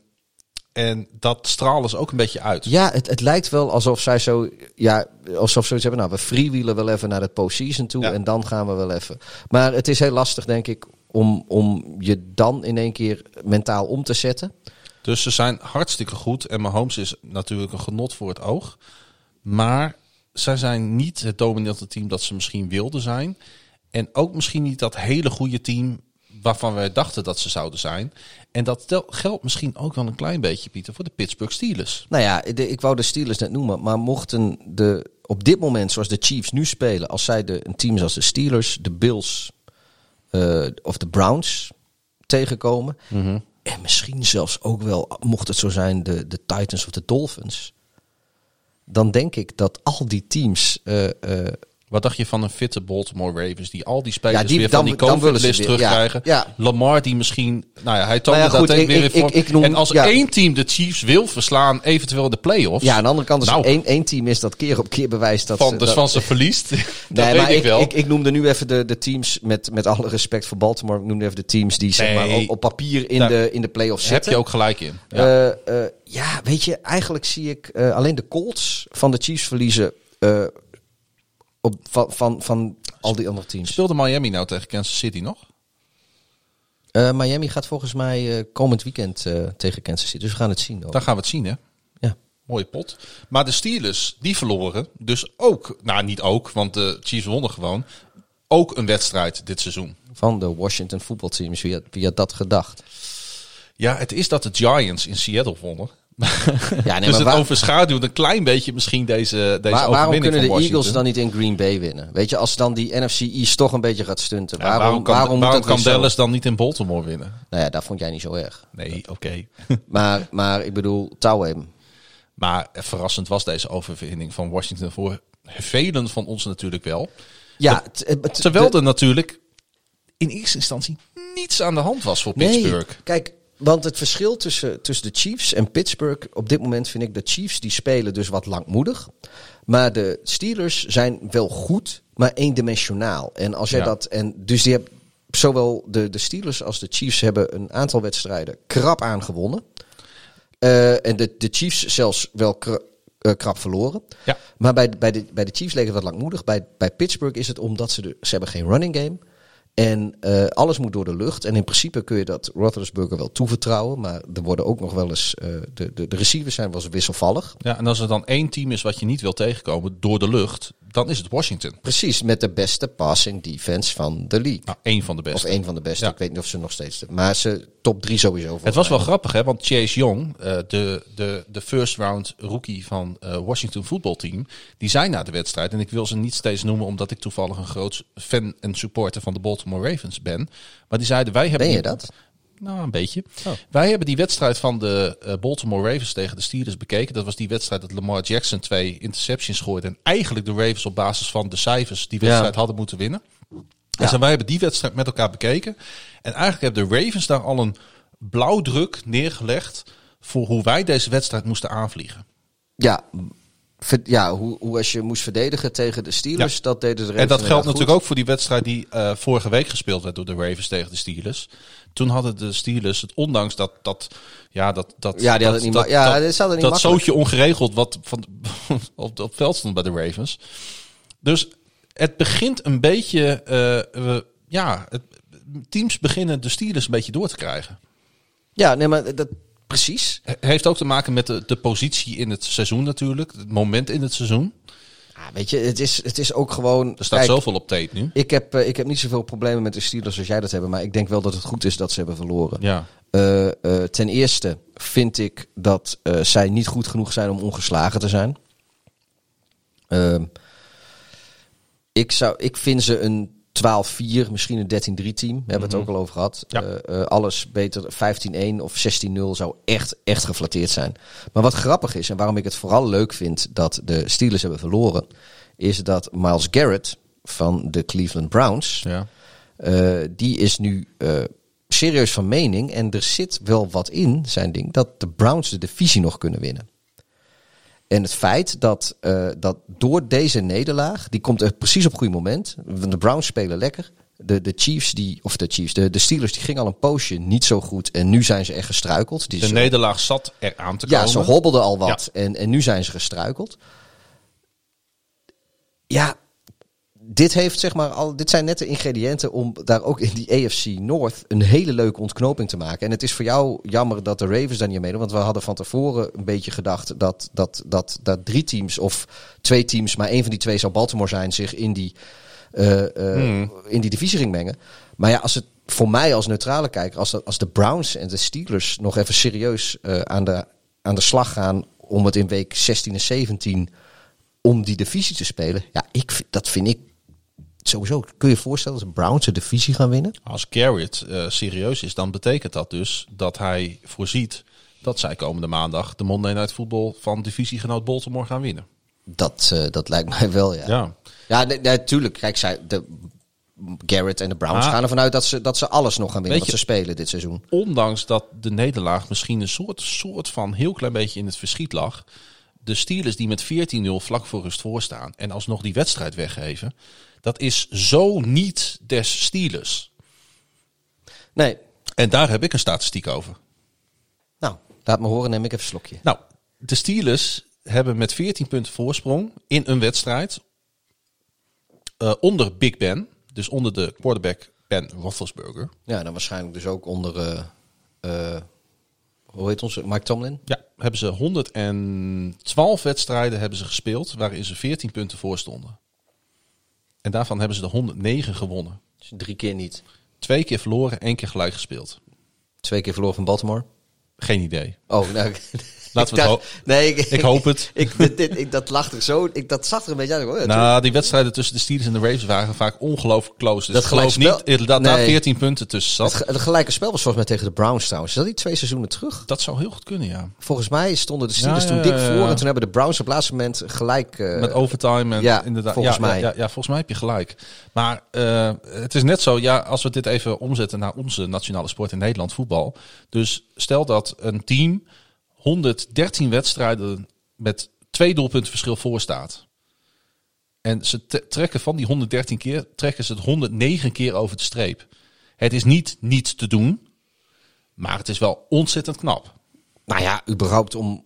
en dat stralen ze ook een beetje uit. Ja, het, het lijkt wel alsof zij zo, ja, alsof ze zoiets hebben. Nou, we freewheelen wel even naar het postseason toe Ja. en dan gaan we wel even. Maar het is heel lastig, denk ik, om, om je dan in één keer mentaal om te zetten. Dus ze zijn hartstikke goed. En Mahomes is natuurlijk een genot voor het oog. Maar zij zijn niet het dominante team dat ze misschien wilden zijn. En ook misschien niet dat hele goede team waarvan wij dachten dat ze zouden zijn. En dat tel- geldt misschien ook wel een klein beetje, Pieter, voor de Pittsburgh Steelers. Nou ja, de, ik wou de Steelers net noemen, maar mochten de op dit moment, zoals de Chiefs nu spelen, als zij de, een team zoals de Steelers, de Bills eh, of de Browns tegenkomen, en misschien zelfs ook wel, mocht het zo zijn, de, de Titans of de Dolphins, dan denk ik dat al die teams eh, eh, Wat dacht je van een fitte Baltimore Ravens die al die spelers Ja, die- weer van dan- die willen ze COVID-list ja, terugkrijgen? ja. Lamar die misschien, nou ja, hij toonde Nou dat ik- weer ik- in vorm. ik- ik noem- en als één team de Chiefs wil verslaan, eventueel in de playoffs. Ja, aan de andere kant is Nou. één, één team is dat keer op keer bewijst dat van, ze... dus dat- van ze verliest. dat Nee, weet maar ik, ik, wel. ik, noemde nu even de, de teams, met, met alle respect voor Baltimore, ik noemde even de teams die zeg maar, op, op papier in de, in de playoffs Daar heb zitten. je ook gelijk in. Ja. Ja. ja, weet je, eigenlijk zie ik eh, alleen de Colts van de Chiefs verliezen eh, op, van, van, van al die andere teams. Speelde Miami nou tegen Kansas City nog? Eh, Miami gaat volgens mij eh, komend weekend eh, tegen Kansas City, dus we gaan het zien. ook. Dan gaan we het zien, hè? Ja. Mooie pot. Maar de Steelers, die verloren. Dus ook, nou niet ook, want de Chiefs wonnen gewoon. Ook een wedstrijd dit seizoen. Van de Washington voetbalteams, wie had, wie had dat gedacht? Ja, het is dat de Giants in Seattle wonnen. Ja, nee, dus maar het waar- overschaduwt een klein beetje misschien deze, deze Waar- waarom kunnen de. Eagles dan niet in Green Bay winnen? Weet je, als dan die NFC East toch een beetje gaat stunten. Ja, waarom, waarom, kan, waarom, waarom, moet dat kan weer zo? Dallas dan niet in Baltimore winnen? Nou ja, dat vond jij niet zo erg. Nee, oké. Maar, maar ik bedoel, touw hem. maar verrassend was deze overwinning van Washington voor velen van ons natuurlijk wel. Ja, Terwijl er natuurlijk in eerste instantie niets aan de hand was voor Pittsburgh. Nee, kijk, want het verschil tussen, tussen de Chiefs en Pittsburgh op dit moment vind ik de Chiefs die spelen dus wat langmoedig. Maar de Steelers zijn wel goed, maar eendimensionaal. En als jij Ja. dat. En dus die hebben zowel de, de Steelers als de Chiefs hebben een aantal wedstrijden krap aangewonnen. Eh, en de, de Chiefs zelfs wel eh, krap verloren. Ja. Maar bij, bij, de, bij de Chiefs leek het wat langmoedig. Bij, bij Pittsburgh is het omdat ze, de, ze hebben geen running game. En eh, alles moet door de lucht. En in principe kun je dat Roethlisberger wel toevertrouwen. Maar er worden ook nog wel eens... eh, de, de, de receivers zijn wel eens wisselvallig. Ja, en als er dan één team is wat je niet wil tegenkomen door de lucht, dan is het Washington. Precies, met de beste passing defense van de league. Nou, één van de beste. Of één van de beste. Ja. Ik weet niet of ze nog steeds... Maar ze top drie sowieso. Het was wel grappig, hè? Want Chase Young, eh, de, de, de first round rookie van eh, Washington voetbalteam, die zei na de wedstrijd, en ik wil ze niet steeds noemen omdat ik toevallig een groot fan en supporter van de Baltimore Ravens ben, maar die zeiden wij hebben Ben je dat? Nou, een beetje. Oh. Wij hebben die wedstrijd van de eh, Baltimore Ravens tegen de Steelers bekeken. Dat was die wedstrijd dat Lamar Jackson twee interceptions gooide. En eigenlijk de Ravens op basis van de cijfers die wedstrijd hadden moeten winnen. Dus en wij hebben die wedstrijd met elkaar bekeken. En eigenlijk hebben de Ravens daar al een blauwdruk neergelegd voor hoe wij deze wedstrijd moesten aanvliegen. Ja, ja hoe, hoe als je moest verdedigen tegen de Steelers, Ja. dat deden de En dat geldt goed. natuurlijk ook voor die wedstrijd die eh, vorige week gespeeld werd door de Ravens tegen de Steelers. Toen hadden de Steelers het, ondanks dat, dat ja, dat, dat, Ja, die hadden niet dat, ja, dat, niet dat zootje ongeregeld wat van, op, op het veld stond bij de Ravens. Dus het begint een beetje, eh, we- ja, het, teams beginnen de Steelers een beetje door te krijgen. Ja, nee, maar dat, precies. He- Heeft ook te maken met de, de positie in het seizoen natuurlijk, het moment in het seizoen. Weet je, het is, het is ook gewoon... Er staat kijk, zoveel op tape nu. Ik heb, eh, ik heb niet zoveel problemen met de Steelers als jij dat hebben. Maar ik denk wel dat het goed is dat ze hebben verloren. Ja. Eh, eh, ten eerste vind ik dat zij niet goed genoeg zijn om ongeslagen te zijn. Ehm, ik, zou, ik vind ze een 12-4, misschien een 13-3 team. We hebben het ook al over gehad. Ja. Eh, alles beter 15-1 of 16-0 zou echt, echt geflatteerd zijn. Maar wat grappig is en waarom ik het vooral leuk vind dat de Steelers hebben verloren, is dat Miles Garrett van de Cleveland Browns, Ja. eh, die is nu eh, serieus van mening. En er zit wel wat in, zijn ding, dat de Browns de divisie nog kunnen winnen. En het feit dat, eh, dat door deze nederlaag, die komt er precies op het goede moment. De Browns spelen lekker. De, de Chiefs, die, of de Chiefs, de, de Steelers, die gingen al een poosje niet zo goed. En nu zijn ze echt gestruikeld. Die De nederlaag zat er aan te ja, komen. ze hobbelden al wat. En, en nu zijn ze gestruikeld. Ja, dit heeft zeg maar al. Dit zijn net de ingrediënten om daar ook in die AFC North een hele leuke ontknoping te maken. En het is voor jou jammer dat de Ravens daar niet meedoen. Want we hadden van tevoren een beetje gedacht dat, dat, dat, dat drie teams of twee teams, maar één van die twee zou Baltimore zijn, zich in die, eh, eh, in die divisie ging mengen. Maar ja, als het voor mij als neutrale kijker, als, de- als de Browns en de Steelers nog even serieus eh, aan, de, aan de slag gaan om het in week 16 en 17 om die divisie te spelen. Ja, ik, dat vind ik sowieso. Kun je je voorstellen als de Browns de divisie gaan winnen? Als Garrett eh, serieus is, dan betekent dat dus dat hij voorziet dat zij komende maandag de Monday Night Football van divisiegenoot Baltimore gaan winnen. Dat, eh, dat lijkt mij wel, ja. Ja. Ja, nee, nee, tuurlijk. Kijk, zij, de, Garrett en de Browns Ah. gaan ervan uit dat ze, dat ze alles nog gaan winnen wat ze spelen dit seizoen. Ondanks dat de nederlaag misschien een soort, soort van heel klein beetje in het verschiet lag. De Steelers die met 14-0 vlak voor rust voorstaan en alsnog die wedstrijd weggeven. Dat is zo niet des Steelers. Nee, En daar heb ik een statistiek over. nou, laat me horen, neem ik even een slokje. Nou, de Steelers hebben met 14 punten voorsprong in een wedstrijd eh, onder Big Ben. Dus onder de quarterback Ben Roethlisberger. Ja, dan waarschijnlijk dus ook onder, eh, eh, hoe heet onze, Mike Tomlin? Ja, hebben ze 112 wedstrijden hebben ze gespeeld waarin ze 14 punten voor stonden. En daarvan hebben ze de 109 gewonnen. Dus drie keer niet. Twee keer verloren, één keer gelijk gespeeld. Twee keer verloren van Baltimore. Geen idee. Oh, nou, Laten we het nee, ik, Ik hoop het. Ik, dit, dit- ik, dat er zo. Ik, dat zag er een beetje uit. Oh, ja, Nou, die wedstrijden tussen de Steelers en de Ravens waren vaak ongelooflijk close. Dus Dat geloof niet dat daar Nee. 14 punten tussen zat. het, ge- het gelijke spel was volgens mij tegen de Browns trouwens. Is dat die twee seizoenen terug? Dat zou heel goed kunnen, ja. Volgens mij stonden de Steelers Ja, toen ja, dik voor. En toen hebben de Browns op het laatste moment gelijk... eh, Met overtime en ja, inderdaad. volgens ja, mij. Ja, volgens mij heb je gelijk. Maar eh, het is net zo, ja, als we dit even omzetten naar onze nationale sport in Nederland, voetbal. Dus stel dat een team 113 wedstrijden met twee doelpunten verschil voor staat. En ze trekken van die 113 keer, trekken ze het 109 keer over de streep. Het is niet niet te doen, maar het is wel ontzettend knap. Nou ja, überhaupt om...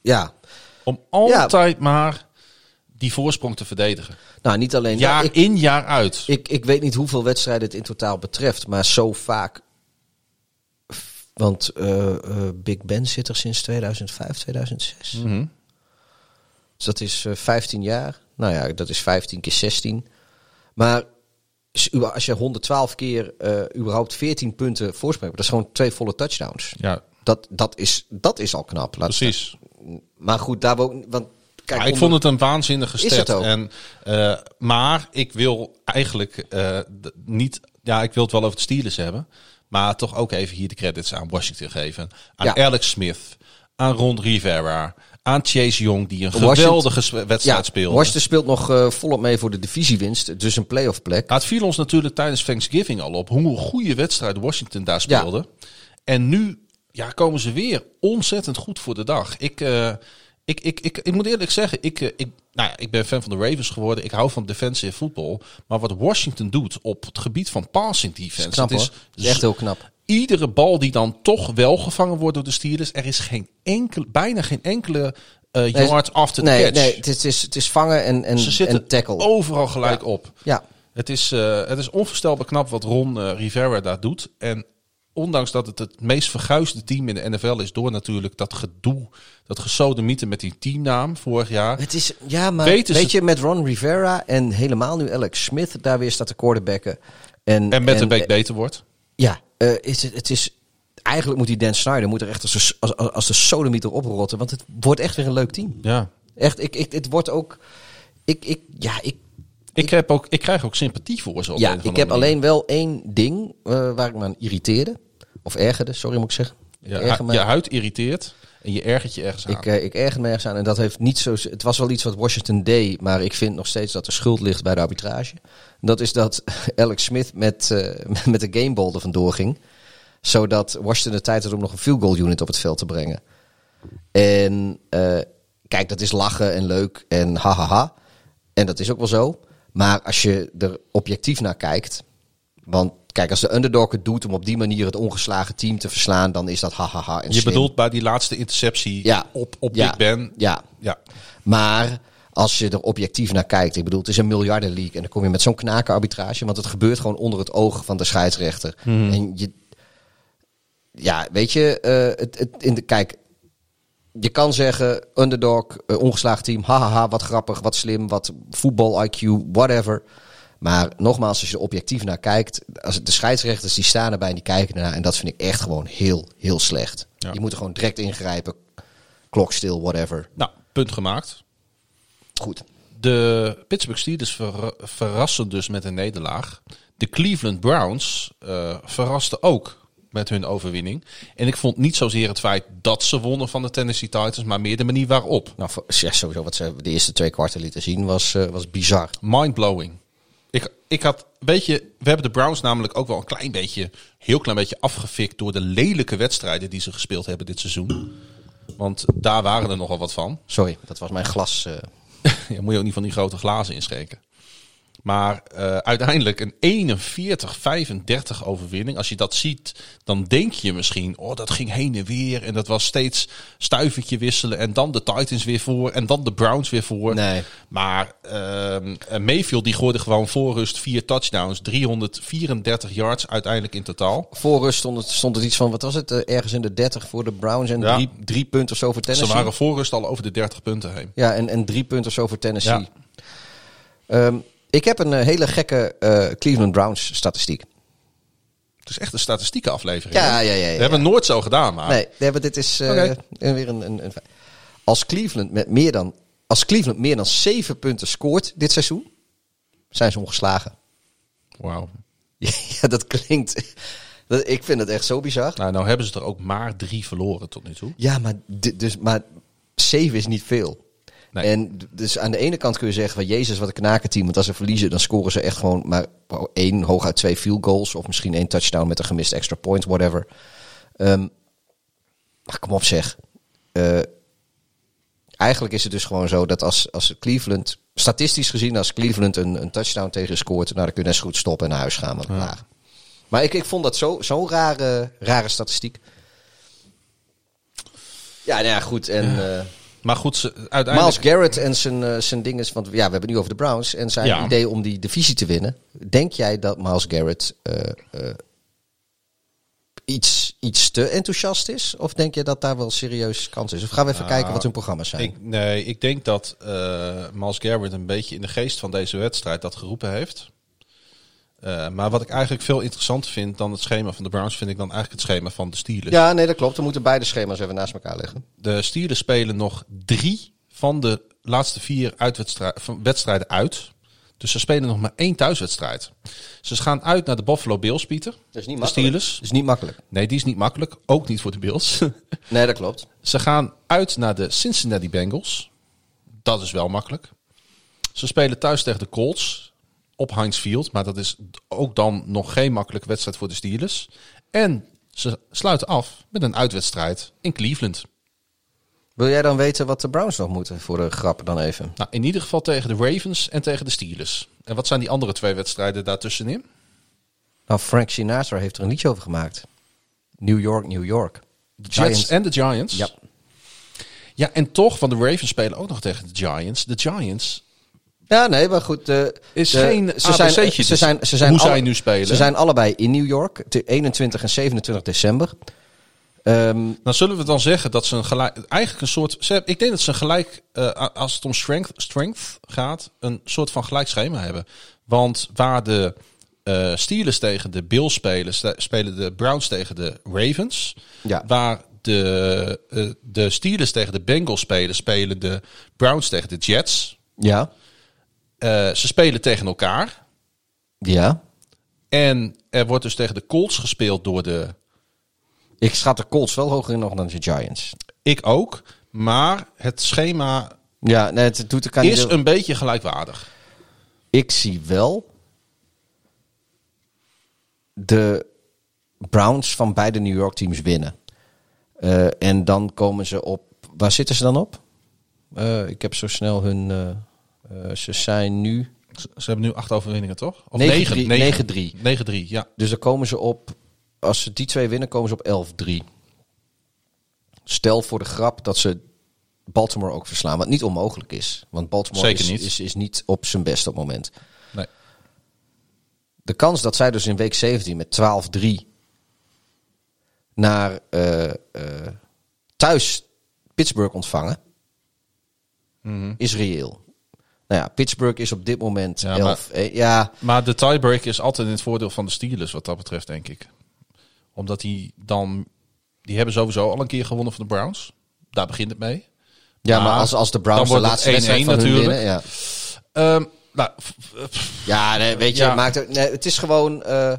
Ja, Om altijd maar die voorsprong te verdedigen. nou niet alleen... Jaar ik, in, jaar uit. ik, ik weet niet hoeveel wedstrijden het in totaal betreft. Maar zo vaak... Want eh, eh, Big Ben zit er sinds 2005, 2006. Mhm. Dus dat is eh 15 jaar. Nou ja, dat is 15 keer 16. Maar als je 112 keer eh, überhaupt 14 punten voorsprong hebt, dat is gewoon twee volle touchdowns. Ja, Dat, dat, is, dat is al knap. Precies. Maar goed, daar ook. Want kijk, ik onder- vond het een waanzinnige stat. En, eh, maar ik wil eigenlijk eh, niet... Ja, ik wil het wel over de Steelers hebben. Maar toch ook even hier de credits aan Washington geven. Aan Ja. Alex Smith. Aan Ron Rivera. Aan Chase Young, die een geweldige wedstrijd ja, speelde. Washington speelt nog eh, volop mee voor de divisiewinst. Dus een playoff plek. Nou, het viel ons natuurlijk tijdens Thanksgiving al op hoe een goede wedstrijd Washington daar speelde. En nu ja, komen ze weer ontzettend goed voor de dag. Ik, eh, ik, ik, ik, ik moet eerlijk zeggen, ik, eh, ik, nou ja, ik ben fan van de Ravens geworden. Ik hou van defensive voetbal. Maar wat Washington doet op het gebied van passing defense. Knap het hoor. Dat is echt heel knap. Iedere bal die dan toch wel gevangen wordt door de Steelers. Er is geen enkel, bijna geen enkele Nee, yard after the Nee, catch. nee het, is, het, is, het is vangen en, en, Ze zitten en tackle. overal gelijk op. Ja. Het is, eh, het is onvoorstelbaar knap wat Ron Rivera daar doet. En ondanks dat het het meest verguisde team in de NFL is... door natuurlijk dat gedoe, dat gesodemieten met die teamnaam vorig jaar... Het is, ja, maar weet je, met Ron Rivera en helemaal nu Alex Smith daar weer staat de quarterbacken. En, en met een week beter wordt. Ja, eh, is het, het is. Eigenlijk moet die Dan Snyder moet er echt als, de- als, als, als de sodemieter oprotten. Want het wordt echt weer een leuk team. Ja. Echt, ik, ik, het wordt ook. Ik, ik, ja, ik, Ik, heb ook, ik krijg ook sympathie voor ze. ja, ik heb manier. alleen wel één ding eh, waar ik me aan irriteerde. Of ergerde, sorry moet ik zeggen. Ja, ik, erger hu- me, je huid irriteert en je ergert je ergens aan. ik, eh, ik erger me ergens aan. En dat heeft niet zo. Het was wel iets wat Washington deed. Maar ik vind nog steeds dat de schuld ligt bij de arbitrage. Dat is dat Alex Smith met, eh, met de gameball er vandoor ging. Zodat Washington de tijd had om nog een field goal unit op het veld te brengen. En kijk, dat is lachen en leuk en hahaha. En dat is ook wel zo. Maar als je er objectief naar kijkt. Want kijk, als de underdog het doet om op die manier het ongeslagen team te verslaan, dan is dat hahaha. En je slim. bedoelt bij die laatste interceptie Ja. op, op Ja. Big Ben. Ja, Ja. maar als je er objectief naar kijkt, ik bedoel, het is een miljardenleague en dan kom je met zo'n knakenarbitrage, want het gebeurt gewoon onder het oog van de scheidsrechter. En je, ja, weet je, eh, het, het, in de, kijk, je kan zeggen, underdog, eh, ongeslagen team, hahaha, wat grappig, wat slim, wat voetbal IQ, whatever. Maar nogmaals, als je er objectief naar kijkt, als de scheidsrechters die staan erbij en die kijken ernaar, en dat vind ik echt gewoon heel, heel slecht. Ja. Je moet er gewoon direct ingrijpen, klok stil, whatever. Nou, punt gemaakt. Goed. De Pittsburgh Steelers ver- verrassen dus met een nederlaag. De Cleveland Browns eh verrasten ook met hun overwinning. En ik vond niet zozeer het feit dat ze wonnen van de Tennessee Titans, maar meer de manier waarop. Nou, voor- ja, sowieso wat ze de eerste twee kwarten lieten zien was, eh, was bizar. Mindblowing. Ik, ik had, weet je, we hebben de Browns namelijk ook wel een klein beetje, heel klein beetje afgefikt door de lelijke wedstrijden die ze gespeeld hebben dit seizoen. Want daar waren er nogal wat van. Sorry, dat was mijn glas. Ja, moet je ook niet van die grote glazen inschenken. Maar eh, uiteindelijk een 41-35 overwinning. Als je dat ziet, dan denk je misschien... oh, dat ging heen en weer. En dat was steeds stuivertje wisselen. En dan de Titans weer voor. En dan de Browns weer voor. Nee. Maar ehm Mayfield die gooide gewoon voor rust vier touchdowns. 334 yards uiteindelijk in totaal. Voor rust stond het, stond het iets van, wat was het, eh, ergens in de 30 voor de Browns en Ja. drie, drie punten of zo voor Ze Tennessee. waren voor rust al over de 30 punten heen. Ja, en, en drie punten of zo voor Tennessee. Ja. Ehm, ik heb een eh, hele gekke eh, Cleveland Browns statistiek. Het is echt een statistieke aflevering. Ja, ja, ja, ja, We hebben het nooit zo gedaan, maar... Nee, nee, maar dit is eh, weer een, een, een. Als Cleveland met meer dan. Als Cleveland meer dan zeven punten scoort dit seizoen, zijn ze ongeslagen. Wauw. ja, dat klinkt. Dat, ik vind het echt zo bizar. Nou, nou hebben ze er ook maar drie verloren tot nu toe. Ja, maar, dus, maar zeven is niet veel. Nee. En dus aan de ene kant kun je zeggen van Jezus, wat een knakenteam. Want als ze verliezen, dan scoren ze echt gewoon maar één, hooguit twee field goals. Of misschien één touchdown met een gemist extra point, whatever. Ehm, maar kom op zeg. Eh, eigenlijk is het dus gewoon zo dat als, als Cleveland, statistisch gezien, als Cleveland een, een touchdown tegen scoort, nou dan kun je net zo goed stoppen en naar huis gaan met laag. Maar ik, ik vond dat zo- zo'n rare, rare statistiek. Ja, nou ja, goed. En eh, Maar goed, ze, uiteindelijk... Miles Garrett en zijn, eh, zijn dingen. Want ja, we hebben het nu over de Browns. En zijn Ja. idee om die divisie te winnen. Denk jij dat Miles Garrett eh, eh, iets, iets te enthousiast is? Of denk je dat daar wel serieus kans is? Of gaan we even kijken wat hun programma's zijn? Ik, nee, ik denk dat eh Miles Garrett een beetje in de geest van deze wedstrijd dat geroepen heeft. Eh, maar wat ik eigenlijk veel interessanter vind dan het schema van de Browns, vind ik dan eigenlijk het schema van de Steelers. ja, nee, dat klopt. We moeten beide schema's even naast elkaar leggen. De Steelers spelen nog drie van de laatste vier wedstrijden uit. Dus ze spelen nog maar één thuiswedstrijd. Ze gaan uit naar de Buffalo Bills, Pieter. Dat is niet de makkelijk. Steelers. Dat is niet makkelijk. Nee, die is niet makkelijk. Ook niet voor de Bills. Nee, dat klopt. Ze gaan uit naar de Cincinnati Bengals. Dat is wel makkelijk. Ze spelen thuis tegen de Colts op Heinz Field. Maar dat is ook dan nog geen makkelijke wedstrijd voor de Steelers. En ze sluiten af met een uitwedstrijd in Cleveland. Wil jij dan weten wat de Browns nog moeten voor de grap dan even? Nou, in ieder geval tegen de Ravens en tegen de Steelers. En wat zijn die andere twee wedstrijden daartussenin? Nou, Frank Sinatra heeft er een liedje over gemaakt. New York, New York. De Jets en de Giants. Ja. Ja, en toch, van de Ravens spelen ook nog tegen de Giants. De Giants Ja, nee, maar goed. De, Is de- geen ze zijn, ze dus zijn, ze zijn hoe alle- zij nu spelen. Ze zijn allebei in New York, de 21 en 27 december. Ehm, Dan zullen we dan zeggen dat ze een gelijk, eigenlijk een soort, ze, ik denk dat ze een gelijk, eh, als het om strength, strength gaat, een soort van gelijk schema hebben. Want waar de eh, Steelers tegen de Bills spelen, spelen de Browns tegen de Ravens. Ja. Waar de, eh, de Steelers tegen de Bengals spelen, spelen de Browns tegen de Jets. ja, Eh, ze spelen tegen elkaar. ja. En er wordt dus tegen de Colts gespeeld door de Ik schat de Colts wel hoger in nog dan de Giants. Ik ook. Maar het schema Ja, nee, het doet er is een beetje gelijkwaardig. Ik zie wel de Browns van beide New York teams winnen. Eh, en dan komen ze op. Waar zitten ze dan op? Eh, ik heb zo snel hun. eh, eh, ze zijn nu. Ze ze hebben nu acht overwinningen, toch? Of 9-3, negen- 9-3. 9-3, ja. Dus dan komen ze op. Als ze die twee winnen, komen ze op 11-3. Stel voor de grap dat ze Baltimore ook verslaan. Wat niet onmogelijk is. Want Baltimore Zeker is, niet. Is, is niet op zijn best op het moment. Nee. de kans dat zij dus in week 17 met 12-3 naar eh, eh, thuis Pittsburgh ontvangen, Mhm. is reëel. Nou ja, Pittsburgh is op dit moment Ja, 11. eh, ja, Maar de tiebreak is altijd in het voordeel van de Steelers, wat dat betreft, denk ik. Omdat die dan... Die hebben sowieso al een keer gewonnen van de Browns. Daar begint het mee. ja, maar Maar als, als de Browns de laatste wedstrijd 1-1 van hun natuurlijk. winnen. Ja, Ehm, nou, ja nee, weet je, Ja. Maakt het, nee, het is gewoon... eh,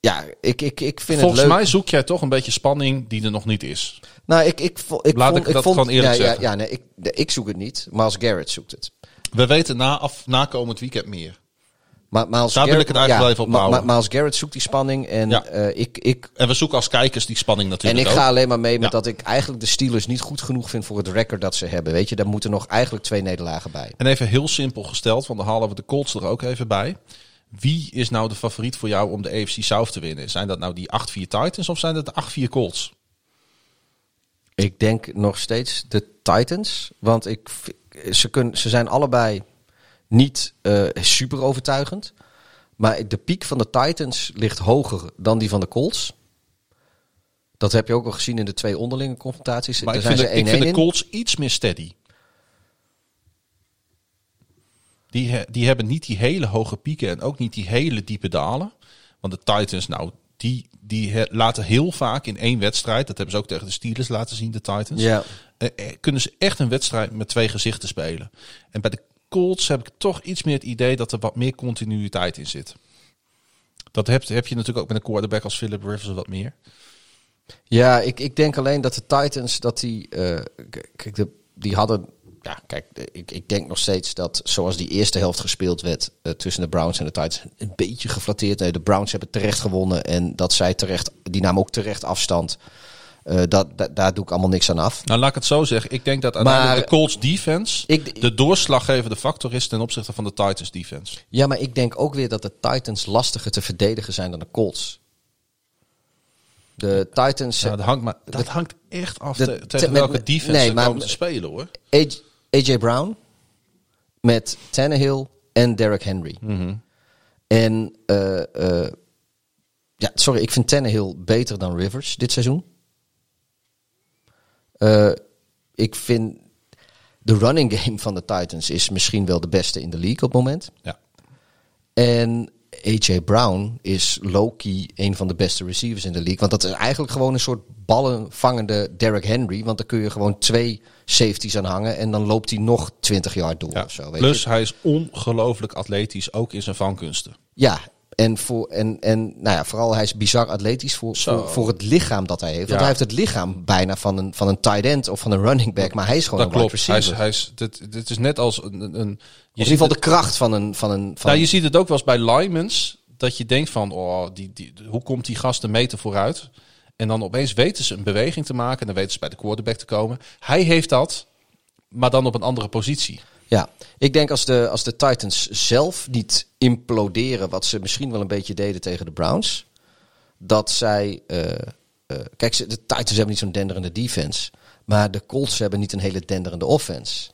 ja, ik, ik, ik vind volgens het leuk. mij zoek jij toch een beetje spanning die er nog niet is. Nou, ik, ik, vo- ik Laat vond, ik dat vond, gewoon eerlijk ja, zeggen. Ja, ja nee, ik, ik zoek het niet. Miles Garrett zoekt het. We weten na, af, na komend weekend meer. Maar Miles Daar wil ik het eigenlijk ja, wel even op Miles Garrett zoekt die spanning. En, Ja. eh, ik, ik, En we zoeken als kijkers die spanning en natuurlijk ik ook. ga alleen maar mee met Ja. dat ik eigenlijk de Steelers niet goed genoeg vind voor het record dat ze hebben. Weet je, daar moeten nog eigenlijk twee nederlagen bij. En even heel simpel gesteld, want dan halen we de Colts er ook even bij. Wie is nou de favoriet voor jou om de AFC South te winnen? Zijn dat nou die 8-4 Titans of zijn dat de 8-4 Colts? Ik denk nog steeds de Titans. Want ik, ze, kun, ze zijn allebei niet eh, super overtuigend. Maar de piek van de Titans ligt hoger dan die van de Colts. Dat heb je ook al gezien in de twee onderlinge confrontaties. Maar Daar ik zijn vind, ze de, ik 1-1 vind de. Colts iets meer steady. Die, he- die hebben niet die hele hoge pieken en ook niet die hele diepe dalen. Want de Titans, nou, die, die laten heel vaak in één wedstrijd, dat hebben ze ook tegen de Steelers laten zien, de Titans, Ja. eh, eh, kunnen ze echt een wedstrijd met twee gezichten spelen. En bij de Colts heb ik toch iets meer het idee dat er wat meer continuïteit in zit. Dat heb, heb je natuurlijk ook met een quarterback als Philip Rivers wat meer. Ja, ik, ik denk alleen dat de Titans, dat die, eh, k- kijk, de, die hadden, ja, kijk, ik, ik denk nog steeds dat zoals die eerste helft gespeeld werd eh, tussen de Browns en de Titans, een beetje geflatteerd. Nee, de Browns hebben terecht gewonnen en dat zij terecht, die namen ook terecht afstand. Eh, dat, da- daar doe ik allemaal niks aan af. Nou, laat ik het zo zeggen. Ik denk dat uiteindelijk Maar- de Colts defense Ik- de doorslaggevende factor is ten opzichte van de Titans defense. Ja, maar ik denk ook weer dat de Titans lastiger te verdedigen zijn dan de Colts. De Titans, Ja, dat hangt, maar, dat hangt echt af de- te- te- tegen welke met- defense nee, ze maar- spelen hoor. AJ Brown met Tannehill en Derrick Henry. Mhm. En eh, eh, ja, sorry, ik vind Tannehill beter dan Rivers dit seizoen. Eh, ik vind de running game van de Titans is misschien wel de beste in de league op het moment. Ja. En AJ Brown is low-key een van de beste receivers in de league. Want dat is eigenlijk gewoon een soort ballenvangende Derrick Henry. Want dan kun je gewoon twee safeties aan hangen. En dan loopt hij nog 20 jaar door Ja. of zo. Weet Plus je? hij is ongelooflijk atletisch, ook in zijn vangkunsten. Ja, en, voor, en, en nou ja, vooral hij is bizar atletisch voor, voor, voor het lichaam dat hij heeft. Want hij heeft het lichaam bijna van een, van een tight end of van een running back. Maar hij is gewoon Dat een wide klopt. Hij is, hij is, dit, dit is net als een... een, een je in ieder geval de kracht van een... Van een van nou, je ziet het ook wel eens bij Lymans. Dat je denkt van, oh, die, die, hoe komt die gast een meter vooruit? En dan opeens weten ze een beweging te maken. En dan weten ze bij de quarterback te komen. Hij heeft dat, maar dan op een andere positie. Ja, ik denk als de, als de Titans zelf niet imploderen, wat ze misschien wel een beetje deden tegen de Browns, dat zij. eh, eh, kijk, de Titans hebben niet zo'n denderende defense, maar de Colts hebben niet een hele denderende offense.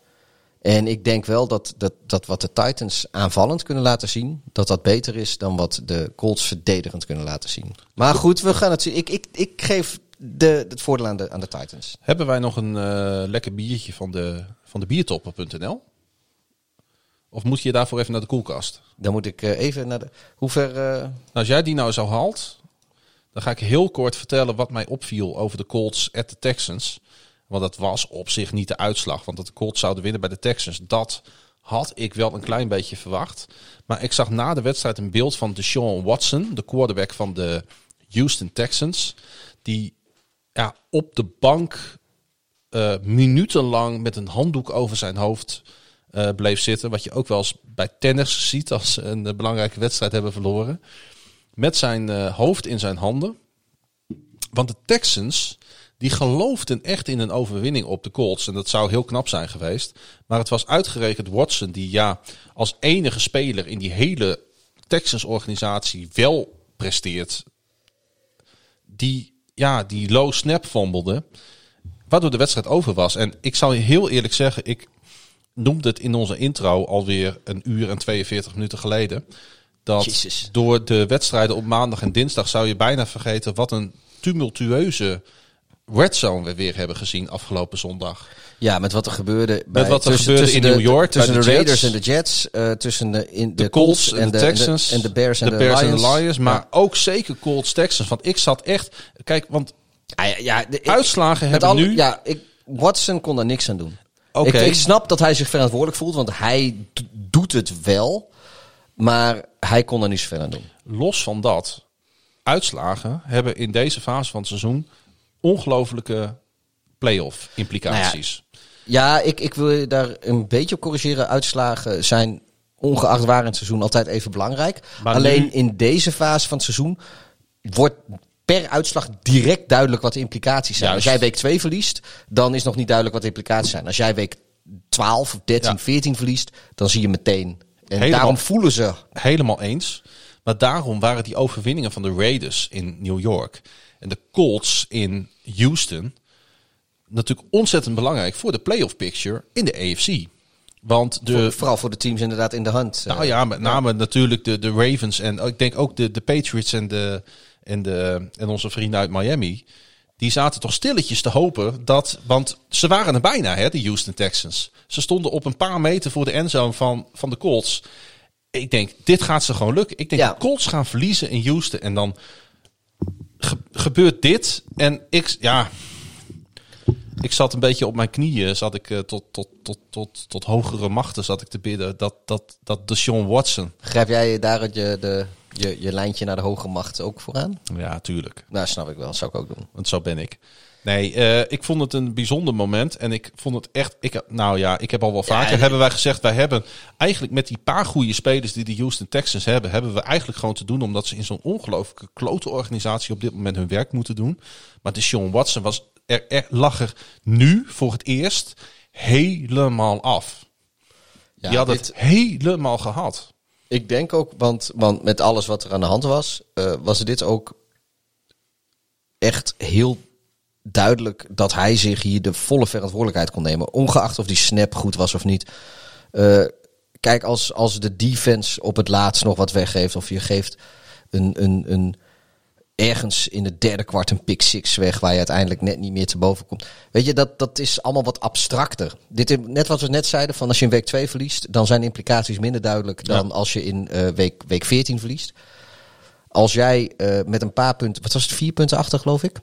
En ik denk wel dat, dat, dat wat de Titans aanvallend kunnen laten zien, dat dat beter is dan wat de Colts verdedigend kunnen laten zien. Maar goed, we gaan het zien. Ik, ik, ik geef de, het voordeel aan de, aan de Titans. Hebben wij nog een eh, lekker biertje van de, van de biertoppen.nl? Of moet je daarvoor even naar de koelkast? Dan moet ik eh, even naar de. Hoe ver. eh, Nou, als jij die nou zo haalt, dan ga ik heel kort vertellen wat mij opviel over de Colts at de Texans. Want dat was op zich niet de uitslag, want dat de Colts zouden winnen bij de Texans. Dat had ik wel een klein beetje verwacht. Maar ik zag na de wedstrijd een beeld van Deshaun Watson, de quarterback van de Houston Texans. Die ja, op de bank eh, minutenlang met een handdoek over zijn hoofd eh, bleef zitten. Wat je ook wel eens bij tennis ziet als ze een eh, belangrijke wedstrijd hebben verloren. Met zijn hoofd in zijn handen. Want de Texans, die geloofden echt in een overwinning op de Colts. En dat zou heel knap zijn geweest. Maar het was uitgerekend Watson die ja, als enige speler in die hele Texans-organisatie wel presteert. Die, ja, die low snap fumblede. Waardoor de wedstrijd over was. En ik zal je heel eerlijk zeggen, ik noemde het in onze intro alweer een uur en 42 minuten geleden. Dat Jezus. door de wedstrijden op maandag en dinsdag zou je bijna vergeten wat een tumultueuze red zone we weer hebben gezien afgelopen zondag. Ja, met wat er gebeurde, bij, wat er gebeurde in de, New York, tussen de, de Raiders en de Jets, eh, tussen de, in, de, De Colts en de, Texans. en de, Bears en de, Bears Lions. en de Lions. Maar Ja. ook zeker Colts Texans. Want ik zat echt... Kijk, want Ah, ja, ja, de- uitslagen hebben nu... Ja, ik, Watson kon daar niks aan doen. Oké. Ik, ik snap dat hij zich verantwoordelijk voelt, want hij doet het wel. Maar hij kon er niet zoveel aan doen. los van dat, uitslagen hebben in deze fase van het seizoen ongelofelijke playoff implicaties. Ja, ik, ik wil je daar een beetje op corrigeren. Uitslagen zijn ongeacht waar in het seizoen altijd even belangrijk. Maar Alleen nu- in deze fase van het seizoen wordt per uitslag direct duidelijk wat de implicaties zijn. Juist. Als jij week 2 verliest, dan is nog niet duidelijk wat de implicaties zijn. Als jij week 12 of 13, Ja. 14 verliest, dan zie je meteen. En Helemaal. daarom voelen ze. Helemaal eens. Maar daarom waren die overwinningen van de Raiders in New York en de Colts in Houston natuurlijk ontzettend belangrijk voor de playoff picture in de AFC. Want de, voor- vooral voor de teams inderdaad in de hand. Nou eh, ja, met name natuurlijk de, de Ravens en ik denk ook de, de Patriots en, de, en, de, en onze vrienden uit Miami. Die zaten toch stilletjes te hopen dat, want ze waren er bijna, hè, de Houston Texans. Ze stonden op een paar meter voor de endzone van, van de Colts. ik denk, dit gaat ze gewoon lukken. Ik denk, Ja. de Colts gaan verliezen in Houston. En dan ge- gebeurt dit. En ik, ja... Ik zat een beetje op mijn knieën, zat ik eh, tot, tot, tot, tot, tot hogere machten zat ik te bidden. Dat, dat, dat Deshaun Watson. Grijp jij daar het je, de, je, je lijntje naar de hoge macht ook vooraan? Ja, tuurlijk. Nou, snap ik wel. Zou ik ook doen. Want zo ben ik. Nee, eh, ik vond het een bijzonder moment. En ik vond het echt. Ik, nou ja, ik heb al wel vaker. en- hebben wij gezegd. Wij hebben eigenlijk met die paar goede spelers die de Houston Texans hebben. Hebben we eigenlijk gewoon te doen. Omdat ze in zo'n ongelooflijke klote organisatie op dit moment hun werk moeten doen. Maar de Sean Watson was er, er, lag er nu voor het eerst helemaal af. Ja, Die had dit- het helemaal gehad. Ik denk ook, want, want met alles wat er aan de hand was, eh, was dit ook echt heel duidelijk dat hij zich hier de volle verantwoordelijkheid kon nemen. Ongeacht of die snap goed was of niet. Eh, kijk, als, als de defense op het laatst nog wat weggeeft, of je geeft een, een, een ergens in het derde kwart een pick six weg, waar je uiteindelijk net niet meer te boven komt. Weet je, dat, dat is allemaal wat abstracter. Dit, is net wat we net zeiden, van als je in week 2 verliest, dan zijn de implicaties minder duidelijk dan Ja. als je in eh, week, week 14 verliest. Als jij eh, met een paar punten, wat was het, vier punten achter, geloof ik?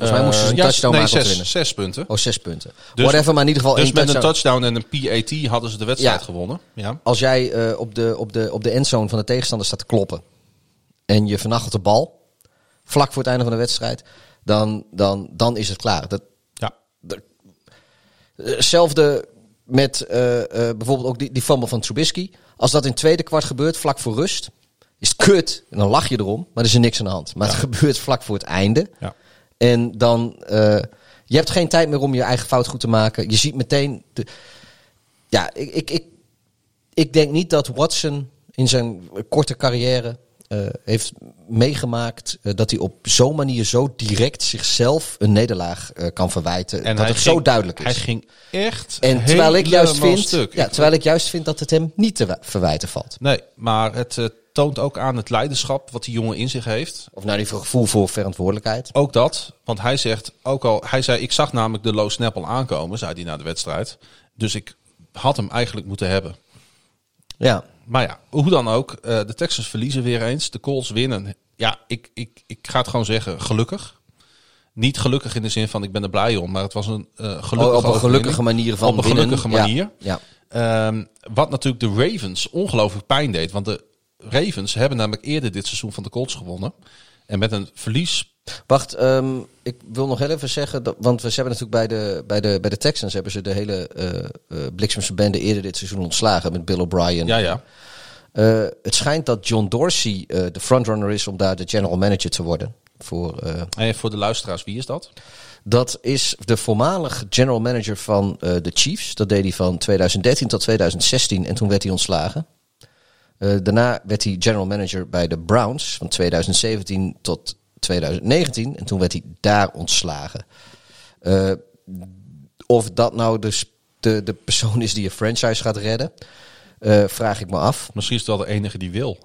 Volgens mij moesten ze een Eh, ja, touchdown nee, maken zes, winnen. zes punten. Oh, zes punten. Dus- Whatever, maar in ieder geval Dus één met een touchdown. en een PAT hadden ze de wedstrijd Ja. gewonnen. Ja. Als jij eh, op, de, op, de, op de endzone van de tegenstander staat te kloppen en je vernachelt de bal vlak voor het einde van de wedstrijd, dan, dan, dan is het klaar. Dat, ja. de- hetzelfde met eh, bijvoorbeeld ook die, die fumble van Trubisky. Als dat in het tweede kwart gebeurt, vlak voor rust, is het kut. En dan lach je erom, maar er is er niks aan de hand. Maar het gebeurt vlak voor het einde. Ja. En dan, eh, je hebt geen tijd meer om je eigen fout goed te maken. Je ziet meteen, de, ja, ik, ik, ik, ik denk niet dat Watson in zijn korte carrière eh, heeft meegemaakt eh, dat hij op zo'n manier zo direct zichzelf een nederlaag kan verwijten. En dat het ging- zo duidelijk is. Hij ging echt en terwijl ik juist vind, stuk. ja, terwijl ik juist vind dat het hem niet te verwijten valt. Nee, maar het toont ook aan het leiderschap wat die jongen in zich heeft. Of nou, die gevoel voor verantwoordelijkheid. Ook dat, want hij zegt ook al, hij zei, ik zag namelijk de low snap al aankomen, zei hij na de wedstrijd. Dus ik had hem eigenlijk moeten hebben. Ja, Maar ja, hoe dan ook, eh, de Texans verliezen weer eens, de Colts winnen. Ja, ik, ik, ik ga het gewoon zeggen, gelukkig. Niet gelukkig in de zin van ik ben er blij om, maar het was een eh gelukkige Oh, op een gelukkige manier van Op een winnen. gelukkige manier. Ja, Ehm, wat natuurlijk de Ravens ongelooflijk pijn deed. Want de Ravens hebben namelijk eerder dit seizoen van de Colts gewonnen. En met een verlies. Wacht, ehm, ik wil nog heel even zeggen, dat, want we hebben natuurlijk bij de, bij, de, bij de Texans hebben ze de hele eh Bliksemse bende eerder dit seizoen ontslagen met Bill O'Brien. Ja, ja. Eh, het schijnt dat John Dorsey eh, de frontrunner is om daar de general manager te worden. Voor, En voor de luisteraars, wie is dat? dat is de voormalig general manager van de Chiefs. Dat deed hij van 2013 tot 2016 en toen werd hij ontslagen. Eh, daarna werd hij general manager bij de Browns van 2017 tot 2019 en toen werd hij daar ontslagen. Eh, of dat nou de, sp- de, de persoon is die een franchise gaat redden, eh, vraag ik me af. Misschien is het wel de enige die wil.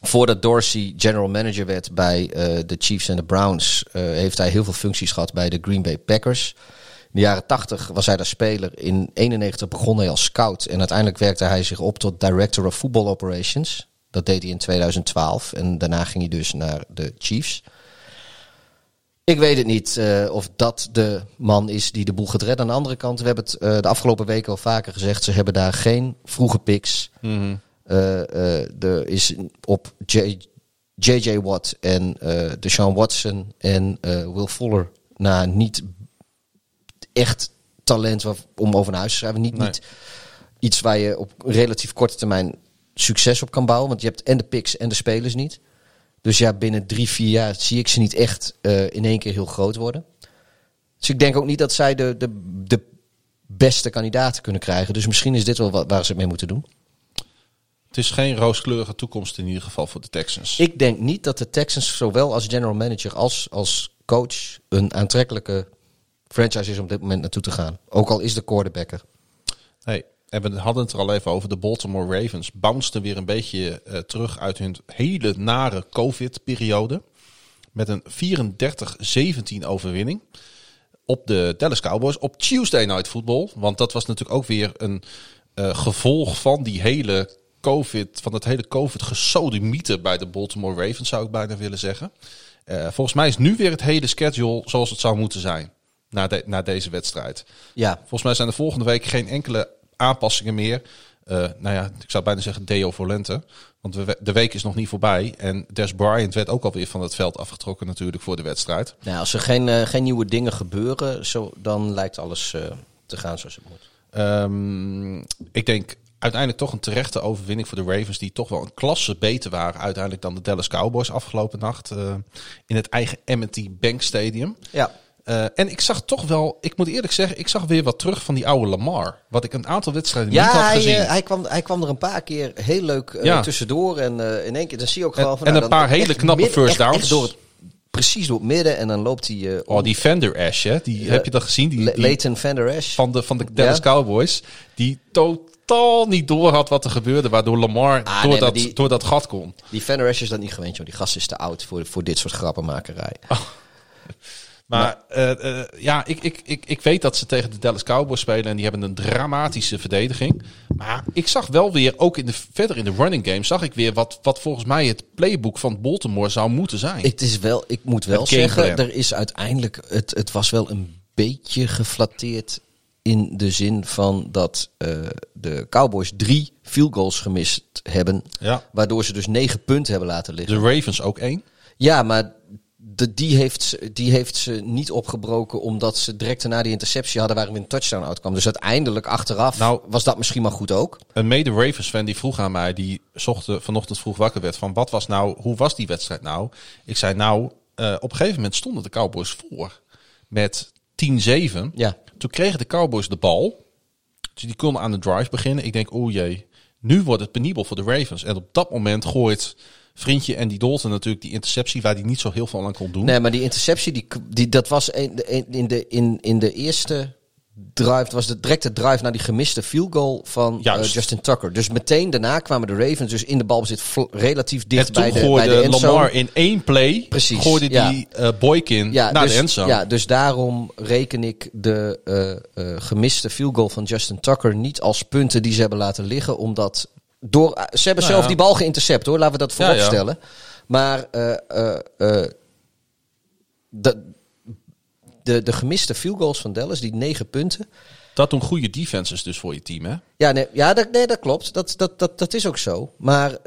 Voordat Dorsey general manager werd bij de Chiefs en de Browns, heeft hij heel veel functies gehad bij de Green Bay Packers. In de jaren 80 was hij daar speler. In 91 begon hij als scout. En uiteindelijk werkte hij zich op tot director of football operations. Dat deed hij in 2012. En daarna ging hij dus naar de Chiefs. Ik weet het niet eh, of dat de man is die de boel gaat redden. Aan de andere kant, we hebben het eh, de afgelopen weken al vaker gezegd. Ze hebben daar geen vroege picks. Mhm. Eh, er is op J.J. Watt en Deshaun Watson en Will Fuller na niet echt talent om over naar huis te schrijven. Niet, Nee. niet iets waar je op relatief korte termijn succes op kan bouwen. Want je hebt en de picks en de spelers niet. Dus ja, binnen drie, vier jaar zie ik ze niet echt eh, in één keer heel groot worden. Dus ik denk ook niet dat zij de, de, de beste kandidaten kunnen krijgen. Dus misschien is dit wel wat, waar ze het mee moeten doen. Het is geen rooskleurige toekomst in ieder geval voor de Texans. Ik denk niet dat de Texans zowel als general manager als als coach een aantrekkelijke franchise is om dit moment naartoe te gaan. Ook al is de quarterbacker. Hey, en we hadden het er al even over. De Baltimore Ravens bounceden weer een beetje eh, terug uit hun hele nare COVID-periode. Met een 34-17 overwinning op de Dallas Cowboys op Tuesday Night Football. Want dat was natuurlijk ook weer een eh, gevolg van die hele COVID, van het hele COVID gesodemieten bij de Baltimore Ravens, zou ik bijna willen zeggen. Eh, volgens mij is nu weer het hele schedule zoals het zou moeten zijn. Na, de, na deze wedstrijd. Ja, Volgens mij zijn er volgende week geen enkele aanpassingen meer. Eh, nou ja, ik zou bijna zeggen deo volente. Want we- de week is nog niet voorbij. En Des Bryant werd ook alweer van het veld afgetrokken natuurlijk voor de wedstrijd. nou, als er geen, eh, geen nieuwe dingen gebeuren, zo, dan lijkt alles eh, te gaan zoals het moet. Ehm, ik denk uiteindelijk toch een terechte overwinning voor de Ravens. Die toch wel een klasse beter waren uiteindelijk dan de Dallas Cowboys afgelopen nacht. in het eigen M&T Bank Stadium. Ja, Eh, en ik zag toch wel, ik moet eerlijk zeggen, ik zag weer wat terug van die oude Lamar. Wat ik een aantal wedstrijden niet ja had hij, gezien. eh, hij, kwam, hij kwam er een paar keer heel leuk eh, Ja. tussendoor. En in één keer, dan zie je ook gewoon van... en nou, een paar hele knappe midden- first echt- echt downs. door het- precies door het midden en dan loopt hij... Oh, die Fender Ash, hè? Die, heb je dat gezien? Die, Le- die Leighton Van Der Esch. van, de, van de Dallas Ja. Cowboys. Die totaal niet door had wat er gebeurde. Waardoor Lamar Ah, door, nee, dat, die- door dat gat kon. Die Van Der Esch is dat niet gewend, joh. Die gast is te oud voor, voor dit soort grappenmakerij. Maar eh, eh, ja, ik, ik, ik, ik weet dat ze tegen de Dallas Cowboys spelen. En die hebben een dramatische verdediging. Maar ik zag wel weer, ook in de, verder in de running game, zag ik weer wat, wat volgens mij het playbook van Baltimore zou moeten zijn. Het is wel, ik moet wel zeggen, er is uiteindelijk, het, het was wel een beetje geflatteerd in de zin van dat eh, de Cowboys drie field goals gemist hebben, Ja. waardoor ze dus negen punten hebben laten liggen. De Ravens ook één. Ja, maar de, die, heeft, ze- die heeft ze niet opgebroken omdat ze direct na die interceptie hadden waar een touchdown uitkwam. Dus uiteindelijk achteraf Nou- was dat misschien maar goed ook. Een mede Ravens fan die vroeg aan mij, die zocht, vanochtend vroeg wakker werd van wat was nou, hoe was die wedstrijd nou? Ik zei nou, eh, op een gegeven moment stonden de Cowboys voor met 10-7. Ja. Toen kregen de Cowboys de bal. Dus die konden aan de drive beginnen. Ik denk, oeh jee, nu wordt het penibel voor de Ravens. En op dat moment gooit vriendje en die Dalton natuurlijk die interceptie waar hij niet zo heel veel aan kon doen. Nee, maar die interceptie, die, die, dat was een, een- in, de, in, in de eerste drive, het was de directe drive naar die gemiste field goal van eh. Justin Tucker. Dus meteen daarna kwamen de Ravens dus in de balbezit relatief dicht en bij de, bij de endzone. Lamar in één play, Precies, gooide ja. die eh, Boykin Ja, naar dus, de endzone. ja, dus daarom reken ik de eh, gemiste field goal van Justin Tucker niet als punten die ze hebben laten liggen. Omdat door, eh, ze hebben Nou zelf die bal geïntercept hoor, laten we dat voorop Ja, ja. stellen. Maar eh, eh, de, de, de gemiste field goals van Dallas, die negen punten. Dat doen goede defenses dus voor je team, hè? Ja, nee, ja dat, nee, dat klopt. Dat, dat, dat, dat is ook zo. Maar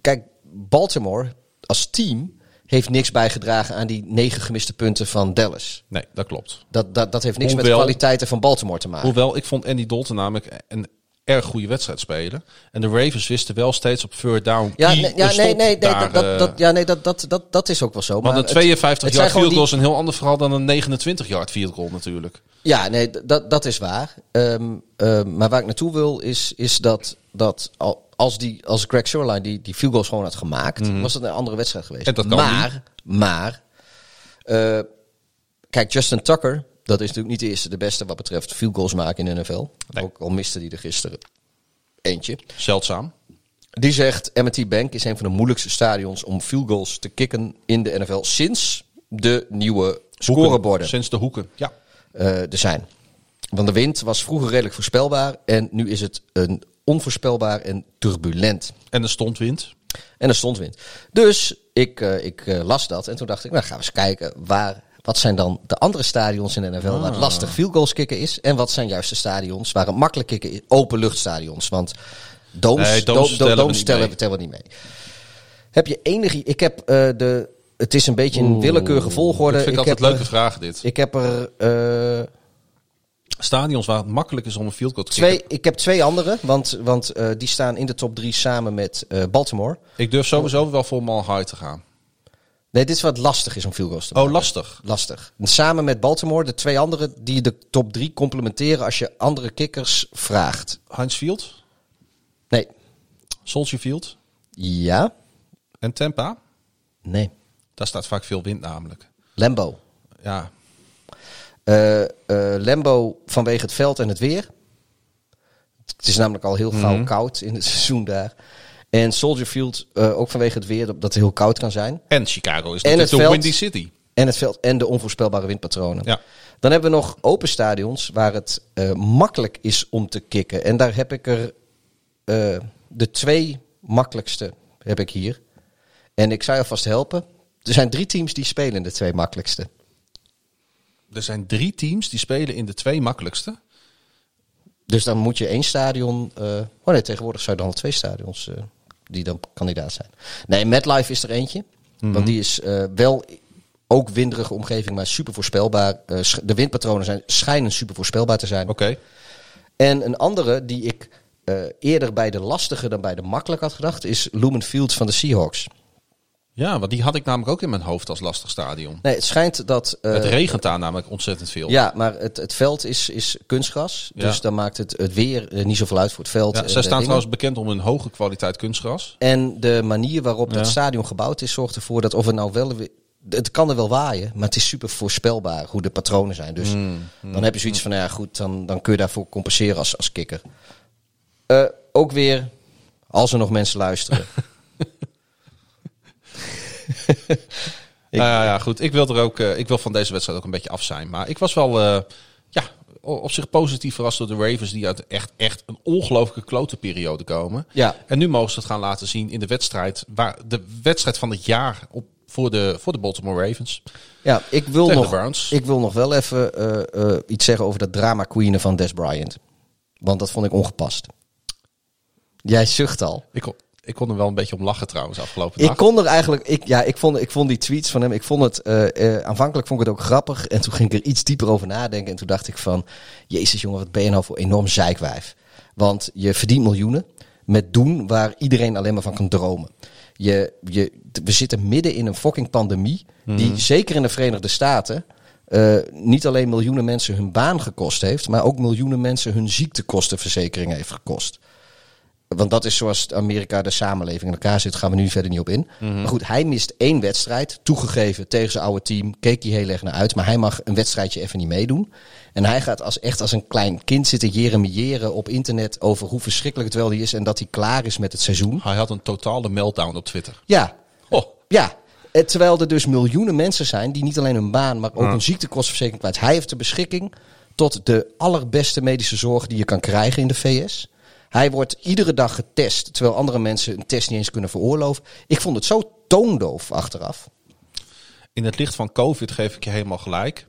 kijk, Baltimore als team heeft niks bijgedragen aan die negen gemiste punten van Dallas. Nee, dat klopt. Dat, dat, dat heeft niks met de kwaliteiten van Baltimore te maken. Hoewel, ik vond Andy Dalton namelijk een erg goede wedstrijd spelen. En de Ravens wisten wel steeds op third down. Ja, nee, ja, nee, nee, nee, daar, dat, dat, eh, dat, ja, nee dat, dat, dat, dat is ook wel zo. want Maar een het- 52 het zijn yard gewoon field goal is die- een heel ander verhaal dan een 29 yard field goal natuurlijk. Ja, nee, dat, dat is waar. Ehm, ehm, maar waar ik naartoe wil is, is dat, dat al, als, die, als Greg Shoreline die, die field goals gewoon had gemaakt, was het een andere wedstrijd geweest. Mhm. En dat kan maar, maar, eh, kijk, Justin Tucker, dat is natuurlijk niet de eerste, de beste wat betreft field goals maken in de NFL. Nee. Ook al miste die er gisteren eentje. Zeldzaam. Die zegt, M&T Bank is een van de moeilijkste stadions om field goals te kicken in de NFL sinds de nieuwe scoreborden Sinds de hoeken. Ja. eh, er zijn. Want de wind was vroeger redelijk voorspelbaar en nu is het een onvoorspelbaar en turbulent. En er stond wind. En er stond wind. Dus ik, eh, ik eh, las dat en toen dacht ik, nou gaan we eens kijken waar, wat zijn dan de andere stadions in de NFL waar Ah. het lastig field goals kicken is. En wat zijn juist de stadions waar het makkelijk kicken is. Openluchtstadions. Want domes, Nee, do- domes do- tellen we tellen, niet mee. Heb je enige... Ik heb eh, de... Het is een beetje een willekeurige volgorde. Dat vind ik, ik, heb altijd leuke er, vragen dit. ik heb er eh, Stadions waar het makkelijk is om een field goal te Twee, kicken. ik heb twee andere, want, want eh, die staan in de top drie samen met eh, Baltimore. Ik durf sowieso wel voor Mal High te gaan. Nee, dit is wat lastig is om field goals te maken. Oh, lastig. Lastig. En samen met Baltimore, de twee andere die de top drie complementeren als je andere kikkers vraagt. Heinz Field, Nee. Soldier Field Ja? en Tampa. Nee. Daar staat vaak veel wind namelijk. Lambo. Ja, Eh eh, Lambo vanwege het veld en het weer. Het is namelijk al heel gauw Mhm. koud in het seizoen daar. En Soldier Field eh, ook vanwege het weer, dat het heel koud kan zijn. En Chicago is En het de veld. Windy City. En het veld en de onvoorspelbare windpatronen. Ja. Dan hebben we nog open stadions waar het eh, makkelijk is om te kicken. En daar heb ik er eh, de twee makkelijkste heb ik hier. En ik zou je alvast helpen. Er zijn drie teams die spelen in de twee makkelijkste. Er zijn drie teams die spelen in de twee makkelijkste. Dus dan moet je één stadion. oh nee, tegenwoordig zou je dan al twee stadions die dan kandidaat zijn. Nee, MetLife is er eentje. Want die is eh, wel ook winderige omgeving, maar super voorspelbaar. Sch- de windpatronen zijn, schijnen super voorspelbaar te zijn. Oké. En een andere die ik eh, eerder bij de lastige dan bij de makkelijk had gedacht, is Lumen Fields van de Seahawks. Ja, want die had ik namelijk ook in mijn hoofd als lastig stadion. Nee, het schijnt dat. eh, het regent daar namelijk ontzettend veel. Ja, maar het, het veld is, is kunstgras. Ja. Dus dan maakt het, het weer eh, niet zoveel uit voor het veld. Ja, en zij staan dingen. trouwens bekend om een hoge kwaliteit kunstgras. En de manier waarop Ja. dat stadion gebouwd is, zorgt ervoor dat of het nou wel. Het kan er wel waaien, maar het is super voorspelbaar hoe de patronen zijn. Dus Mm, dan heb je zoiets van, nou ja goed, dan, dan kun je daarvoor compenseren als, als kikker. Eh, ook weer, als er nog mensen luisteren. Ik- Nou ja, ja, goed. Ik wil, er ook, eh, ik wil van deze wedstrijd ook een beetje af zijn. Maar ik was wel eh, ja, op zich positief verrast door de Ravens... die uit echt, echt een ongelooflijke klote periode komen. Ja. En nu mogen ze het gaan laten zien in de wedstrijd... Waar, de wedstrijd van het jaar op, voor, de, voor de Baltimore Ravens. Ja, ik wil, nog, ik wil nog wel even eh, iets zeggen over dat drama queenen van Des Bryant. Want dat vond ik ongepast. Jij zucht al. Ik ik kon er wel een beetje om lachen trouwens afgelopen Ik nacht. kon er eigenlijk, ik, ja, ik vond, ik vond die tweets van hem, ik vond het, eh, eh, aanvankelijk vond ik het ook grappig. En toen ging ik er iets dieper over nadenken. En toen dacht ik van, jezus jongen, wat ben je nou voor enorm zeikwijf. Want je verdient miljoenen met doen waar iedereen alleen maar van kan dromen. Je, je, we zitten midden in een fucking pandemie, die zeker in de Verenigde Staten... eh, niet alleen miljoenen mensen hun baan gekost heeft, maar ook miljoenen mensen hun ziektekostenverzekering heeft gekost. Want dat is zoals Amerika de samenleving in elkaar zit. Gaan we nu verder niet op in. Maar goed, hij mist één wedstrijd. Toegegeven tegen zijn oude team. Keek hij heel erg naar uit. Maar hij mag een wedstrijdje even niet meedoen. En hij gaat als, echt als een klein kind zitten jeremiëren op internet. Over hoe verschrikkelijk het wel die is. En dat hij klaar is met het seizoen. Hij had een totale meltdown op Twitter. Ja, Oh, ja. Eh, Terwijl er dus miljoenen mensen zijn die niet alleen hun baan, maar ook hun ziektekostenverzekering kwijt. Hij heeft de beschikking tot de allerbeste medische zorg die je kan krijgen in de VS. Hij wordt iedere dag getest, terwijl andere mensen een test niet eens kunnen veroorloven. Ik vond het zo toondoof achteraf. in het licht van COVID geef ik je helemaal gelijk.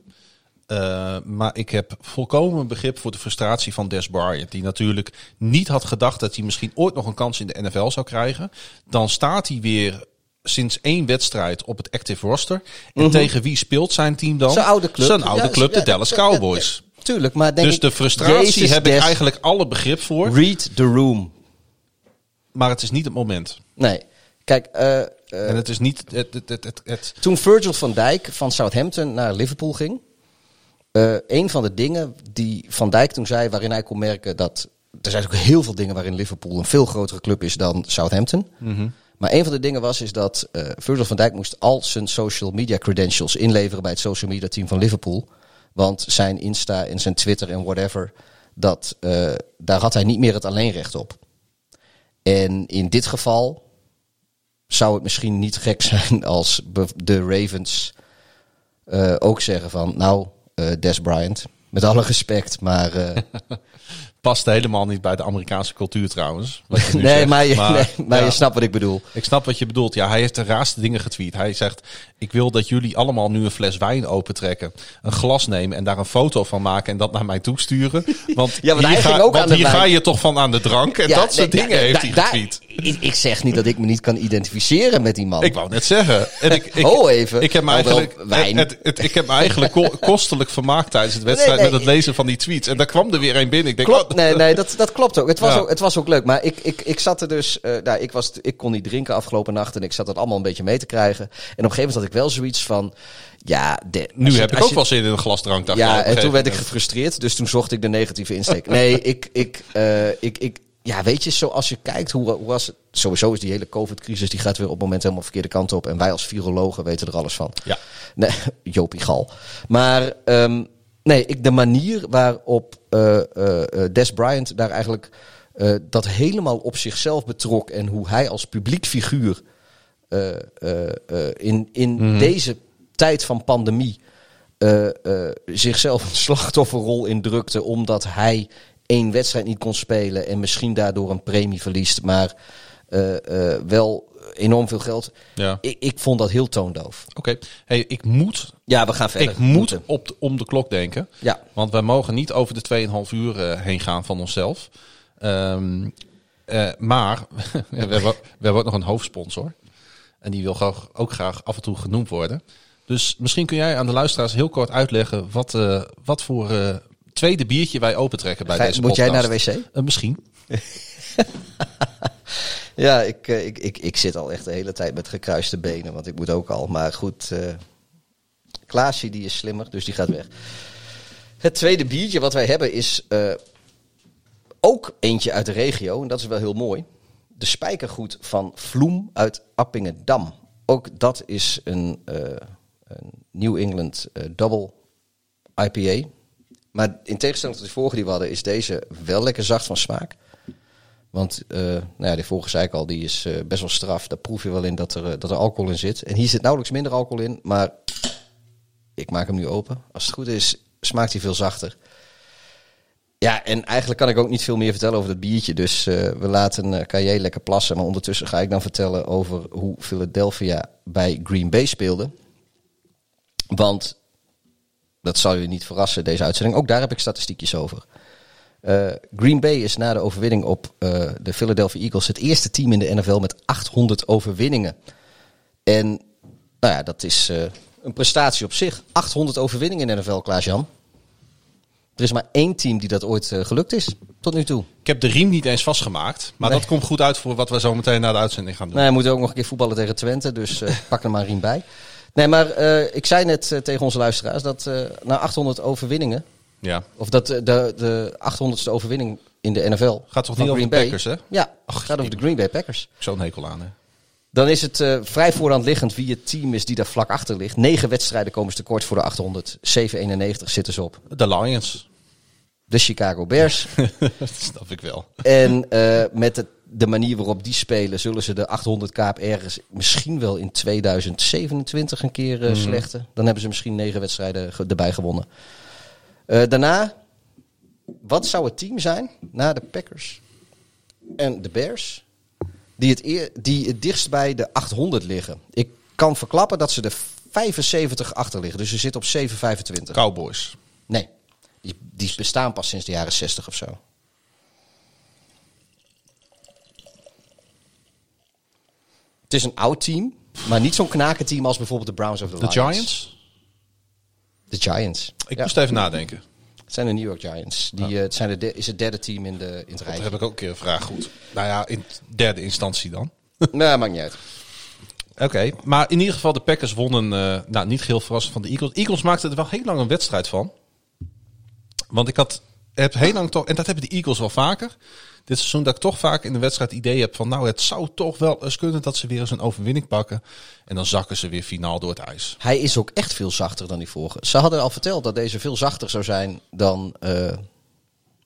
Eh, maar ik heb volkomen begrip voor de frustratie van Des Bryant. Die natuurlijk niet had gedacht dat hij misschien ooit nog een kans in de NFL zou krijgen. Dan staat hij weer sinds één wedstrijd op het active roster. En tegen wie speelt zijn team dan? Mhm. Zijn oude club. Zijn oude Ja, club, de ja, Dallas Cowboys. ja, tuurlijk, maar denk Dus ik, de frustratie Jezus, heb ik eigenlijk alle begrip voor. Read the room. Maar het is niet het moment. Nee, kijk, eh, eh, En het is niet het, het, het, het, het- Toen Virgil van Dijk van Southampton naar Liverpool ging. eh, een van de dingen die Van Dijk toen zei, waarin hij kon merken dat. Er zijn ook heel veel dingen waarin Liverpool een veel grotere club is dan Southampton. Maar een van de dingen was is dat eh Virgil van Dijk moest al zijn social media credentials inleveren bij het social media team van Liverpool. Want zijn Insta en zijn Twitter en whatever, dat, eh, daar had hij niet meer het alleenrecht op. En in dit geval zou het misschien niet gek zijn als de Ravens eh, ook zeggen van, nou, eh, Des Bryant, met alle respect, maar past helemaal niet bij de Amerikaanse cultuur trouwens. wat je nu nee, zegt. maar, je, nee, maar ja. je snapt wat ik bedoel. Ik snap wat je bedoelt. Ja, hij heeft de raarste dingen getweet. Hij zegt: Ik wil dat jullie allemaal nu een fles wijn opentrekken, een glas nemen en daar een foto van maken en dat naar mij toesturen. Want Ja, want hier, hij ga, ook want aan de hier ga je toch van aan de drank en Ja, dat soort nee, dingen heeft hij getweet. ik, ik zeg niet dat ik me niet kan identificeren met die man. Ik wou net zeggen. En ik, ik, Ho even. Ik heb me eigenlijk, wijn. het, het- ik heb me eigenlijk ko- kostelijk vermaakt tijdens het wedstrijd Nee, met het lezen van die tweets. En daar kwam er weer een binnen. Ik denk, Klopt, oh, nee, nee dat, dat klopt ook. Het was, Ja. ook. het was ook leuk. Maar ik, ik, ik zat er dus. eh, nou, ik, was, ik kon niet drinken afgelopen nacht. En ik zat dat allemaal een beetje mee te krijgen. En op een gegeven moment had ik wel zoiets van. Ja, de, Nu je- heb ik ook je- wel zin in een glas drank. Ja, en toen werd ik gefrustreerd. Dus toen zocht ik de negatieve insteek. Nee, ik, ik, eh, ik, ik, ja, weet je, zoals je kijkt, hoe, hoe was het? Sowieso is die hele COVID-crisis, die gaat weer op het moment helemaal verkeerde kant op. En wij als virologen weten er alles van. Ja. Nee, Jopie Gal. Maar ehm, nee, ik, de manier waarop eh, eh, eh, Des Bryant daar eigenlijk dat helemaal op zichzelf betrok. En hoe hij als publiek figuur in, in deze tijd van pandemie zichzelf een slachtofferrol indrukte omdat hij één wedstrijd niet kon spelen en misschien daardoor een premie verliest, maar wel enorm veel geld. Ja. Ik, ik vond dat heel toondoof. Oké, hey, ik moet, Ja, we gaan verder. ik moet Moeten. op de- om de klok denken. Ja. Want wij mogen niet over de 2,5 uur eh, heen gaan van onszelf. Ehm, eh, maar we, hebben, we hebben ook nog een hoofdsponsor. En die wil graag, ook graag af en toe genoemd worden. Dus misschien kun jij aan de luisteraars heel kort uitleggen wat, eh, wat voor tweede biertje wij opentrekken bij deze moet jij podcast. naar de wc? Eh, misschien. Ja, ik, eh, ik, ik, ik zit al echt de hele tijd met gekruiste benen, want ik moet ook al. Maar goed, eh Klaasje die is slimmer, dus die gaat weg. Het tweede biertje wat wij hebben is eh, ook eentje uit de regio, en dat is wel heel mooi. De spijkergoed van Vloem uit Appingedam. Ook dat is een, een New England Double IPA. Maar in tegenstelling tot de vorige die we hadden, is deze wel lekker zacht van smaak. Want eh, nou ja, die vorige zei ik al, die is eh, best wel straf. Daar proef je wel in dat er, eh, dat er alcohol in zit. En hier zit nauwelijks minder alcohol in. Maar ik maak hem nu open. Als het goed is, smaakt hij veel zachter. Ja, en eigenlijk kan ik ook niet veel meer vertellen over dat biertje. Dus we laten uh, KJ lekker plassen. Maar ondertussen ga ik dan vertellen over hoe Philadelphia bij Green Bay speelde. Want, dat zal je niet verrassen, deze uitzending. Ook daar heb ik statistiekjes over. Uh, Green Bay is na de overwinning op uh, de Philadelphia Eagles het eerste team in de NFL met 800 overwinningen. En nou ja, dat is uh, een prestatie op zich. 800 overwinningen in de NFL, Klaas-Jan. Er is maar één team die dat ooit gelukt is, tot nu toe. Ik heb de riem niet eens vastgemaakt. Maar nee. dat komt goed uit voor wat we zo meteen na de uitzending gaan doen. Nou, we moeten ook nog een keer voetballen tegen Twente, dus pak er maar een riem bij. Nee, maar ik zei net tegen onze luisteraars dat na 800 overwinningen... Ja. Of dat de, de, de 800ste overwinning in de NFL. Gaat toch niet over de Bay. Packers, hè? Ja, Ach, gaat over de Green Bay Packers. Zo'n hekel aan, hè? Dan is het uh, vrij voorhand liggend wie het team is die daar vlak achter ligt. Negen wedstrijden komen ze tekort voor de 800. 791 zitten ze op. De Lions. De Chicago Bears. dat snap ik wel. En uh, met de, de, manier waarop die spelen, zullen ze de 800 kaap ergens misschien wel in 2027 een keer uh, mm. slechten. Dan hebben ze misschien negen wedstrijden erbij gewonnen. Uh, daarna, wat zou het team zijn na de Packers en de Bears die het, eer, die het dichtst bij de 800 liggen? Ik kan verklappen dat ze er 75 achter liggen, dus ze zitten op 725. Cowboys. Nee, die, die bestaan pas sinds de jaren 60 of zo. Het is een oud team, maar niet zo'n knakenteam als bijvoorbeeld de Browns of the De Lions. Giants? De Giants. Ik ja. moest even nadenken. Het zijn de New York Giants. Die, uh, het zijn de de, is het derde team in, de, in het rij. Dat heb ik ook een keer een vraag goed. Nou ja, in derde instantie dan. nou, maakt niet uit. Oké, okay, maar in ieder geval de Packers wonnen, uh, nou niet heel verrassend van de Eagles. Eagles maakten er wel heel lang een wedstrijd van. Want ik had, heb heel lang toch, en dat hebben de Eagles wel vaker. Dit seizoen dat ik toch vaak in de wedstrijd het idee heb van nou het zou toch wel eens kunnen dat ze weer eens een overwinning pakken. En dan zakken ze weer finaal door het ijs. Hij is ook echt veel zachter dan die vorige. Ze hadden al verteld dat deze veel zachter zou zijn dan... Uh...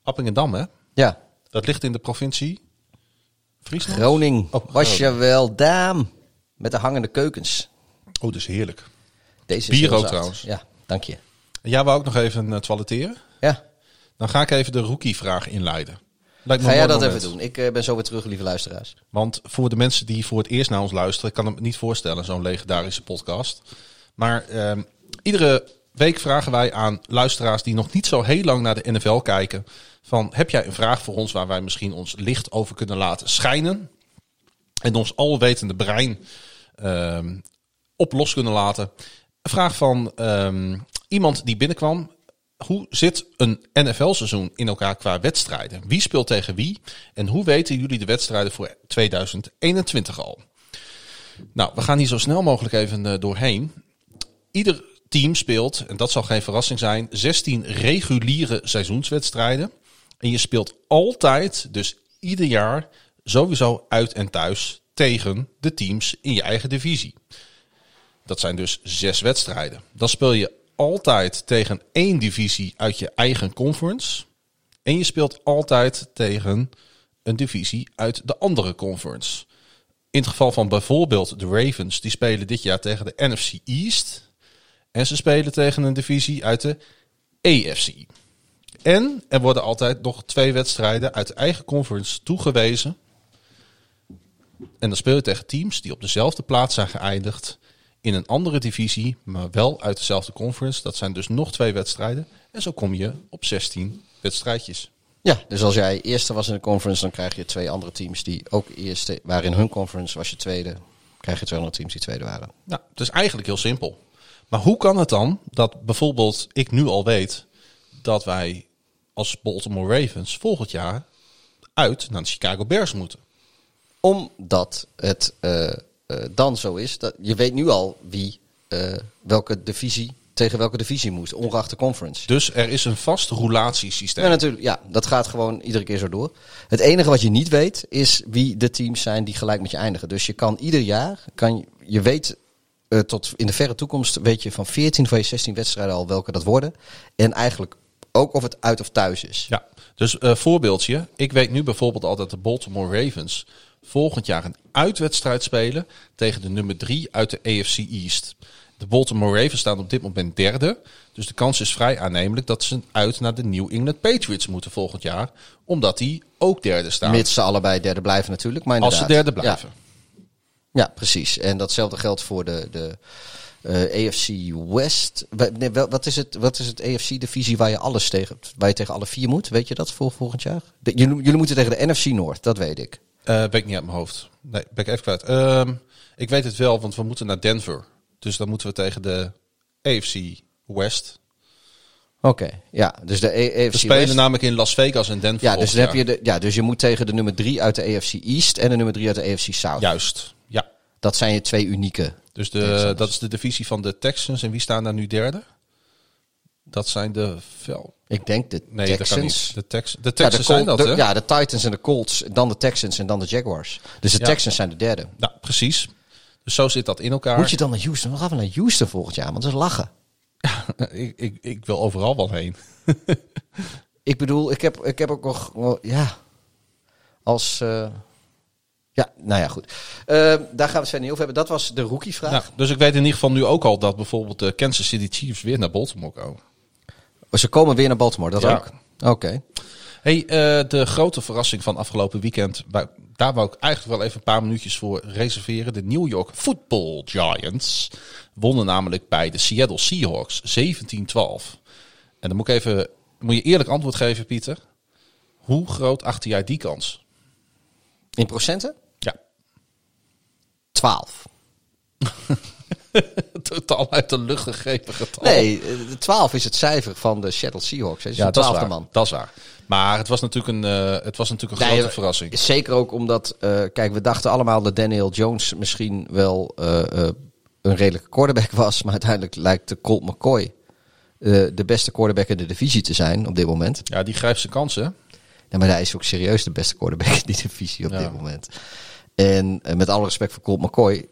Appingedam hè? Ja. Dat ligt in de provincie Friesland? Groningen. Oh, Was je wel daam. Met de hangende keukens. Oh, dat is heerlijk. Deze Bier ook trouwens. Ja, dank je. Jij wou ook nog even uh, toiletteren? Ja. Dan ga ik even de rookie-vraag inleiden. Lijkt Ga jij dat moment. even doen? Ik uh, ben zo weer terug, lieve luisteraars. Want voor de mensen die voor het eerst naar ons luisteren, ik kan het me niet voorstellen, zo'n legendarische podcast. Maar uh, iedere week vragen wij aan luisteraars die nog niet zo heel lang naar de NFL kijken: van heb jij een vraag voor ons waar wij misschien ons licht over kunnen laten schijnen en ons alwetende brein uh, op los kunnen laten? Een vraag van um, iemand die binnenkwam hoe zit een NFL-seizoen in elkaar qua wedstrijden? Wie speelt tegen wie? En hoe weten jullie de wedstrijden voor 2021 al? Nou, we gaan hier zo snel mogelijk even uh, doorheen. Ieder team speelt, en dat zal geen verrassing zijn, 16 reguliere seizoenswedstrijden. En je speelt altijd, dus ieder jaar, sowieso uit en thuis tegen de teams in je eigen divisie. Dat zijn dus zes wedstrijden. Dan speel je altijd tegen één divisie uit je eigen conference. En je speelt altijd tegen een divisie uit de andere conference. In het geval van bijvoorbeeld de Ravens, die spelen dit jaar tegen de NFC East. En ze spelen tegen een divisie uit de AFC. En er worden altijd nog twee wedstrijden uit de eigen conference toegewezen. En dan speel je tegen teams die op dezelfde plaats zijn geëindigd in een andere divisie, maar wel uit dezelfde conference. Dat zijn dus nog twee wedstrijden. En zo kom je op 16 wedstrijdjes. Ja, dus als jij eerste was in de conference, dan krijg je twee andere teams die ook eerste waren in hun conference. Was je tweede, krijg je twee andere teams die tweede waren. Nou, het is eigenlijk heel simpel. Maar hoe kan het dan dat bijvoorbeeld ik nu al weet dat wij als Baltimore Ravens volgend jaar uit naar de Chicago Bears moeten? Omdat het eh, dan zo is dat je weet nu al wie eh, welke divisie tegen welke divisie moet, ongeacht de conference. Dus er is een vast roulatiesysteem. Ja, natuurlijk. Ja, dat gaat gewoon iedere keer zo door. Het enige wat je niet weet is wie de teams zijn die gelijk met je eindigen. Dus je kan ieder jaar, kan je, je weet eh, tot in de verre toekomst, weet je van 14 van je 16 wedstrijden al welke dat worden. En eigenlijk ook of het uit of thuis is. Ja, dus eh voorbeeldje. Ik weet nu bijvoorbeeld al dat de Baltimore Ravens volgend jaar een uitwedstrijd spelen tegen de nummer 3 uit de AFC East. De Baltimore Ravens staan op dit moment derde. Dus de kans is vrij aannemelijk dat ze uit naar de New England Patriots moeten volgend jaar. Omdat die ook derde staan. Mits ze allebei derde blijven natuurlijk. Maar als ze derde blijven. Ja, ja, precies. En datzelfde geldt voor de, de eh, AFC West. Nee, wel, wat, is het, wat is het AFC-divisie waar je alles tegen, waar je tegen alle vier moet? Weet je dat voor volgend jaar? De- jullie, jullie moeten tegen de NFC Noord, dat weet ik. Eh ben ik niet uit mijn hoofd. Nee, ben ik even kwijt. Ehm, ik weet het wel, want we moeten naar Denver. Dus dan moeten we tegen de AFC West. Oké, ja. Dus de AFC We spelen West. namelijk in Las Vegas en Denver. Ja, dus dan heb je de, ja, dus je moet tegen de nummer drie uit de AFC East en de nummer drie uit de AFC South. Juist, ja. Dat zijn je twee unieke. Dus de, dat is de divisie van de Texans. En wie staan daar nu derde? Dat zijn de Vel. Ik denk de Nee, Texans. De, Tex, de Ja, Texans de, zijn dat, hè? ja, de Titans en de Colts, dan de Texans en dan de Jaguars. Dus de Ja. Texans zijn de derde. Nou, precies. Dus zo zit dat in elkaar. Moet je dan naar Houston? We gaan we naar Houston volgend jaar, want dat is lachen. ik, ik, ik wil overal wel heen. Ik bedoel, ik heb, ik heb ook nog, ja, als, eh, ja, nou ja, goed. Eh, daar gaan we het verder niet over hebben. Dat was de rookie-vraag. Nou, dus ik weet in ieder geval nu ook al dat bijvoorbeeld de Kansas City Chiefs weer naar Baltimore komen. Oh, Ze komen weer naar Baltimore, dat Ja. ook? Oké. Hey, eh, de grote verrassing van afgelopen weekend, daar wou ik eigenlijk wel even een paar minuutjes voor reserveren. De New York Football Giants wonnen namelijk bij de Seattle Seahawks 17-12. En dan moet ik even, moet je eerlijk antwoord geven, Pieter. Hoe groot achter jij die kans? In procenten? Ja, 12. totaal uit de lucht gegrepen getal. Nee, eh, de 12 is het cijfer van de Seattle Seahawks. hè. Ze ja, is twaalfde man. Dat is waar. Maar het was natuurlijk een, eh, het was natuurlijk een Nee, grote eh, verrassing. Zeker ook omdat, eh, kijk, we dachten allemaal dat Daniel Jones misschien wel eh, eh, een redelijke quarterback was. Maar uiteindelijk lijkt de Colt McCoy eh, de beste quarterback in de divisie te zijn op dit moment. Ja, die grijpt zijn kansen. Ja, maar hij is ook serieus de beste quarterback in die divisie op Ja. dit moment. En eh, met alle respect voor Colt McCoy.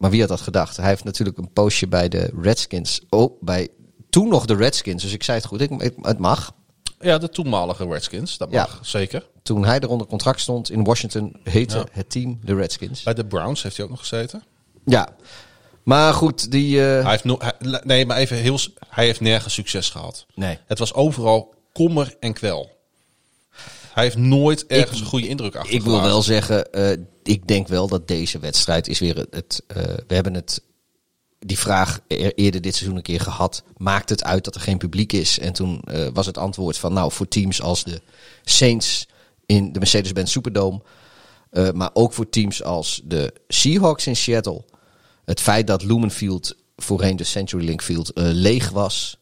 Maar wie had dat gedacht? Hij heeft natuurlijk een postje bij de Redskins. Oh, bij toen nog de Redskins. Dus ik zei het goed. Ik, het mag. Ja, de toenmalige Redskins, dat Ja. mag zeker. Toen hij er onder contract stond in Washington, heette Ja. het team de Redskins. Bij de Browns heeft hij ook nog gezeten. Ja. Maar goed, die... eh, Hij heeft no hij- nee, maar even heel. Hij heeft nergens succes gehad. Nee. Het was overal kommer en kwel. Hij heeft nooit ergens een goede indruk Ik achtergelaten. wil wel zeggen, eh, ik denk wel dat deze wedstrijd is weer het. eh, we hebben het die vraag e- eerder dit seizoen een keer gehad. Maakt het uit dat er geen publiek is? En toen eh, was het antwoord van nou voor teams als de Saints in de Mercedes-Benz Superdome, maar ook voor teams als de Seahawks in Seattle. Het feit dat Lumen Field voorheen de CenturyLink Field leeg was,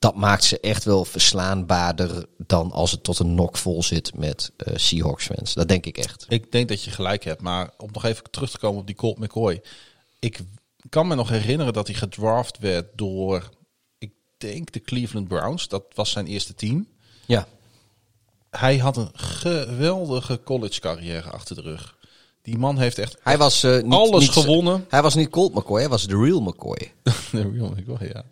dat maakt ze echt wel verslaanbaarder dan als het tot een nok vol zit met eh, Seahawks fans. Dat denk ik echt. Ik denk dat je gelijk hebt. Maar om nog even terug te komen op die Colt McCoy. Ik kan me nog herinneren dat hij gedraft werd door, ik denk de Cleveland Browns. Dat was zijn eerste team. Ja. Hij had een geweldige college carrière achter de rug. Die man heeft echt Hij was eh, niet, alles niet- gewonnen. Hij was niet Colt McCoy, hij was de real McCoy. De real McCoy, ja.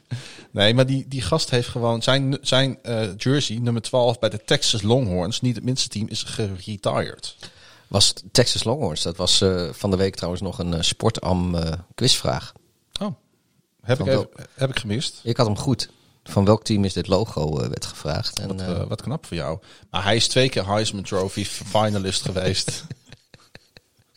Nee, maar die, die gast heeft gewoon zijn, zijn eh, jersey, nummer 12 bij de Texas Longhorns, niet het minste team, is geretired. Was Texas Longhorns. Dat was eh, van de week trouwens nog een sportam quizvraag. Oh, Heb ik, even, heb ik gemist. Ik had hem goed. Van welk team is dit logo, werd gevraagd. En, Wat, wat knap voor jou. Maar hij is twee keer Heisman Trophy finalist geweest.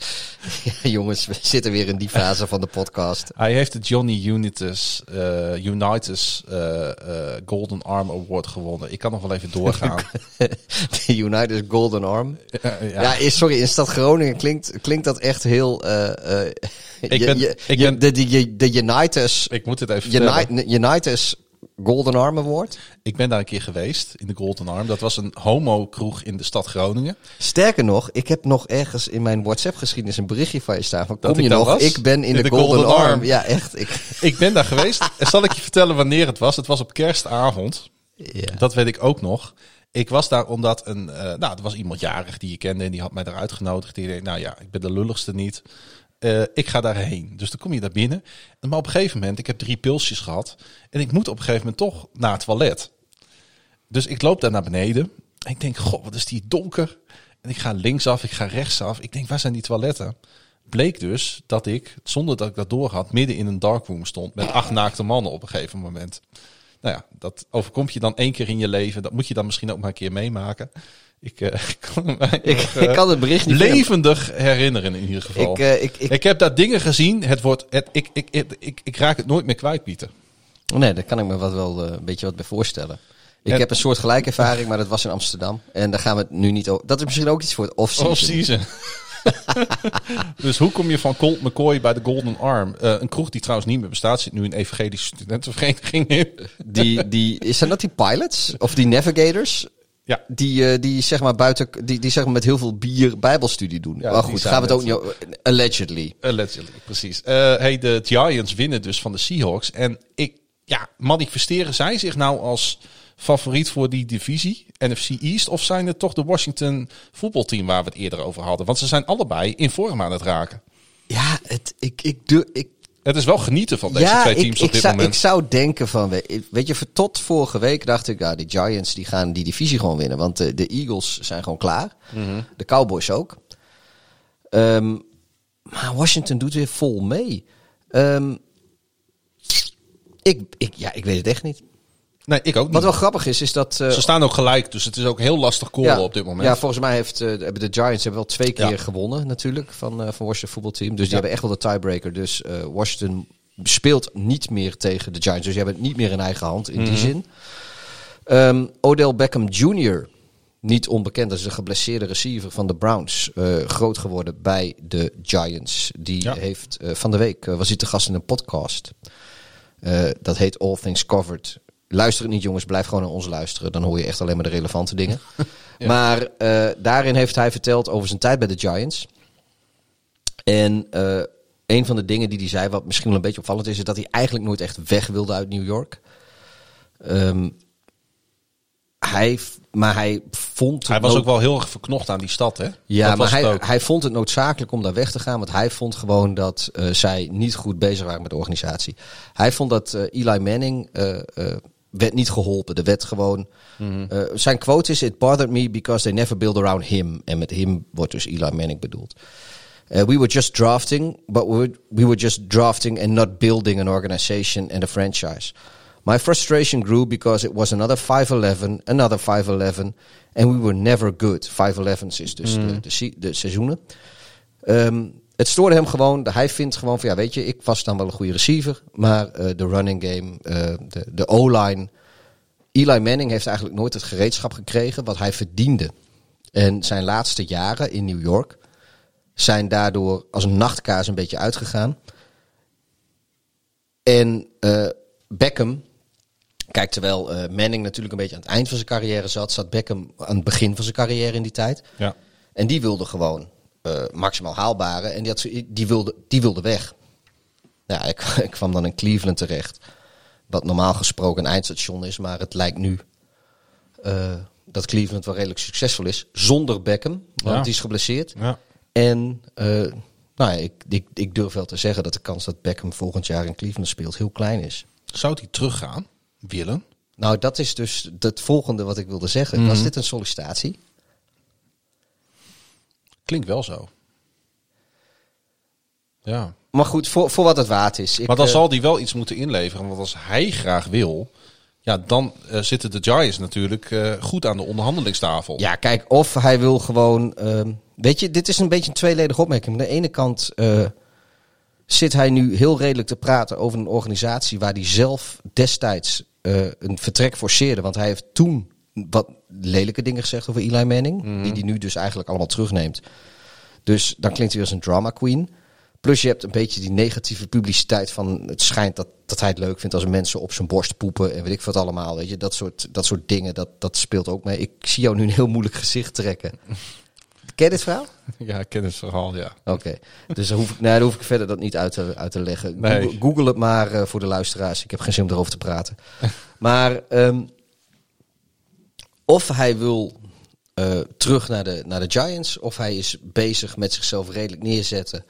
ja, jongens, we zitten weer in die fase van de podcast. Hij heeft de Johnny Unitas, eh, Unitas eh, eh, Golden Arm Award gewonnen. Ik kan nog wel even doorgaan. de Golden Arm. ja, sorry, in stad Groningen klinkt, klinkt dat echt heel... eh, eh, Ik ben- je- ik ben- de, de, de Unitas, Ik moet het even vertellen. Uni- Unitas Golden Arm Award. Ik ben daar een keer geweest in de Golden Arm. Dat was een homo-kroeg in de stad Groningen. Sterker nog, ik heb nog ergens in mijn WhatsApp-geschiedenis een berichtje van je staan. Van, Dat kom ik je nog? was? Ik ben in, In de, de Golden, Golden Arm. Arm. Ja, echt. Ik, Ik ben daar geweest. En zal ik je vertellen wanneer het was? Het was op kerstavond. ja. Dat weet ik ook nog. Ik was daar omdat een, eh, nou, er was iemand jarig die je kende en die had mij daar uitgenodigd. Die deed, nou ja, ik ben de lulligste niet. Eh, ik ga daarheen. Dus dan kom je daar binnen. Maar op een gegeven moment, ik heb drie pilsjes gehad. En ik moet op een gegeven moment toch naar het toilet. Dus ik loop daar naar beneden. En ik denk, god, wat is die donker. En ik ga linksaf, ik ga rechtsaf. Ik denk, waar zijn die toiletten? Bleek dus dat ik, zonder dat ik dat door had, midden in een darkroom stond. Met acht naakte mannen op een gegeven moment. Nou ja, dat overkomt je dan één keer in je leven. Dat moet je dan misschien ook maar een keer meemaken. Ik, eh, ik kan Ik, nog, eh, ik kan het bericht niet levendig herinneren in ieder geval. Ik, Ik, eh, ik, ik, heb daar dingen gezien. Het wordt, het, ik, ik, ik, ik, ik raak het nooit meer kwijt, Pieter. nee, daar kan ik me wat wel eh, een beetje wat bij voorstellen. Ik En- heb een soort gelijke ervaring, maar dat was in Amsterdam. En daar gaan we het nu niet over. Dat is misschien ook iets voor het off-season. Off-season. dus hoe kom je van Colt McCoy bij de Golden Arm? Eh, een kroeg die trouwens niet meer bestaat, zit nu een evangelische studentenvereniging in. Die, die, is dat die pilots? Of die navigators? Ja. Die, eh, die zeg maar buiten, die, die zeg maar met heel veel bier bijbelstudie doen. Ja, maar goed, gaan we het ook niet. Allegedly. Allegedly, precies. Eh hey, de Giants winnen dus van de Seahawks. En ik, ja, manifesteren zij zich nou als favoriet voor die divisie, NFC East? Of zijn het toch de Washington voetbalteam waar we het eerder over hadden? Want ze zijn allebei in vorm aan het raken. Ja, het, ik, ik, doe, ik, Het is wel genieten van deze ja, twee teams ik, op dit zou, moment. ik zou denken van, we- weet je, voor- tot vorige week dacht ik, ja, die Giants die gaan die divisie gewoon winnen. Want de, de Eagles zijn gewoon klaar. Mhm. De Cowboys ook. Ehm, maar Washington doet weer vol mee. Ehm, ik, ik, ja, ik weet het echt niet. Nee, ik ook niet. Wat wel grappig is, is dat... eh, Ze staan ook gelijk, dus het is ook heel lastig callen op dit moment. Ja, volgens mij heeft, eh, hebben de Giants hebben wel twee keer Ja. gewonnen natuurlijk van, eh van Washington voetbalteam. Dus die hebben echt wel de tiebreaker. Dus Washington speelt niet meer tegen de Giants. Dus die hebben het niet meer in eigen hand in Mhm. die zin. Ehm, Odell Beckham Jr., niet onbekend, dat is een geblesseerde receiver van de Browns. groot geworden bij de Giants. Die heeft van de week, was hij te gast in een podcast. Dat heet All Things Covered. Luister het niet, jongens. Blijf gewoon naar ons luisteren. Dan hoor je echt alleen maar de relevante dingen. Maar eh, daarin heeft hij verteld over zijn tijd bij de Giants. En eh, een van de dingen die hij zei, wat misschien wel een beetje opvallend is, is dat hij eigenlijk nooit echt weg wilde uit New York. Ehm, hij, maar hij vond. Hij was ook wel heel erg verknocht aan die stad, hè? ja, Dat maar hij, hij vond het noodzakelijk om daar weg te gaan. Want hij vond gewoon dat eh, zij niet goed bezig waren met de organisatie. Hij vond dat Eli Manning werd niet geholpen. Er werd gewoon... Mhm. eh, zijn quote is... It bothered me because they never build around him. En met him wordt dus Eli Manning bedoeld. Uh, we were just drafting, but we were, we were just drafting and not building an organization and a franchise. My frustration grew because it was another 5-11, another 5-11, and we were never good. 5-11's is dus de, de, se- de seizoenen. Ehm, het stoorde hem gewoon. Hij vindt gewoon van ja, weet je, ik was dan wel een goede receiver, maar eh, de running game, eh, de, de O-line. Eli Manning heeft eigenlijk nooit het gereedschap gekregen wat hij verdiende. En zijn laatste jaren in New York zijn daardoor als een nachtkaas een beetje uitgegaan. En eh, Beckham, kijk, terwijl Manning natuurlijk een beetje aan het eind van zijn carrière zat, zat Beckham aan het begin van zijn carrière in die tijd. Ja. En die wilde gewoon eh, maximaal haalbare en die, had, die, wilde, die wilde weg. Ja, ik, ik kwam dan in Cleveland terecht. Wat normaal gesproken een eindstation is, maar het lijkt nu eh, dat Cleveland wel redelijk succesvol is. Zonder Beckham, want Ja. die is geblesseerd. ja. En eh, nou ja, ik, ik, ik durf wel te zeggen dat de kans dat Beckham volgend jaar in Cleveland speelt heel klein is. Zou hij teruggaan? Willen? Nou, dat is dus het volgende wat ik wilde zeggen. Mhm. Was dit een sollicitatie? Klinkt wel zo. Ja. Maar goed, voor, voor wat het waard is. Ik, Maar dan eh, zal hij wel iets moeten inleveren. Want als hij graag wil, ja, dan eh, zitten de Giants natuurlijk eh, goed aan de onderhandelingstafel. Ja, kijk, of hij wil gewoon. ehm, weet je, dit is een beetje een tweeledige opmerking. Aan de ene kant zit hij nu heel redelijk te praten over een organisatie waar hij zelf destijds een vertrek forceerde. Want hij heeft toen wat lelijke dingen gezegd over Eli Manning, die hij nu dus eigenlijk allemaal terugneemt. Dus dan klinkt hij als een drama queen. Plus je hebt een beetje die negatieve publiciteit van het schijnt dat, dat hij het leuk vindt als mensen op zijn borst poepen en weet ik wat allemaal. Weet je, dat soort, dat soort dingen, dat, dat speelt ook mee. Ik zie jou nu een heel moeilijk gezicht trekken. Ken je dit verhaal? Ja, ik ken het verhaal, ja. Oké, dus dan hoef, ik, nee, dan hoef ik verder dat niet uit te, uit te leggen. Nee. Google, Google het maar eh, voor de luisteraars. Ik heb geen zin om erover te praten. maar ehm, of hij wil eh, terug naar de, naar de Giants, of hij is bezig met zichzelf redelijk neerzetten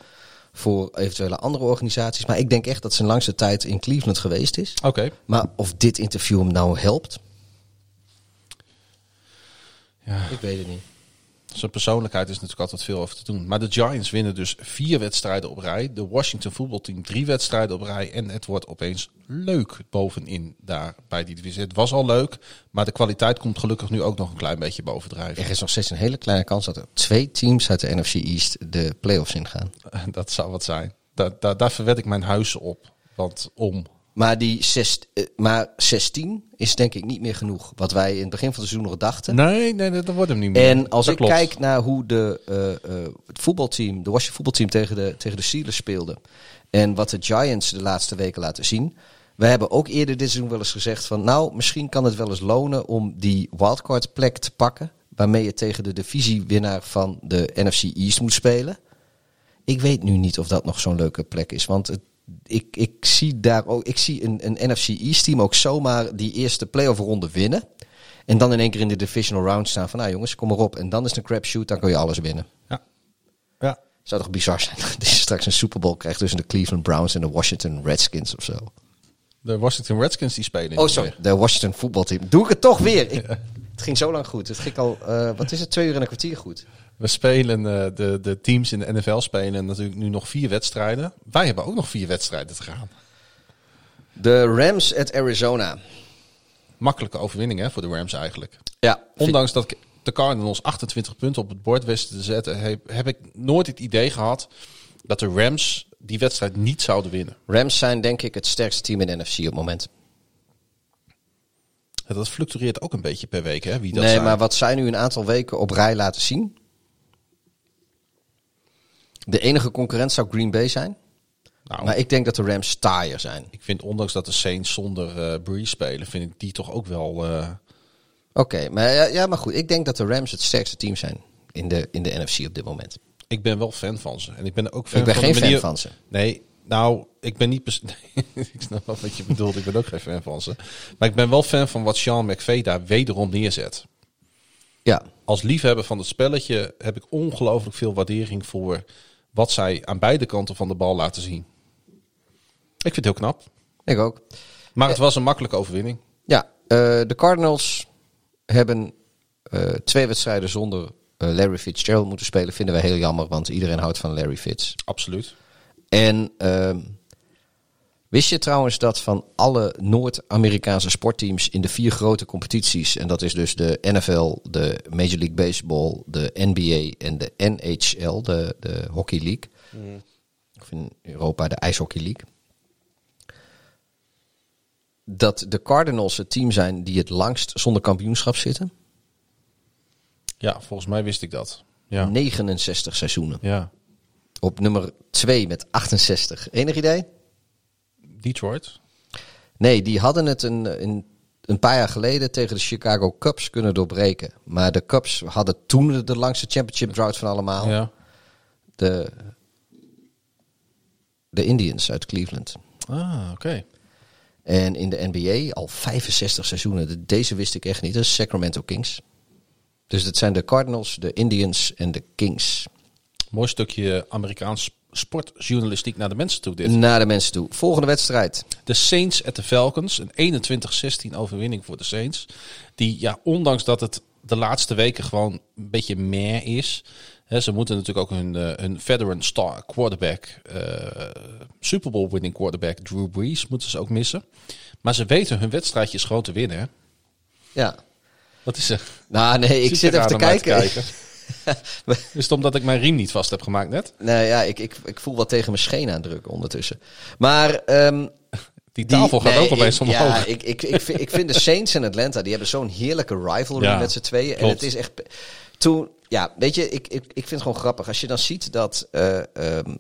voor eventuele andere organisaties. Maar ik denk echt dat zijn langste tijd in Cleveland geweest is. Oké. Maar of dit interview hem nou helpt, Ja. ik weet het niet. Zijn persoonlijkheid is natuurlijk altijd veel over te doen. Maar de Giants winnen dus vier wedstrijden op rij. De Washington voetbalteam drie wedstrijden op rij. En het wordt opeens leuk bovenin daar bij die divisie. Het was al leuk, maar de kwaliteit komt gelukkig nu ook nog een klein beetje bovendrijven. Er is nog steeds een hele kleine kans dat er twee teams uit de NFC East de playoffs ingaan. Dat zou wat zijn. Daar, daar, daar verwed ik mijn huizen op. Want om. Maar, die zes, eh, maar 16 is denk ik niet meer genoeg. Wat wij in het begin van het seizoen nog dachten. Nee, nee, dat wordt hem niet meer. En als Dat ik klopt. kijk naar hoe de, eh, eh, het voetbalteam, de Washington voetbalteam tegen de, tegen de Steelers speelde. En wat de Giants de laatste weken laten zien. We hebben ook eerder dit seizoen wel eens gezegd van... nou, misschien kan het wel eens lonen om die wildcard plek te pakken... waarmee je tegen de divisiewinnaar van de NFC East moet spelen. Ik weet nu niet of dat nog zo'n leuke plek is. Want het, ik, ik zie daar ook... Ik zie een, een NFC East team ook zomaar die eerste playoff ronde winnen... En dan in één keer in de divisional round staan van, nou jongens, kom maar op. En dan is het een crapshoot, dan kun je alles winnen. Ja. ja. Zou toch bizar zijn dat je straks een Super Bowl krijgt tussen de Cleveland Browns en de Washington Redskins of zo. De Washington Redskins die spelen. Oh, sorry. De Washington voetbalteam. Doe ik het toch weer? Ik, Het ging zo lang goed. Het ging al, eh, wat is het, twee uur en een kwartier goed. We spelen, eh, de, de teams in de NFL spelen natuurlijk nu nog vier wedstrijden. Wij hebben ook nog vier wedstrijden te gaan. De Rams at Arizona. Makkelijke overwinning hè, voor de Rams eigenlijk. Ja, Ondanks dat ik de Cardinals 28 punten op het bord wisten te zetten, heb, heb ik nooit het idee gehad dat de Rams die wedstrijd niet zouden winnen. Rams zijn denk ik het sterkste team in de NFC op het moment. En Dat fluctueert ook een beetje per week, hè? Wie dat nee, zijn. maar wat zij nu een aantal weken op rij laten zien. De enige concurrent zou Green Bay zijn. Nou, Maar ik denk dat de Rams taaier zijn. ik vind ondanks dat de Saints zonder eh Breeze spelen, vind ik die toch ook wel. eh, Oké, maar, ja, ja, maar goed. Ik denk dat de Rams het sterkste team zijn in de, in de NFC op dit moment. ik ben wel fan van ze. En ik ben ook fan Ik ben van geen de fan van ze. Nee, nou, ik ben niet... Nee, ik snap wel wat je bedoelt. Ik ben ook geen fan van ze. Maar ik ben wel fan van wat Sean McVay daar wederom neerzet. Ja, Als liefhebber van het spelletje heb ik ongelooflijk veel waardering voor wat zij aan beide kanten van de bal laten zien. Ik vind het heel knap. ik ook. Maar het was een makkelijke overwinning. Ja, eh, de Cardinals hebben eh, twee wedstrijden zonder eh, Larry Fitzgerald moeten spelen. Vinden wij heel jammer, want iedereen houdt van Larry Fitz. Absoluut. En ehm, wist je trouwens dat van alle Noord-Amerikaanse sportteams in de vier grote competities, en dat is dus de NFL, de Major League Baseball, de NBA en de NHL, de, de Hockey League, of in Europa de IJshockey League, dat de Cardinals het team zijn die het langst zonder kampioenschap zitten. Ja, volgens mij wist ik dat. Ja. 69 seizoenen. ja. Op nummer 2 met 68. Enig idee? Detroit. Nee, die hadden het een, een, een paar jaar geleden tegen de Chicago Cubs kunnen doorbreken. Maar de Cubs hadden toen de langste championship drought van allemaal. Ja. De, de Indians uit Cleveland. Ah, oké. En in de NBA al 65 seizoenen. De- Deze wist ik echt niet. Dat is Sacramento Kings. Dus dat zijn de Cardinals, de Indians en de Kings. Mooi stukje Amerikaans sportjournalistiek naar de mensen toe dit. Naar de mensen toe. Volgende wedstrijd. De Saints at de Falcons. Een 21-16 overwinning voor de Saints. Die, ja, ondanks dat het de laatste weken gewoon een beetje meer is. Hè, ze moeten natuurlijk ook hun, eh, hun veteran star quarterback, eh, Super Bowl winning quarterback Drew Brees, moeten ze ook missen. Maar ze weten hun wedstrijdjes gewoon te winnen. Ja. Wat is er? Nou, nee, ik zit er even te kijken. is het omdat ik mijn riem niet vast heb gemaakt net? Nee, ja, ik, ik, ik voel wat tegen mijn scheen aandrukken ondertussen. Maar ehm, Die tafel gaat nee, ook opeens ik, omhoog. Ja, ik, ik, ik, vind, ik vind de Saints en Atlanta, die hebben zo'n heerlijke rivalry Ja, met z'n tweeën. En het is echt... Toen, ja, weet je, ik, ik, ik vind het gewoon grappig. Als je dan ziet dat, eh, ehm,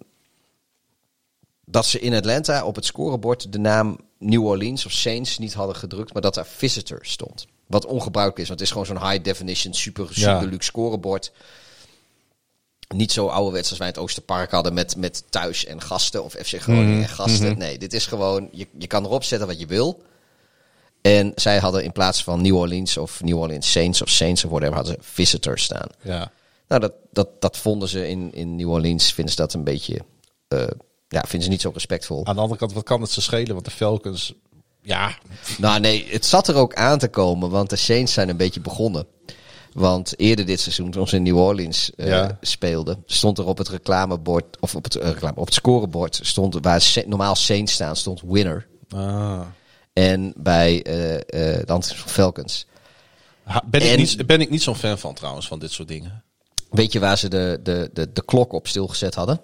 dat ze in Atlanta op het scorebord de naam New Orleans of Saints niet hadden gedrukt, maar dat daar Visitor stond. Wat ongebruikelijk is, want het is gewoon zo'n high definition, super, super Ja. luxe scorebord. Niet zo ouderwets als wij in het Oosterpark hadden met, met thuis en gasten of FC Groningen Mhm, en gasten. Nee, dit is gewoon, je, je kan erop zetten wat je wil. En zij hadden in plaats van New Orleans of New Orleans Saints of Saints of whatever, hadden ze Visitors staan. ja. Nou, dat, dat, dat vonden ze in, in New Orleans, vinden ze dat een beetje, eh, ja, vinden ze niet zo respectvol. Aan de andere kant, wat kan het ze schelen? Want de Falcons, ja, Nou nee, het zat er ook aan te komen, want de Saints zijn een beetje begonnen. Want eerder dit seizoen, toen ze in New Orleans eh, Ja. speelden, stond er op het reclamebord, of op het, eh, reclame, op het scorebord, stond waar normaal Saints staan, stond winner. ah. En bij eh de Antwerp Falcons. Ha- ben, ik niet, ben ik niet zo'n fan van trouwens, van dit soort dingen. Weet je waar ze de, de, de, de klok op stilgezet hadden?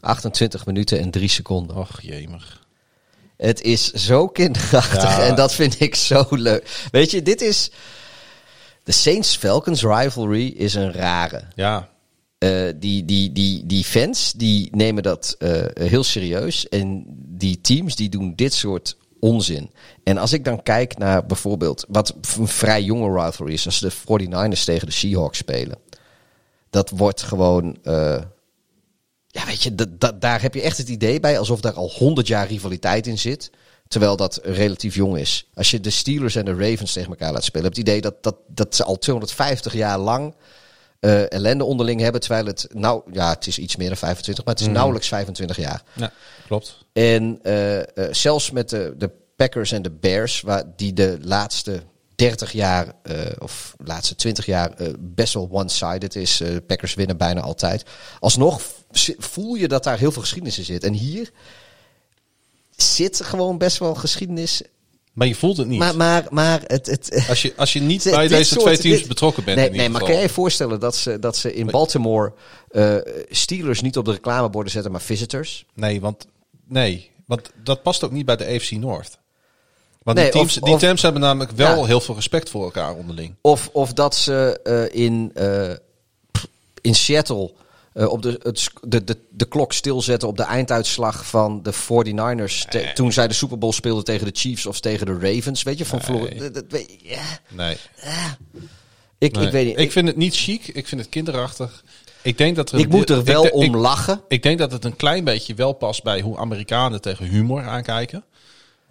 28 minuten en 3 seconden. Och, jemig. Het is zo kinderachtig Ja. en dat vind ik zo leuk. Weet je, dit is... De Saints-Falcons rivalry is een rare. Ja, Eh, die, die, die, die fans die nemen dat eh, heel serieus. En die teams die doen dit soort onzin. En als ik dan kijk naar bijvoorbeeld wat een vrij jonge rivalry is, als de 49ers tegen de Seahawks spelen. Dat wordt gewoon. eh, ja, weet je, daar heb je echt het idee bij alsof daar al 100 jaar rivaliteit in zit. Terwijl dat relatief jong is. Als je de Steelers en de Ravens tegen elkaar laat spelen, heb je het idee dat, dat, dat ze al 250 jaar lang eh, ellende onderling hebben. Terwijl het, nou ja, het is iets meer dan 25, maar het is nauwelijks 25 jaar. ja klopt. En eh, eh, zelfs met de, de Packers en de Bears, waar die de laatste 30 jaar eh, of laatste 20 jaar eh, best wel one-sided is. Eh, Packers winnen bijna altijd. Alsnog voel je dat daar heel veel geschiedenis in zit. En hier zit gewoon best wel geschiedenis. Maar je voelt het niet. Maar, maar, maar het. het als, je, als je niet bij deze soort- twee teams dit- betrokken bent. Nee, nee maar kan je je voorstellen dat ze, dat ze in Baltimore Steelers niet op de reclameborden zetten, maar visitors? Nee, want, nee, want dat past ook niet bij de AFC North. Want Nee, die teams, of- die of- teams hebben namelijk wel Ja. heel veel respect voor elkaar onderling. Of, of dat ze eh, in, eh, in Seattle eh, op de, het, de, de, de klok stilzetten op de einduitslag van de 49ers. te- toen zij de Super Bowl speelden tegen de Chiefs of tegen de Ravens. Weet je, van Florida. Dat- dat weet- ja. Nee. ik, nee. ik weet niet. Ik vind het niet chic. Ik vind het kinderachtig. Ik denk dat er ik moet er wel om ik- lachen. Ik denk dat het een klein beetje wel past bij hoe Amerikanen tegen humor aankijken.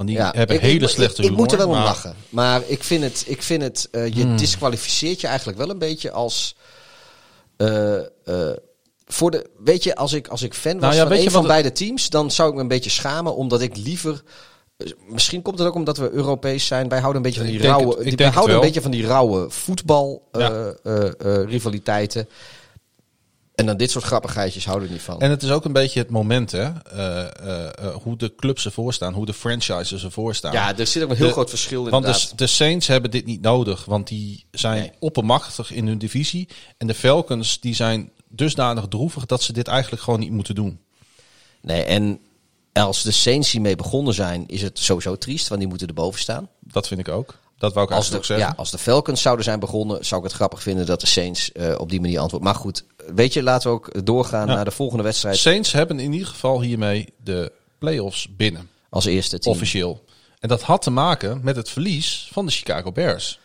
Want die Ja, hebben ik- hele ik, slechte ik, humor. ik moet er wel om lachen. Maar ik vind het, ik vind het eh, je disqualificeert je eigenlijk wel een beetje als. eh, eh, voor de, weet je, als ik, als ik fan was Nou ja, van een van het- beide teams, dan zou ik me een beetje schamen, omdat ik liever. Misschien komt het ook omdat we Europees zijn. Wij houden een beetje van die rauwe. het- die- wij houden een beetje van die rauwe voetbal eh, Ja. En dan dit soort grappigheidjes houden we niet van. En het is ook een beetje het moment, hè? eh, eh, eh, hoe de clubs ervoor staan, hoe de franchises ervoor staan. ja, er zit ook een heel De- groot verschil in. Want de, de Saints hebben dit niet nodig, want die zijn Nee. oppermachtig in hun divisie. En de Falcons die zijn dusdanig droevig dat ze dit eigenlijk gewoon niet moeten doen. Nee, en als de Saints hiermee begonnen zijn, is het sowieso triest, want die moeten erboven staan. Dat vind ik ook. Dat wou ik Als de, zeggen. ja, als de Falcons zouden zijn begonnen, zou ik het grappig vinden dat de Saints eh, op die manier antwoorden. Maar goed, weet je, laten we ook doorgaan Ja. naar de volgende wedstrijd Saints hebben in ieder geval hiermee de playoffs binnen, als eerste team. officieel. En dat had te maken met het verlies van de Chicago Bears.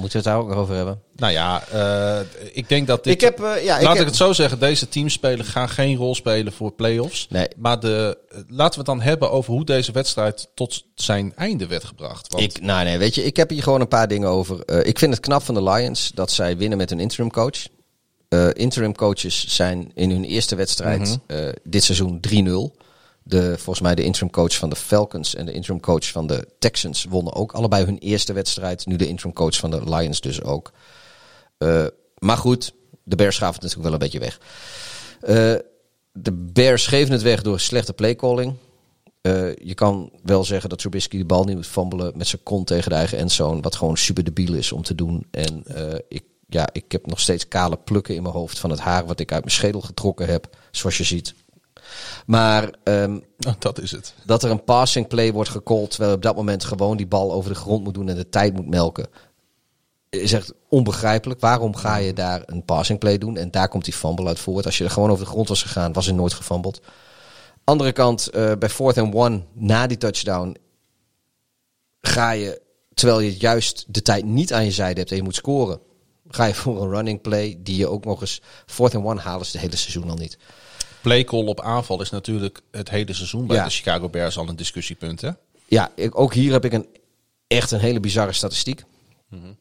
Moeten we het daar ook nog over hebben? Nou ja, eh, ik denk dat dit... ik heb, eh, ja, ik Laat heb, ik het zo zeggen, deze teamspelen gaan geen rol spelen voor playoffs. Nee. Maar de, eh, laten we het dan hebben over hoe deze wedstrijd tot zijn einde werd gebracht. Want ik, nou nee, weet je, ik heb hier gewoon een paar dingen over. Eh, ik vind het knap van de Lions dat zij winnen met een interim coach. Eh, interim coaches zijn in hun eerste wedstrijd Mhm. eh, dit seizoen 3-0. De, volgens mij de interim coach van de Falcons en de interim coach van de Texans wonnen ook allebei hun eerste wedstrijd. Nu de interim coach van de Lions dus ook. Uh, maar goed, de Bears gaven het natuurlijk wel een beetje weg. Uh, de Bears geven het weg door slechte playcalling. Uh, je kan wel zeggen dat Trubisky de bal niet moet fumble met zijn kont tegen de eigen endzone. Wat gewoon super debiel is om te doen. En ik, ja, ik heb nog steeds kale plukken in mijn hoofd van het haar wat ik uit mijn schedel getrokken heb. Zoals je ziet. Maar um, oh, dat is het. Dat er een passing play wordt gecallt, terwijl je op dat moment gewoon die bal over de grond moet doen en de tijd moet melken. Is echt onbegrijpelijk. Waarom ga je daar een passing play doen? En daar komt die fumble uit voort. Als je er gewoon over de grond was gegaan, was er nooit gefumbled. Andere kant, uh, bij fourth and one, na die touchdown, ga je, terwijl je juist de tijd niet aan je zijde hebt en je moet scoren, ga je voor een running play die je ook nog eens fourth and one halen ze het hele seizoen al niet playcall op aanval is natuurlijk het hele seizoen bij de Chicago Bears al een discussiepunt. Hè? Ja, ik, ook hier heb ik een, echt een hele bizarre statistiek. Mhm.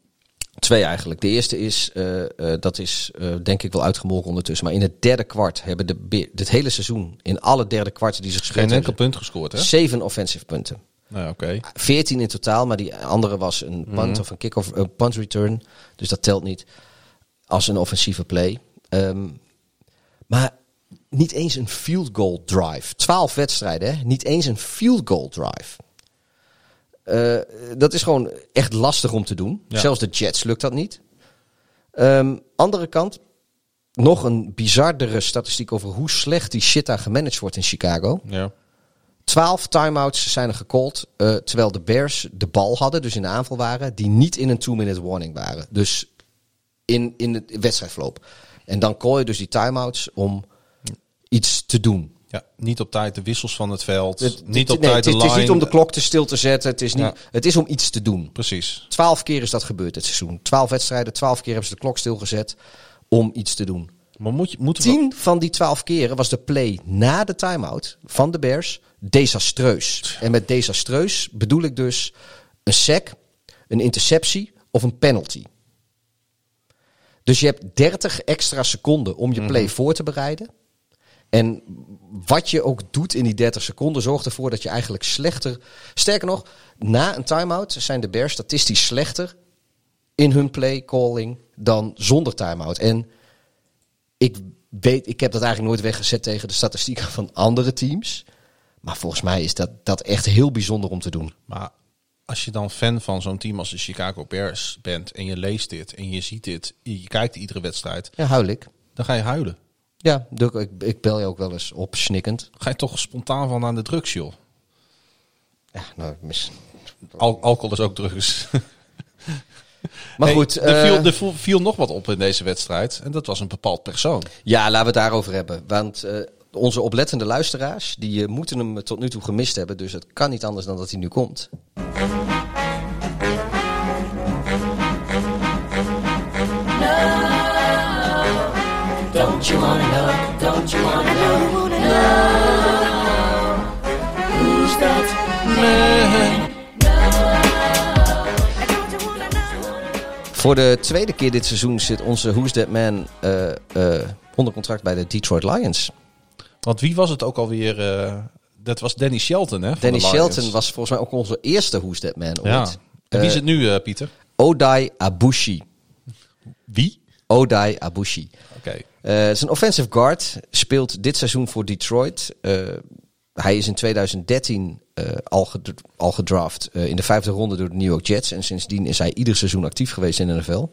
Twee eigenlijk. De eerste is, uh, uh, dat is uh, denk ik wel uitgemolken ondertussen. Maar in het derde kwart hebben de dit hele seizoen, in alle derde kwarten die ze gespeeld Geen enkel punt gescoord, hè? Zeven offensive punten. Nou, oké. 14 in totaal, maar die andere was een punt mhm. of een kick-off, een punt return. Dus dat telt niet als een offensieve play. Um, maar niet eens een field goal drive. Twaalf wedstrijden, hè? niet eens een field goal drive. Uh, dat is gewoon echt lastig om te doen. Zelfs de Jets lukt dat niet. Um, andere kant, nog een bizardere statistiek over hoe slecht die shit daar gemanaged wordt in Chicago. Ja. 12 timeouts zijn er gecallt, uh, terwijl de Bears de bal hadden, dus in de aanval waren, die niet in een two-minute warning waren. Dus in, in het wedstrijdverloop. En dan call je dus die timeouts om iets te doen. Ja, niet op tijd de wissels van het veld. Het, niet op tijd de Het is niet om de klok te stil te zetten. Het is, niet, het is om iets te doen. Precies. Twaalf keer is dat gebeurd dit seizoen. Twaalf wedstrijden, twaalf keer hebben ze de klok stilgezet om iets te doen. Maar moet je, moeten Tien van die twaalf keren was de play na de timeout van de Bears desastreus. En met desastreus bedoel ik dus een sack, een interceptie of een penalty. Dus je hebt 30 extra seconden om je play mhm. voor te bereiden. En wat je ook doet in die 30 seconden zorgt ervoor dat je eigenlijk slechter. Sterker nog, na een timeout zijn de Bears statistisch slechter in hun play calling dan zonder timeout. En ik weet, ik heb dat eigenlijk nooit weggezet tegen de statistieken van andere teams. Maar volgens mij is dat, dat echt heel bijzonder om te doen. Maar als je dan fan van zo'n team als de Chicago Bears bent en je leest dit en je ziet dit, je kijkt iedere wedstrijd. Ja, huil ik. Dan ga je huilen. Ja, ik, ik bel je ook wel eens op, snikkend. Ga je toch spontaan van aan de drugs, joh? Ja, nou, mis... Al alcohol is ook drugs. Maar goed. Er, viel, eh, er, viel, nog wat op in deze wedstrijd. En dat was een bepaald persoon. Ja, laten we het daarover hebben. Want uh, onze oplettende luisteraars, die uh, moeten hem tot nu toe gemist hebben. Dus het kan niet anders dan dat hij nu komt. Don't you wanna know? Don't you wanna know? Who's that man? Voor de tweede keer dit seizoen zit onze Who's That Man uh, uh, onder contract bij de Detroit Lions. Want wie was het ook alweer? Uh, dat was Danny Shelton, hè? Danny Shelton was volgens mij ook onze eerste Who's That Man ooit. Ja. En wie is het nu, Pieter? Odai Abushi. Wie? Odai Abushi. Uh, het is een offensive guard. Speelt dit seizoen voor Detroit. Uh, hij is in 2013 uh, eh, al, al, gedraft in de vijfde ronde door de New York Jets. En sindsdien is hij ieder seizoen actief geweest in de NFL.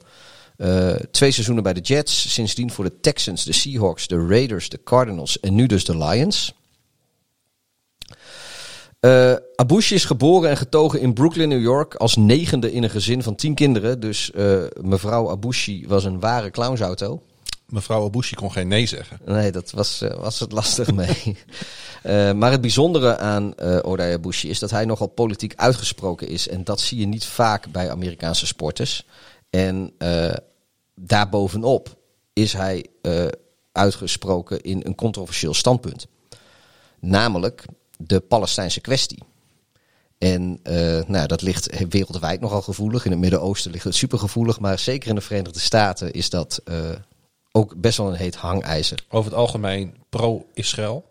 twee seizoenen bij de Jets. Sindsdien voor de Texans, de Seahawks, de Raiders, de Cardinals en nu dus de Lions. Uh, Abushi is geboren en getogen in Brooklyn, New York, als negende in een gezin van tien kinderen. Dus mevrouw Abushi was een ware clownsauto mevrouw Abushi kon geen nee zeggen. Nee, dat was, uh, was het lastig mee. uh, maar het bijzondere aan uh, Odai Abushi is dat hij nogal politiek uitgesproken is. En dat zie je niet vaak bij Amerikaanse sporters. En daarbovenop is hij uitgesproken in een controversieel standpunt. Namelijk de Palestijnse kwestie. En uh, nou, dat ligt wereldwijd nogal gevoelig. In het Midden-Oosten ligt het supergevoelig. Maar zeker in de Verenigde Staten is dat uh, ook best wel een heet hangijzer. Over het algemeen pro-Israël?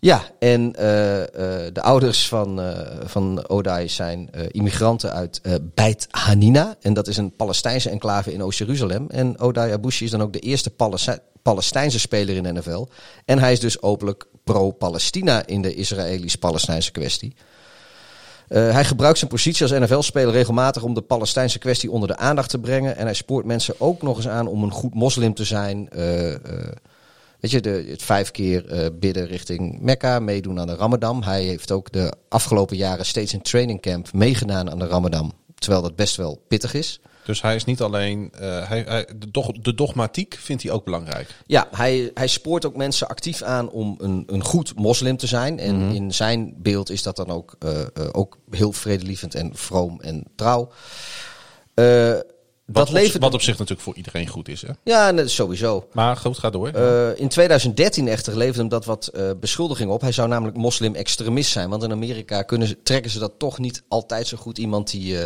Ja, en eh, eh, de ouders van, eh van Odai zijn immigranten uit Beit Hanina. En dat is een Palestijnse enclave in Oost-Jeruzalem. En Odai Abushi is dan ook de eerste Palesti- Palestijnse speler in de NFL. En hij is dus openlijk pro-Palestina in de Israëlisch-Palestijnse kwestie. Eh, hij gebruikt zijn positie als NFL-speler regelmatig om de Palestijnse kwestie onder de aandacht te brengen. En hij spoort mensen ook nog eens aan om een goed moslim te zijn. Eh, eh, weet je, de, het vijf keer bidden richting Mekka, meedoen aan de Ramadan. Hij heeft ook de afgelopen jaren steeds in trainingcamp meegedaan aan de Ramadan. Terwijl dat best wel pittig is. Dus hij is niet alleen. eh, hij, hij, de, dog- de dogmatiek vindt hij ook belangrijk. Ja, hij, hij spoort ook mensen actief aan om een, een goed moslim te zijn. En in zijn beeld is dat dan ook, eh, eh, ook heel vredelievend en vroom en trouw. Wat, dat levert... op, wat op zich natuurlijk voor iedereen goed is. Hè? Ja, sowieso. Maar goed, ga door. In 2013 echter leverde hem dat wat eh beschuldiging op. Hij zou namelijk moslim-extremist zijn. Want in Amerika kunnen trekken ze dat toch niet altijd zo goed. Iemand die,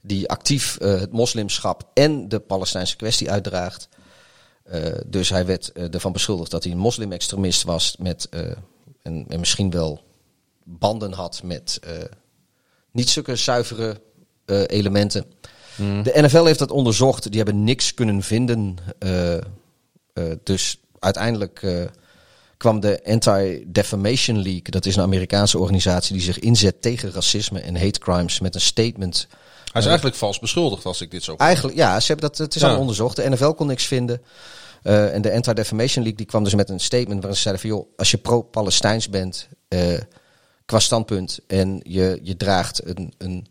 die actief eh, het moslimschap en de Palestijnse kwestie uitdraagt. Eh, dus hij werd eh, ervan beschuldigd dat hij een moslim-extremist was. Met, en, en misschien wel banden had met niet zulke zuivere elementen. De NFL heeft dat onderzocht. Die hebben niks kunnen vinden. Dus uiteindelijk kwam de Anti-Defamation League, dat is een Amerikaanse organisatie die zich inzet tegen racisme en hate crimes, met een statement. Hij is eigenlijk vals beschuldigd als ik dit zo. Eigenlijk, ja, ze hebben dat, het is Ja. al onderzocht. De NFL kon niks vinden. Eh, en de Anti-Defamation League die kwam dus met een statement waarin ze zeiden van joh, als je pro-Palestijns bent eh, qua standpunt en je, je draagt een, een,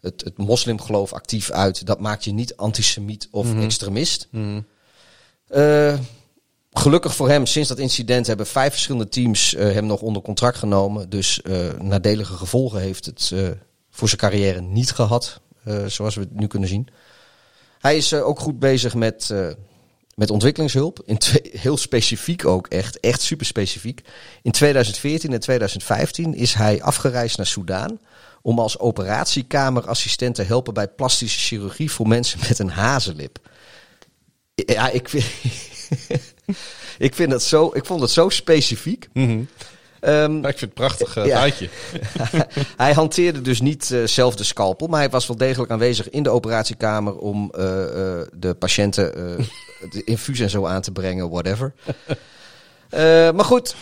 het, het moslimgeloof actief uit, dat maakt je niet antisemiet of extremist. Eh, gelukkig voor hem, sinds dat incident hebben vijf verschillende teams hem nog onder contract genomen. Dus nadelige gevolgen heeft het voor zijn carrière niet gehad, eh, zoals we het nu kunnen zien. Hij is eh, ook goed bezig met, eh, met ontwikkelingshulp. In heel specifiek ook, echt, echt super specifiek. In 2014 en 2015 is hij afgereisd naar Soudaan om als operatiekameraassistent te helpen bij plastische chirurgie voor mensen met een hazenlip. Ja, ik vind, ik vind dat zo, ik vond het zo specifiek. Ehm, Ja, ik vind het een prachtig Ja. feitje. hij hanteerde dus niet eh, zelf de scalpel, maar hij was wel degelijk aanwezig in de operatiekamer om eh, de patiënten de infuus en zo aan te brengen, whatever. Maar goed,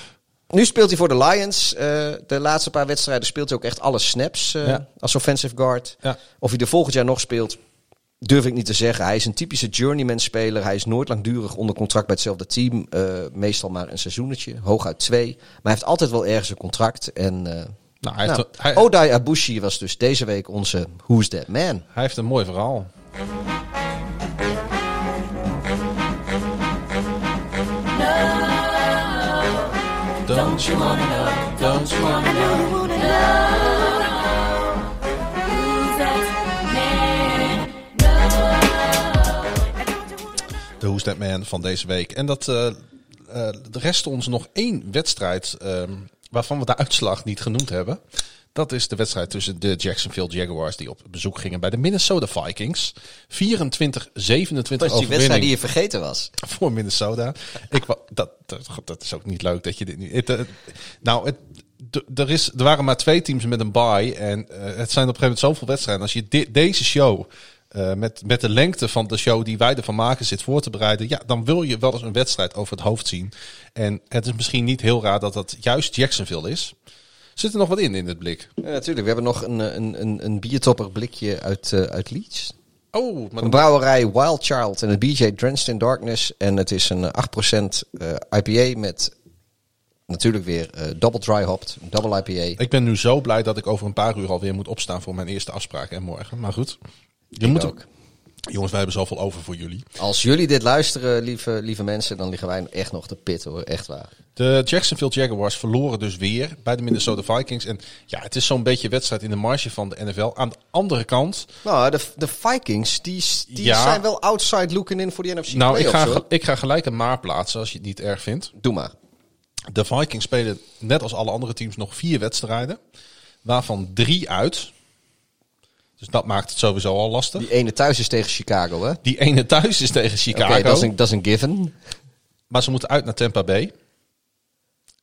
nu speelt hij voor de Lions. De laatste paar wedstrijden speelt hij ook echt alle snaps Ja. als offensive guard. Ja. Of hij er volgend jaar nog speelt, durf ik niet te zeggen. Hij is een typische journeyman speler. Hij is nooit langdurig onder contract bij hetzelfde team. Eh, meestal maar een seizoenetje, hooguit twee. Maar hij heeft altijd wel ergens een contract. En eh, Nou, hij, nou, hij, Odai Abushi was dus deze week onze Who's That Man. hij heeft een mooi verhaal. Don't you wanna know? Don't you wanna know? De Who's That Man van deze week. En dat eh, de rest ons nog één wedstrijd ehm, waarvan we de uitslag niet genoemd hebben. Dat is de wedstrijd tussen de Jacksonville Jaguars die op bezoek gingen bij de Minnesota Vikings. 24-27 overwinning je vergeten was. voor Minnesota. Ik, dat, dat, dat is ook niet leuk dat je dit nu... Het, nou, het, er, is, er waren maar twee teams met een bye. En eh, het zijn op een gegeven moment zoveel wedstrijden. Als je deze show... eh, met, met de lengte van de show die wij ervan maken zit voor te bereiden. Ja, dan wil je wel eens een wedstrijd over het hoofd zien. En het is misschien niet heel raar dat dat juist Jacksonville is. Zit er nog wat in in het blik? Ja, natuurlijk. We hebben nog een, een, een, een biertopper blikje uit, eh, uit Leeds. Oh, maar Een brouwerij Wild Child en het BJ Drenched in Darkness. En het is een eh, 8% eh, IPA met natuurlijk weer double dry hopped, double IPA. ik ben nu zo blij dat ik over een paar uur alweer moet opstaan voor mijn eerste afspraak en morgen. Maar goed. Je moet ook. Jongens, wij hebben zoveel over voor jullie. Als jullie dit luisteren, lieve, lieve mensen, dan liggen wij echt nog te pit hoor. Echt waar. De Jacksonville Jaguars verloren dus weer bij de Minnesota Vikings. En ja, het is zo'n beetje wedstrijd in de marge van de NFL. Aan de andere kant, Nou, de, de Vikings, die, die Ja. zijn wel outside looking in voor die NFC nou, ik ga, hoor. ik ga gelijk een maar plaatsen als je het niet erg vindt. Doe maar. De Vikings spelen net als alle andere teams nog vier wedstrijden. Waarvan drie uit. Dus dat maakt het sowieso al lastig. Die ene thuis is tegen Chicago, hè? Oké, Die ene thuis is tegen Chicago. dat, is een, dat is een given. Maar ze moeten uit naar Tampa Bay.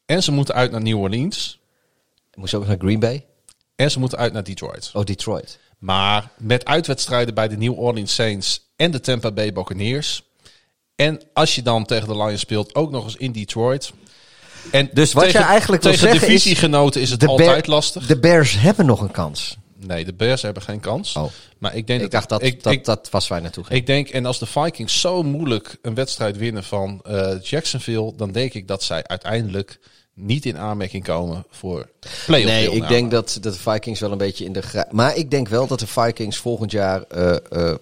En ze moeten uit naar New Orleans. Moest ook naar Green Bay. En ze moeten uit naar Detroit. Oh, Detroit. Maar met uitwedstrijden bij de New Orleans Saints en de Tampa Bay Buccaneers. En als je dan tegen de Lions speelt, ook nog eens in Detroit. En Dus wat tegen, jij eigenlijk wil tegen zeggen is, divisiegenoten is het De altijd Bear- lastig. De Bears hebben nog een kans. Nee, de Bears hebben geen kans. Oh. Maar ik denk Ik dacht dat ik, dat, ik, dat was waar naartoe ging. ik denk, en als de Vikings zo moeilijk een wedstrijd winnen van eh, Jacksonville, dan denk ik dat zij uiteindelijk niet in aanmerking komen voor play-off Nee, ik denk dat, dat de Vikings wel een beetje in de... Maar ik denk wel dat de Vikings volgend jaar eh, eh,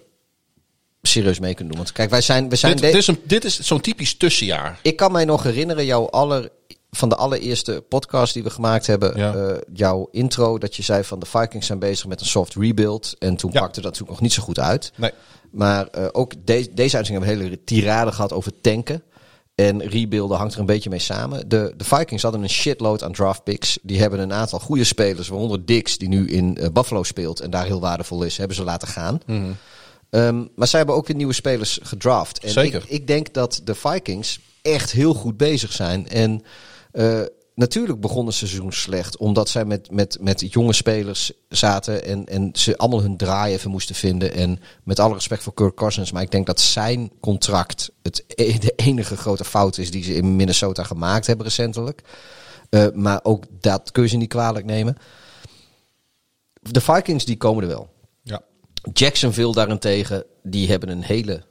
serieus mee kunnen doen. Want kijk, wij zijn... We zijn dit, is, een, dit is zo'n typisch tussenjaar. Ik kan mij nog herinneren, jouw aller, van de allereerste podcast die we gemaakt hebben, Ja. eh, jouw intro, dat je zei van de Vikings zijn bezig met een soft rebuild. En toen Ja. pakte dat natuurlijk nog niet zo goed uit. Nee. Maar eh, ook de- deze uitzending hebben we hele tirade gehad over tanken. En rebuilden hangt er een beetje mee samen. De, de Vikings hadden een shitload aan draft picks. Die hebben een aantal goede spelers, waaronder Dix, die nu in eh, Buffalo speelt en daar heel waardevol is, hebben ze laten gaan. Ehm, maar zij hebben ook weer nieuwe spelers gedraft. En Zeker. Ik, ik denk dat de Vikings echt heel goed bezig zijn. En eh, natuurlijk begon het seizoen slecht, omdat zij met, met, met jonge spelers zaten en, en ze allemaal hun draai even moesten vinden. En met alle respect voor Kirk Cousins, maar ik denk dat zijn contract het, e- de enige grote fout is die ze in Minnesota gemaakt hebben recentelijk. Eh, maar ook dat kun je ze niet kwalijk nemen. De Vikings die komen er wel. Ja. Jacksonville daarentegen, die hebben een hele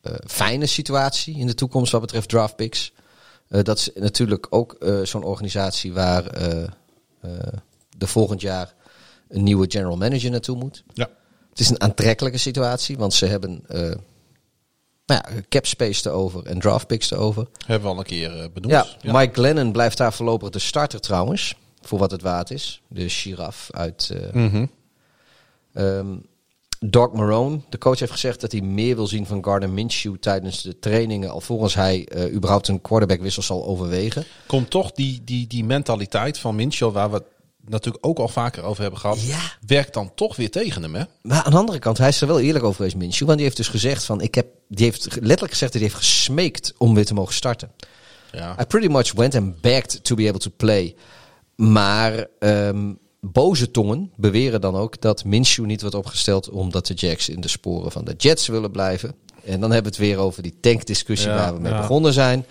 eh, fijne situatie in de toekomst wat betreft draft picks. Eh, dat is natuurlijk ook eh, zo'n organisatie waar eh de volgend jaar een nieuwe general manager naartoe moet. ja. Het is een aantrekkelijke situatie, want ze hebben nou ja, cap space te over en draft picks te over. Hebben we al een keer benoemd. Ja, Mike Glennon blijft daar voorlopig de starter trouwens, voor wat het waard is. De giraf uit. Ehm Doc Marone, de coach, heeft gezegd dat hij meer wil zien van Gardner Minshew tijdens de trainingen, alvorens hij eh, überhaupt een quarterbackwissel zal overwegen. Komt toch die, die, die mentaliteit van Mincho, waar we het natuurlijk ook al vaker over hebben gehad, Ja. werkt dan toch weer tegen hem, hè? Maar aan de andere kant, hij is er wel eerlijk over geweest, Minshew, want die heeft dus gezegd van, ik heb, die heeft letterlijk gezegd dat hij heeft gesmeekt om weer te mogen starten. Ja. I pretty much went and begged to be able to play. Maar ehm, boze tongen beweren dan ook dat Minshew niet wordt opgesteld omdat de Jacks in de sporen van de Jets willen blijven. En dan hebben we het weer over die tankdiscussie Ja, waar we mee ja. begonnen zijn.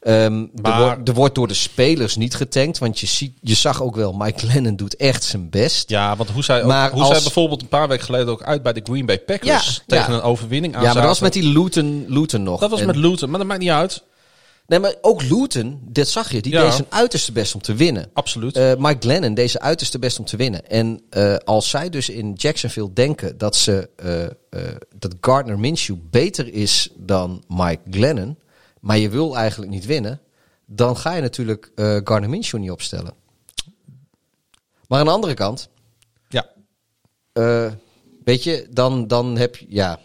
Ehm, Maar- er, wordt, er wordt door de spelers niet getankt, want je, ziet, je zag ook wel, Mike Lennon doet echt zijn best. Ja, want hoe zij, ook, hoe als- zij bijvoorbeeld een paar weken geleden ook uit bij de Green Bay Packers Ja, tegen ja. een overwinning aan Ja, maar dat was met die Luton, Luton nog. Dat was En- met Luton, maar dat maakt niet uit. Nee, maar ook Luton, dat zag je, die Ja. deed zijn uiterste best om te winnen. Absoluut. Eh, Mike Glennon deed zijn uiterste best om te winnen. En eh, als zij dus in Jacksonville denken dat, ze, eh, dat Gardner Minshew beter is dan Mike Glennon, maar je wil eigenlijk niet winnen, dan ga je natuurlijk Gardner Minshew niet opstellen. Maar aan de andere kant, ja. weet je, dan, dan heb je, ja.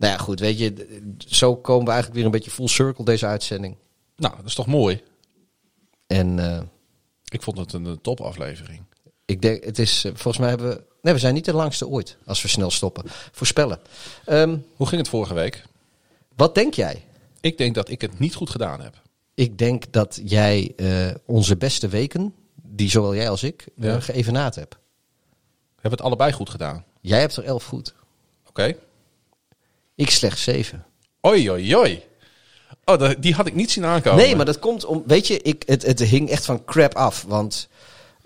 Nou ja, goed, weet je, zo komen we eigenlijk weer een beetje full circle deze uitzending. Nou, dat is toch mooi. En eh, Ik vond het een eh, topaflevering. Ik denk, het is, eh, volgens mij hebben we, nee, we zijn niet de langste ooit, als we snel stoppen. Voorspellen. Ehm, Hoe ging het vorige week? wat denk jij? Ik denk dat ik het niet goed gedaan heb. Ik denk dat jij eh, onze beste weken, die zowel jij als ik, Ja. geëvenaard hebt. We hebben het allebei goed gedaan. Jij hebt er elf goed. Oké. Ik slechts zeven. Oi, oi, oi. Oh, die had ik niet zien aankomen. Nee, maar dat komt om, weet je, ik, het, het hing echt van crap af. Want,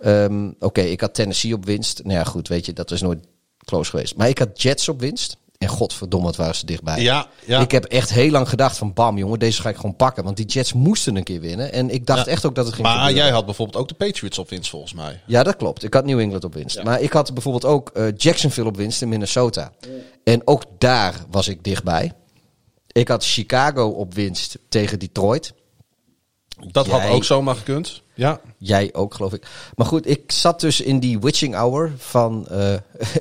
ehm, oké, ik had Tennessee op winst. Nou ja, goed, weet je, dat is nooit close geweest. Maar ik had Jets op winst. En godverdomme, wat waren ze dichtbij. Ja, ja. Ik heb echt heel lang gedacht van bam jongen, deze ga ik gewoon pakken. Want die Jets moesten een keer winnen. En ik dacht Ja. echt ook dat het ging Maar gebeuren. jij had bijvoorbeeld ook de Patriots op winst volgens mij. Ja, dat klopt. Ik had New England op winst. Maar ik had bijvoorbeeld ook eh, Jacksonville op winst in Minnesota. En ook daar was ik dichtbij. Ik had Chicago op winst tegen Detroit. Dat Jij- had ook zomaar gekund. Ja. Jij ook, geloof ik. Maar goed, ik zat dus in die witching hour van... eh,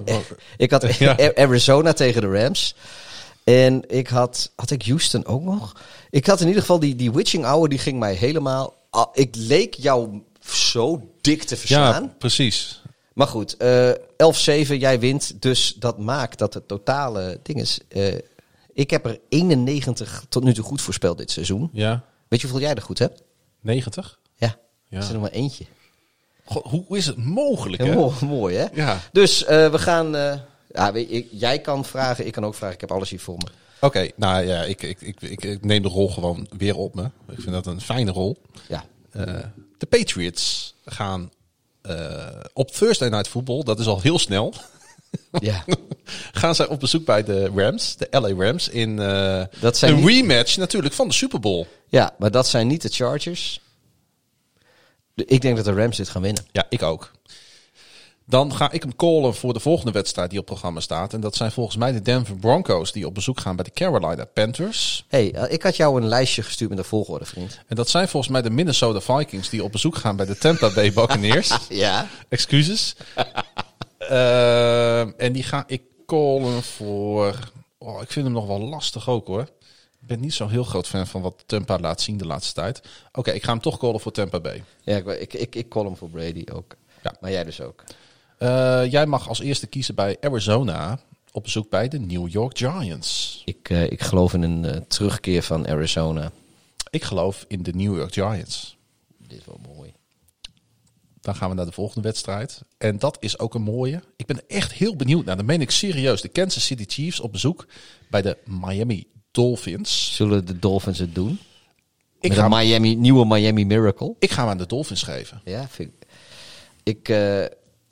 ik had Ja. Arizona tegen de Rams. En ik had... Had ik Houston ook nog? Ik had in ieder geval die, die witching hour, die ging mij helemaal... Ik leek jou zo dik te verslaan. ja, precies. Maar goed, eh 11-7, jij wint. Dus dat maakt dat het totale ding is... eh, ik heb er 91 tot nu toe goed voorspeld dit seizoen. Ja. Weet je hoeveel jij er goed hebt? 90? Ja. Er is er nog maar eentje. God, hoe is het mogelijk, hè? Mooi, mooi, hè? Ja. Dus eh, we gaan... eh, ja, ik- jij kan vragen, ik kan ook vragen. Ik heb alles hier voor me. Oké, nou ja, ik, ik, ik, neem de rol gewoon weer op me. Ik vind dat een fijne rol. Ja. Eh, de Patriots gaan op Thursday Night Football, dat is al heel snel, ja. gaan zij op bezoek bij de Rams, de LA Rams, in Dat zijn een niet- rematch natuurlijk van de Super Bowl. ja, maar dat zijn niet de Chargers. Ik denk dat de Rams dit gaan winnen. Ja, ik ook. Dan ga ik hem callen voor de volgende wedstrijd die op programma staat. En dat zijn volgens mij de Denver Broncos die op bezoek gaan bij de Carolina Panthers. hey, eh, ik had jou een lijstje gestuurd met de volgorde, vriend. En dat zijn volgens mij de Minnesota Vikings die op bezoek gaan bij de Tampa Bay Buccaneers. Ja. Excuses. Ehm, en die ga ik callen voor... Oh, ik vind hem nog wel lastig ook hoor. Ik ben niet zo'n heel groot fan van wat Tampa laat zien de laatste tijd. Oké, ik ga hem toch callen voor Tampa Bay. Ja, ik, ik, ik, ik call hem voor Brady ook. Ja. Maar jij dus ook. Eh, jij mag als eerste kiezen bij Arizona op bezoek bij de New York Giants. Ik, eh, ik geloof in een eh, terugkeer van Arizona. Ik geloof in de New York Giants. Dit is wel mooi. Dan gaan we naar de volgende wedstrijd. En dat is ook een mooie. Ik ben echt heel benieuwd naar. Dan meen ik serieus. De Kansas City Chiefs op bezoek bij de Miami Dolphins. Zullen de Dolphins het doen? Ik Met ga, een Miami, nieuwe Miami Miracle? ik ga hem aan de Dolphins geven. Ja, vind ik. Ik, eh,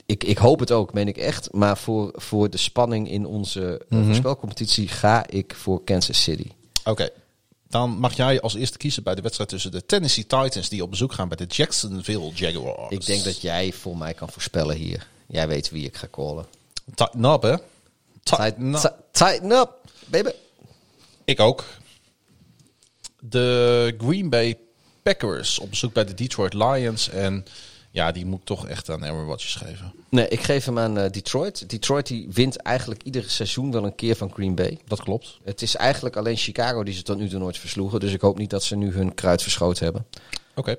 ik, ik hoop het ook, meen ik echt. Maar voor, voor de spanning in onze mm voorspelcompetitie ga ik voor Kansas City. Oké. Dan mag jij als eerste kiezen bij de wedstrijd tussen de Tennessee Titans die op bezoek gaan bij de Jacksonville Jaguars. Ik denk dat jij voor mij kan voorspellen hier. Jij weet wie ik ga callen. Tighten up, hè? Up. tighten up, baby. Ik ook. De Green Bay Packers op bezoek bij de Detroit Lions. En ja, die moet toch echt aan Aaron Rodgers geven. Nee, ik geef hem aan eh, Detroit. Detroit die wint eigenlijk ieder seizoen wel een keer van Green Bay. Dat klopt. Het is eigenlijk alleen Chicago die ze tot nu toe nooit versloegen. Dus ik hoop niet dat ze nu hun kruid verschoten hebben. Oké.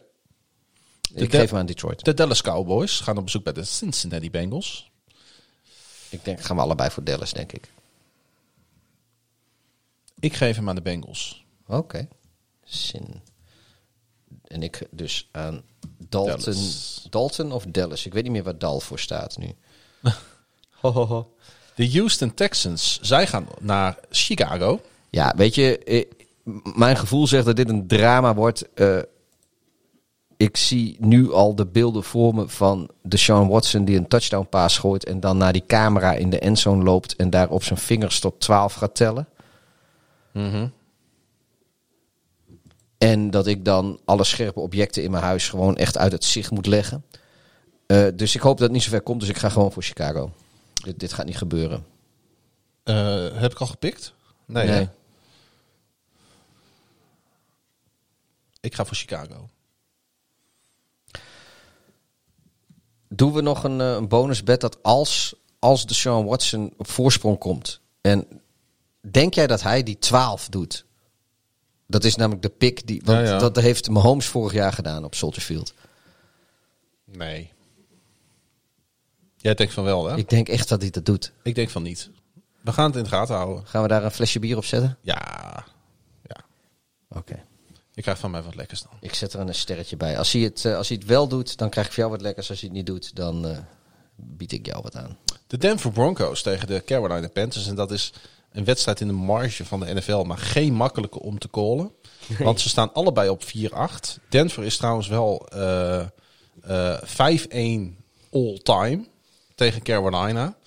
ik de- geef hem aan Detroit. De Dallas Cowboys gaan op bezoek bij de Cincinnati Bengals. Ik denk gaan we allebei voor Dallas, denk ik. Ik geef hem aan de Bengals. Oké. Zin. En ik dus aan Dalton. Dallas. Dalton of Dallas? Ik weet niet meer waar Dal voor staat nu. De Houston Texans, zij gaan naar Chicago. Ja, weet je, eh, mijn gevoel zegt dat dit een drama wordt. Eh, ik zie nu al de beelden voor me van Deshaun Watson die een touchdown pass gooit en dan naar die camera in de endzone loopt en daar op zijn vingers tot 12 gaat tellen. En dat ik dan alle scherpe objecten in mijn huis gewoon echt uit het zicht moet leggen. Eh, dus ik hoop dat het niet zover komt, dus ik ga gewoon voor Chicago. Dit, dit gaat niet gebeuren. Eh, heb ik al gepikt? Nee. Ik ga voor Chicago. Doen we nog een, eh, een bonusbed dat als, als de Sean Watson op voorsprong komt. En denk jij dat hij die 12 doet? Dat is namelijk de pick die. Want Ja, ja. dat heeft Mahomes vorig jaar gedaan op Soldier Field. Nee. Jij denkt van wel, hè? Ik, Ik denk echt dat hij dat doet. denk van niet. We gaan het in de gaten houden. Gaan we daar een flesje bier op zetten? Ja. Ja. Oké. Je krijgt van mij wat lekkers dan. Ik zet er een sterretje bij. Als hij, het, eh, als hij het wel doet, dan krijg ik voor jou wat lekkers. Als hij het niet doet, dan eh, bied ik jou wat aan. De Denver Broncos tegen de Carolina Panthers. En dat is een wedstrijd in de marge van de NFL, maar geen makkelijke om te callen. Want ze staan allebei op 4-8. Denver is trouwens wel eh, eh, 5-1 all-time tegen Carolina.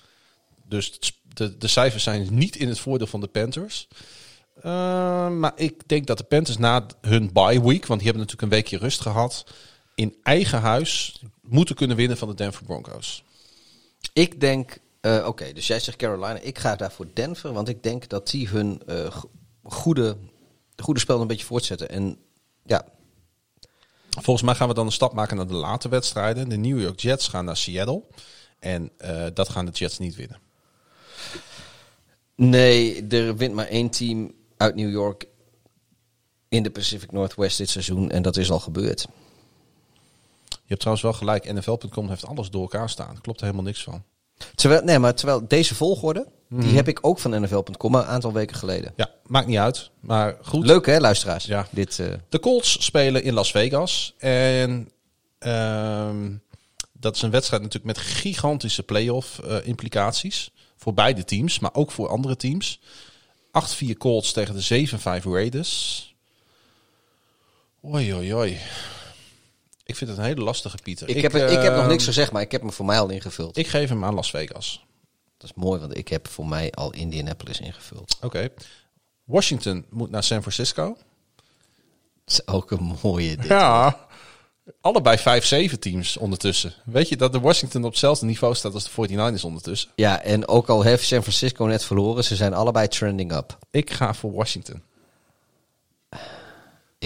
Dus de, de cijfers zijn niet in het voordeel van de Panthers. Eh, maar ik denk dat de Panthers na hun bye week, want die hebben natuurlijk een weekje rust gehad, in eigen huis moeten kunnen winnen van de Denver Broncos. Ik denk, eh, oké, dus jij zegt Carolina. Ik ga daar voor Denver, want ik denk dat die hun eh, go- goede, goede spel een beetje voortzetten. En ja, Volgens mij gaan we dan een stap maken naar de late wedstrijden. De New York Jets gaan naar Seattle. En eh, dat gaan de Jets niet winnen. nee, er wint maar één team uit New York in de Pacific Northwest dit seizoen. En dat is al gebeurd. Je hebt trouwens wel gelijk. NFL.com heeft alles door elkaar staan. Klopt er helemaal niks van. Terwijl, nee, maar terwijl deze volgorde, die heb ik ook van NFL.com een aantal weken geleden. Ja, maakt niet uit. Maar goed. Leuk hè, luisteraars? Ja. Dit, eh, De Colts spelen in Las Vegas. En Ehm, dat is een wedstrijd natuurlijk met gigantische playoff eh implicaties. Voor beide teams, maar ook voor andere teams. 8-4 Colts tegen de 7-5 Raiders. Oei, oei, oei. Ik vind het een hele lastige, Pieter. Ik, heb, ik heb nog ehm, niks gezegd, maar ik heb hem voor mij al ingevuld. Ik geef hem aan Las Vegas. Dat is mooi, want ik heb voor mij al Indianapolis ingevuld. Oké. Washington moet naar San Francisco. Dat is ook een mooie dit. Ja. Allebei 5-7 teams ondertussen. Weet je dat de Washington op hetzelfde niveau staat als de 49ers ondertussen? Ja, en ook al heeft San Francisco net verloren, ze zijn allebei trending up. Ik ga voor Washington.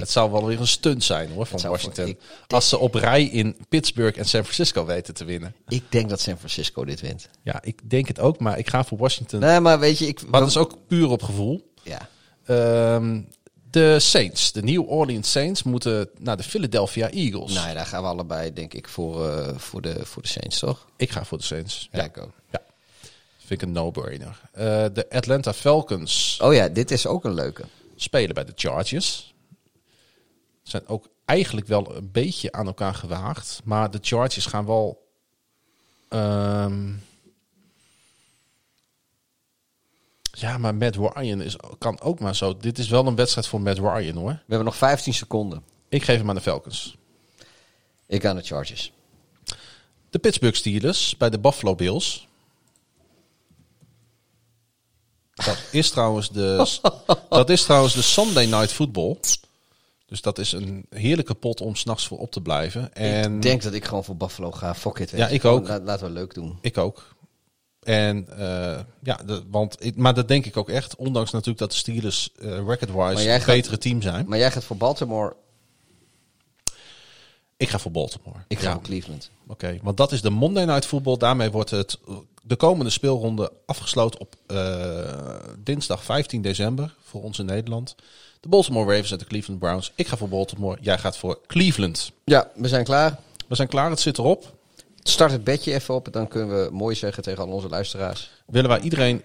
Het zou wel weer een stunt zijn hoor van voor- Washington. als ze op rij in Pittsburgh en San Francisco weten te winnen. Ik denk dat San Francisco dit wint. Ja, ik denk het ook, maar ik ga voor Washington. Nee, maar weet je, ik... Maar dat is ook puur op gevoel. Ja. Ehm, de Saints, de New Orleans Saints, moeten naar de Philadelphia Eagles. Nou ja, daar gaan we allebei, denk ik, voor, eh, voor, de, voor de Saints, toch? Ik ga voor de Saints. Ja, ik ook. Ja, vind ik een no-brainer. Eh, de Atlanta Falcons Oh ja, dit is ook een leuke. spelen bij de Chargers. Zijn ook eigenlijk wel een beetje aan elkaar gewaagd. Maar de Chargers gaan wel... ehm, ja, maar Matt Ryan is, kan ook maar zo. Dit is wel een wedstrijd voor Matt Ryan hoor. We hebben nog 15 seconden. Ik geef hem aan de Falcons. Ik ga aan de Chargers. De Pittsburgh Steelers bij de Buffalo Bills. Dat is trouwens de, dat is trouwens de Sunday Night Football. Dus dat is een heerlijke pot om s'nachts voor op te blijven. En Ik denk dat ik gewoon voor Buffalo ga. Fuck it. Ja, ik ook. la- laten we leuk doen. ik ook. En eh, ja, de, want ik, maar dat denk ik ook echt. Ondanks natuurlijk dat de Steelers Maar record-wise een betere team zijn. Maar jij gaat voor Baltimore, Ik ga voor Baltimore. ik ga Ja. voor Cleveland. Oké, want dat is de Monday Night Football. Daarmee wordt het de komende speelronde afgesloten op eh, dinsdag 15 december voor ons in Nederland. De Baltimore Ravens en de Cleveland Browns. Ik ga voor Baltimore. Jij gaat voor Cleveland. Ja, we zijn klaar. We zijn klaar. Het zit erop. Start het bedje even op. Dan kunnen we mooi zeggen tegen al onze luisteraars. Willen wij iedereen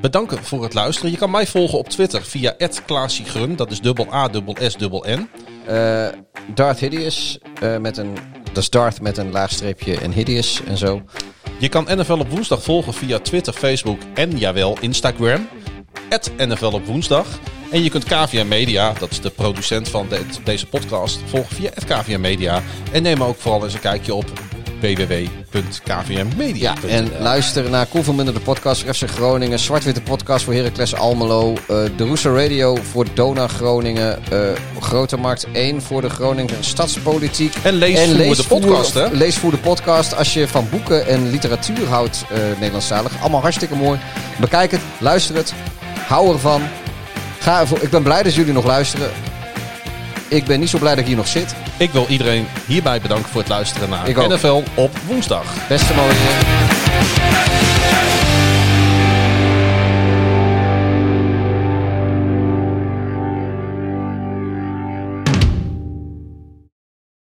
bedanken voor het luisteren. Je kan mij volgen op Twitter via @klaasiegrun. Dat is dubbel A dubbel S dubbel N. Eh Darth Hideous. eh, met een, dat is Darth met een laagstreepje en Hideous en zo. Je kan NFL op woensdag volgen via Twitter, Facebook en jawel Instagram. NFL op woensdag. En je kunt KVM Media, dat is de producent van de- deze podcast, volgen via KVM Media. En neem ook vooral eens een kijkje op www.kvmmedia. Ja, en luister naar Koen van Minder, de podcast voor FC Groningen. Zwart-Witte podcast voor Heracles Almelo. eh, de Roeser Radio voor Dona Groningen. eh Grote Markt 1 voor de Groningen Stadspolitiek. En Leesvoer, de podcast, hè? Leesvoer, de podcast. Als je van boeken en literatuur houdt, eh Nederlandstalig. Allemaal hartstikke mooi. Bekijk het, luister het. Hou ervan. Ga ervoor. Ik ben blij dat jullie nog luisteren. Ik ben niet zo blij dat ik hier nog zit. Ik wil iedereen hierbij bedanken voor het luisteren naar Ik ook. NFL op woensdag. Beste mooie.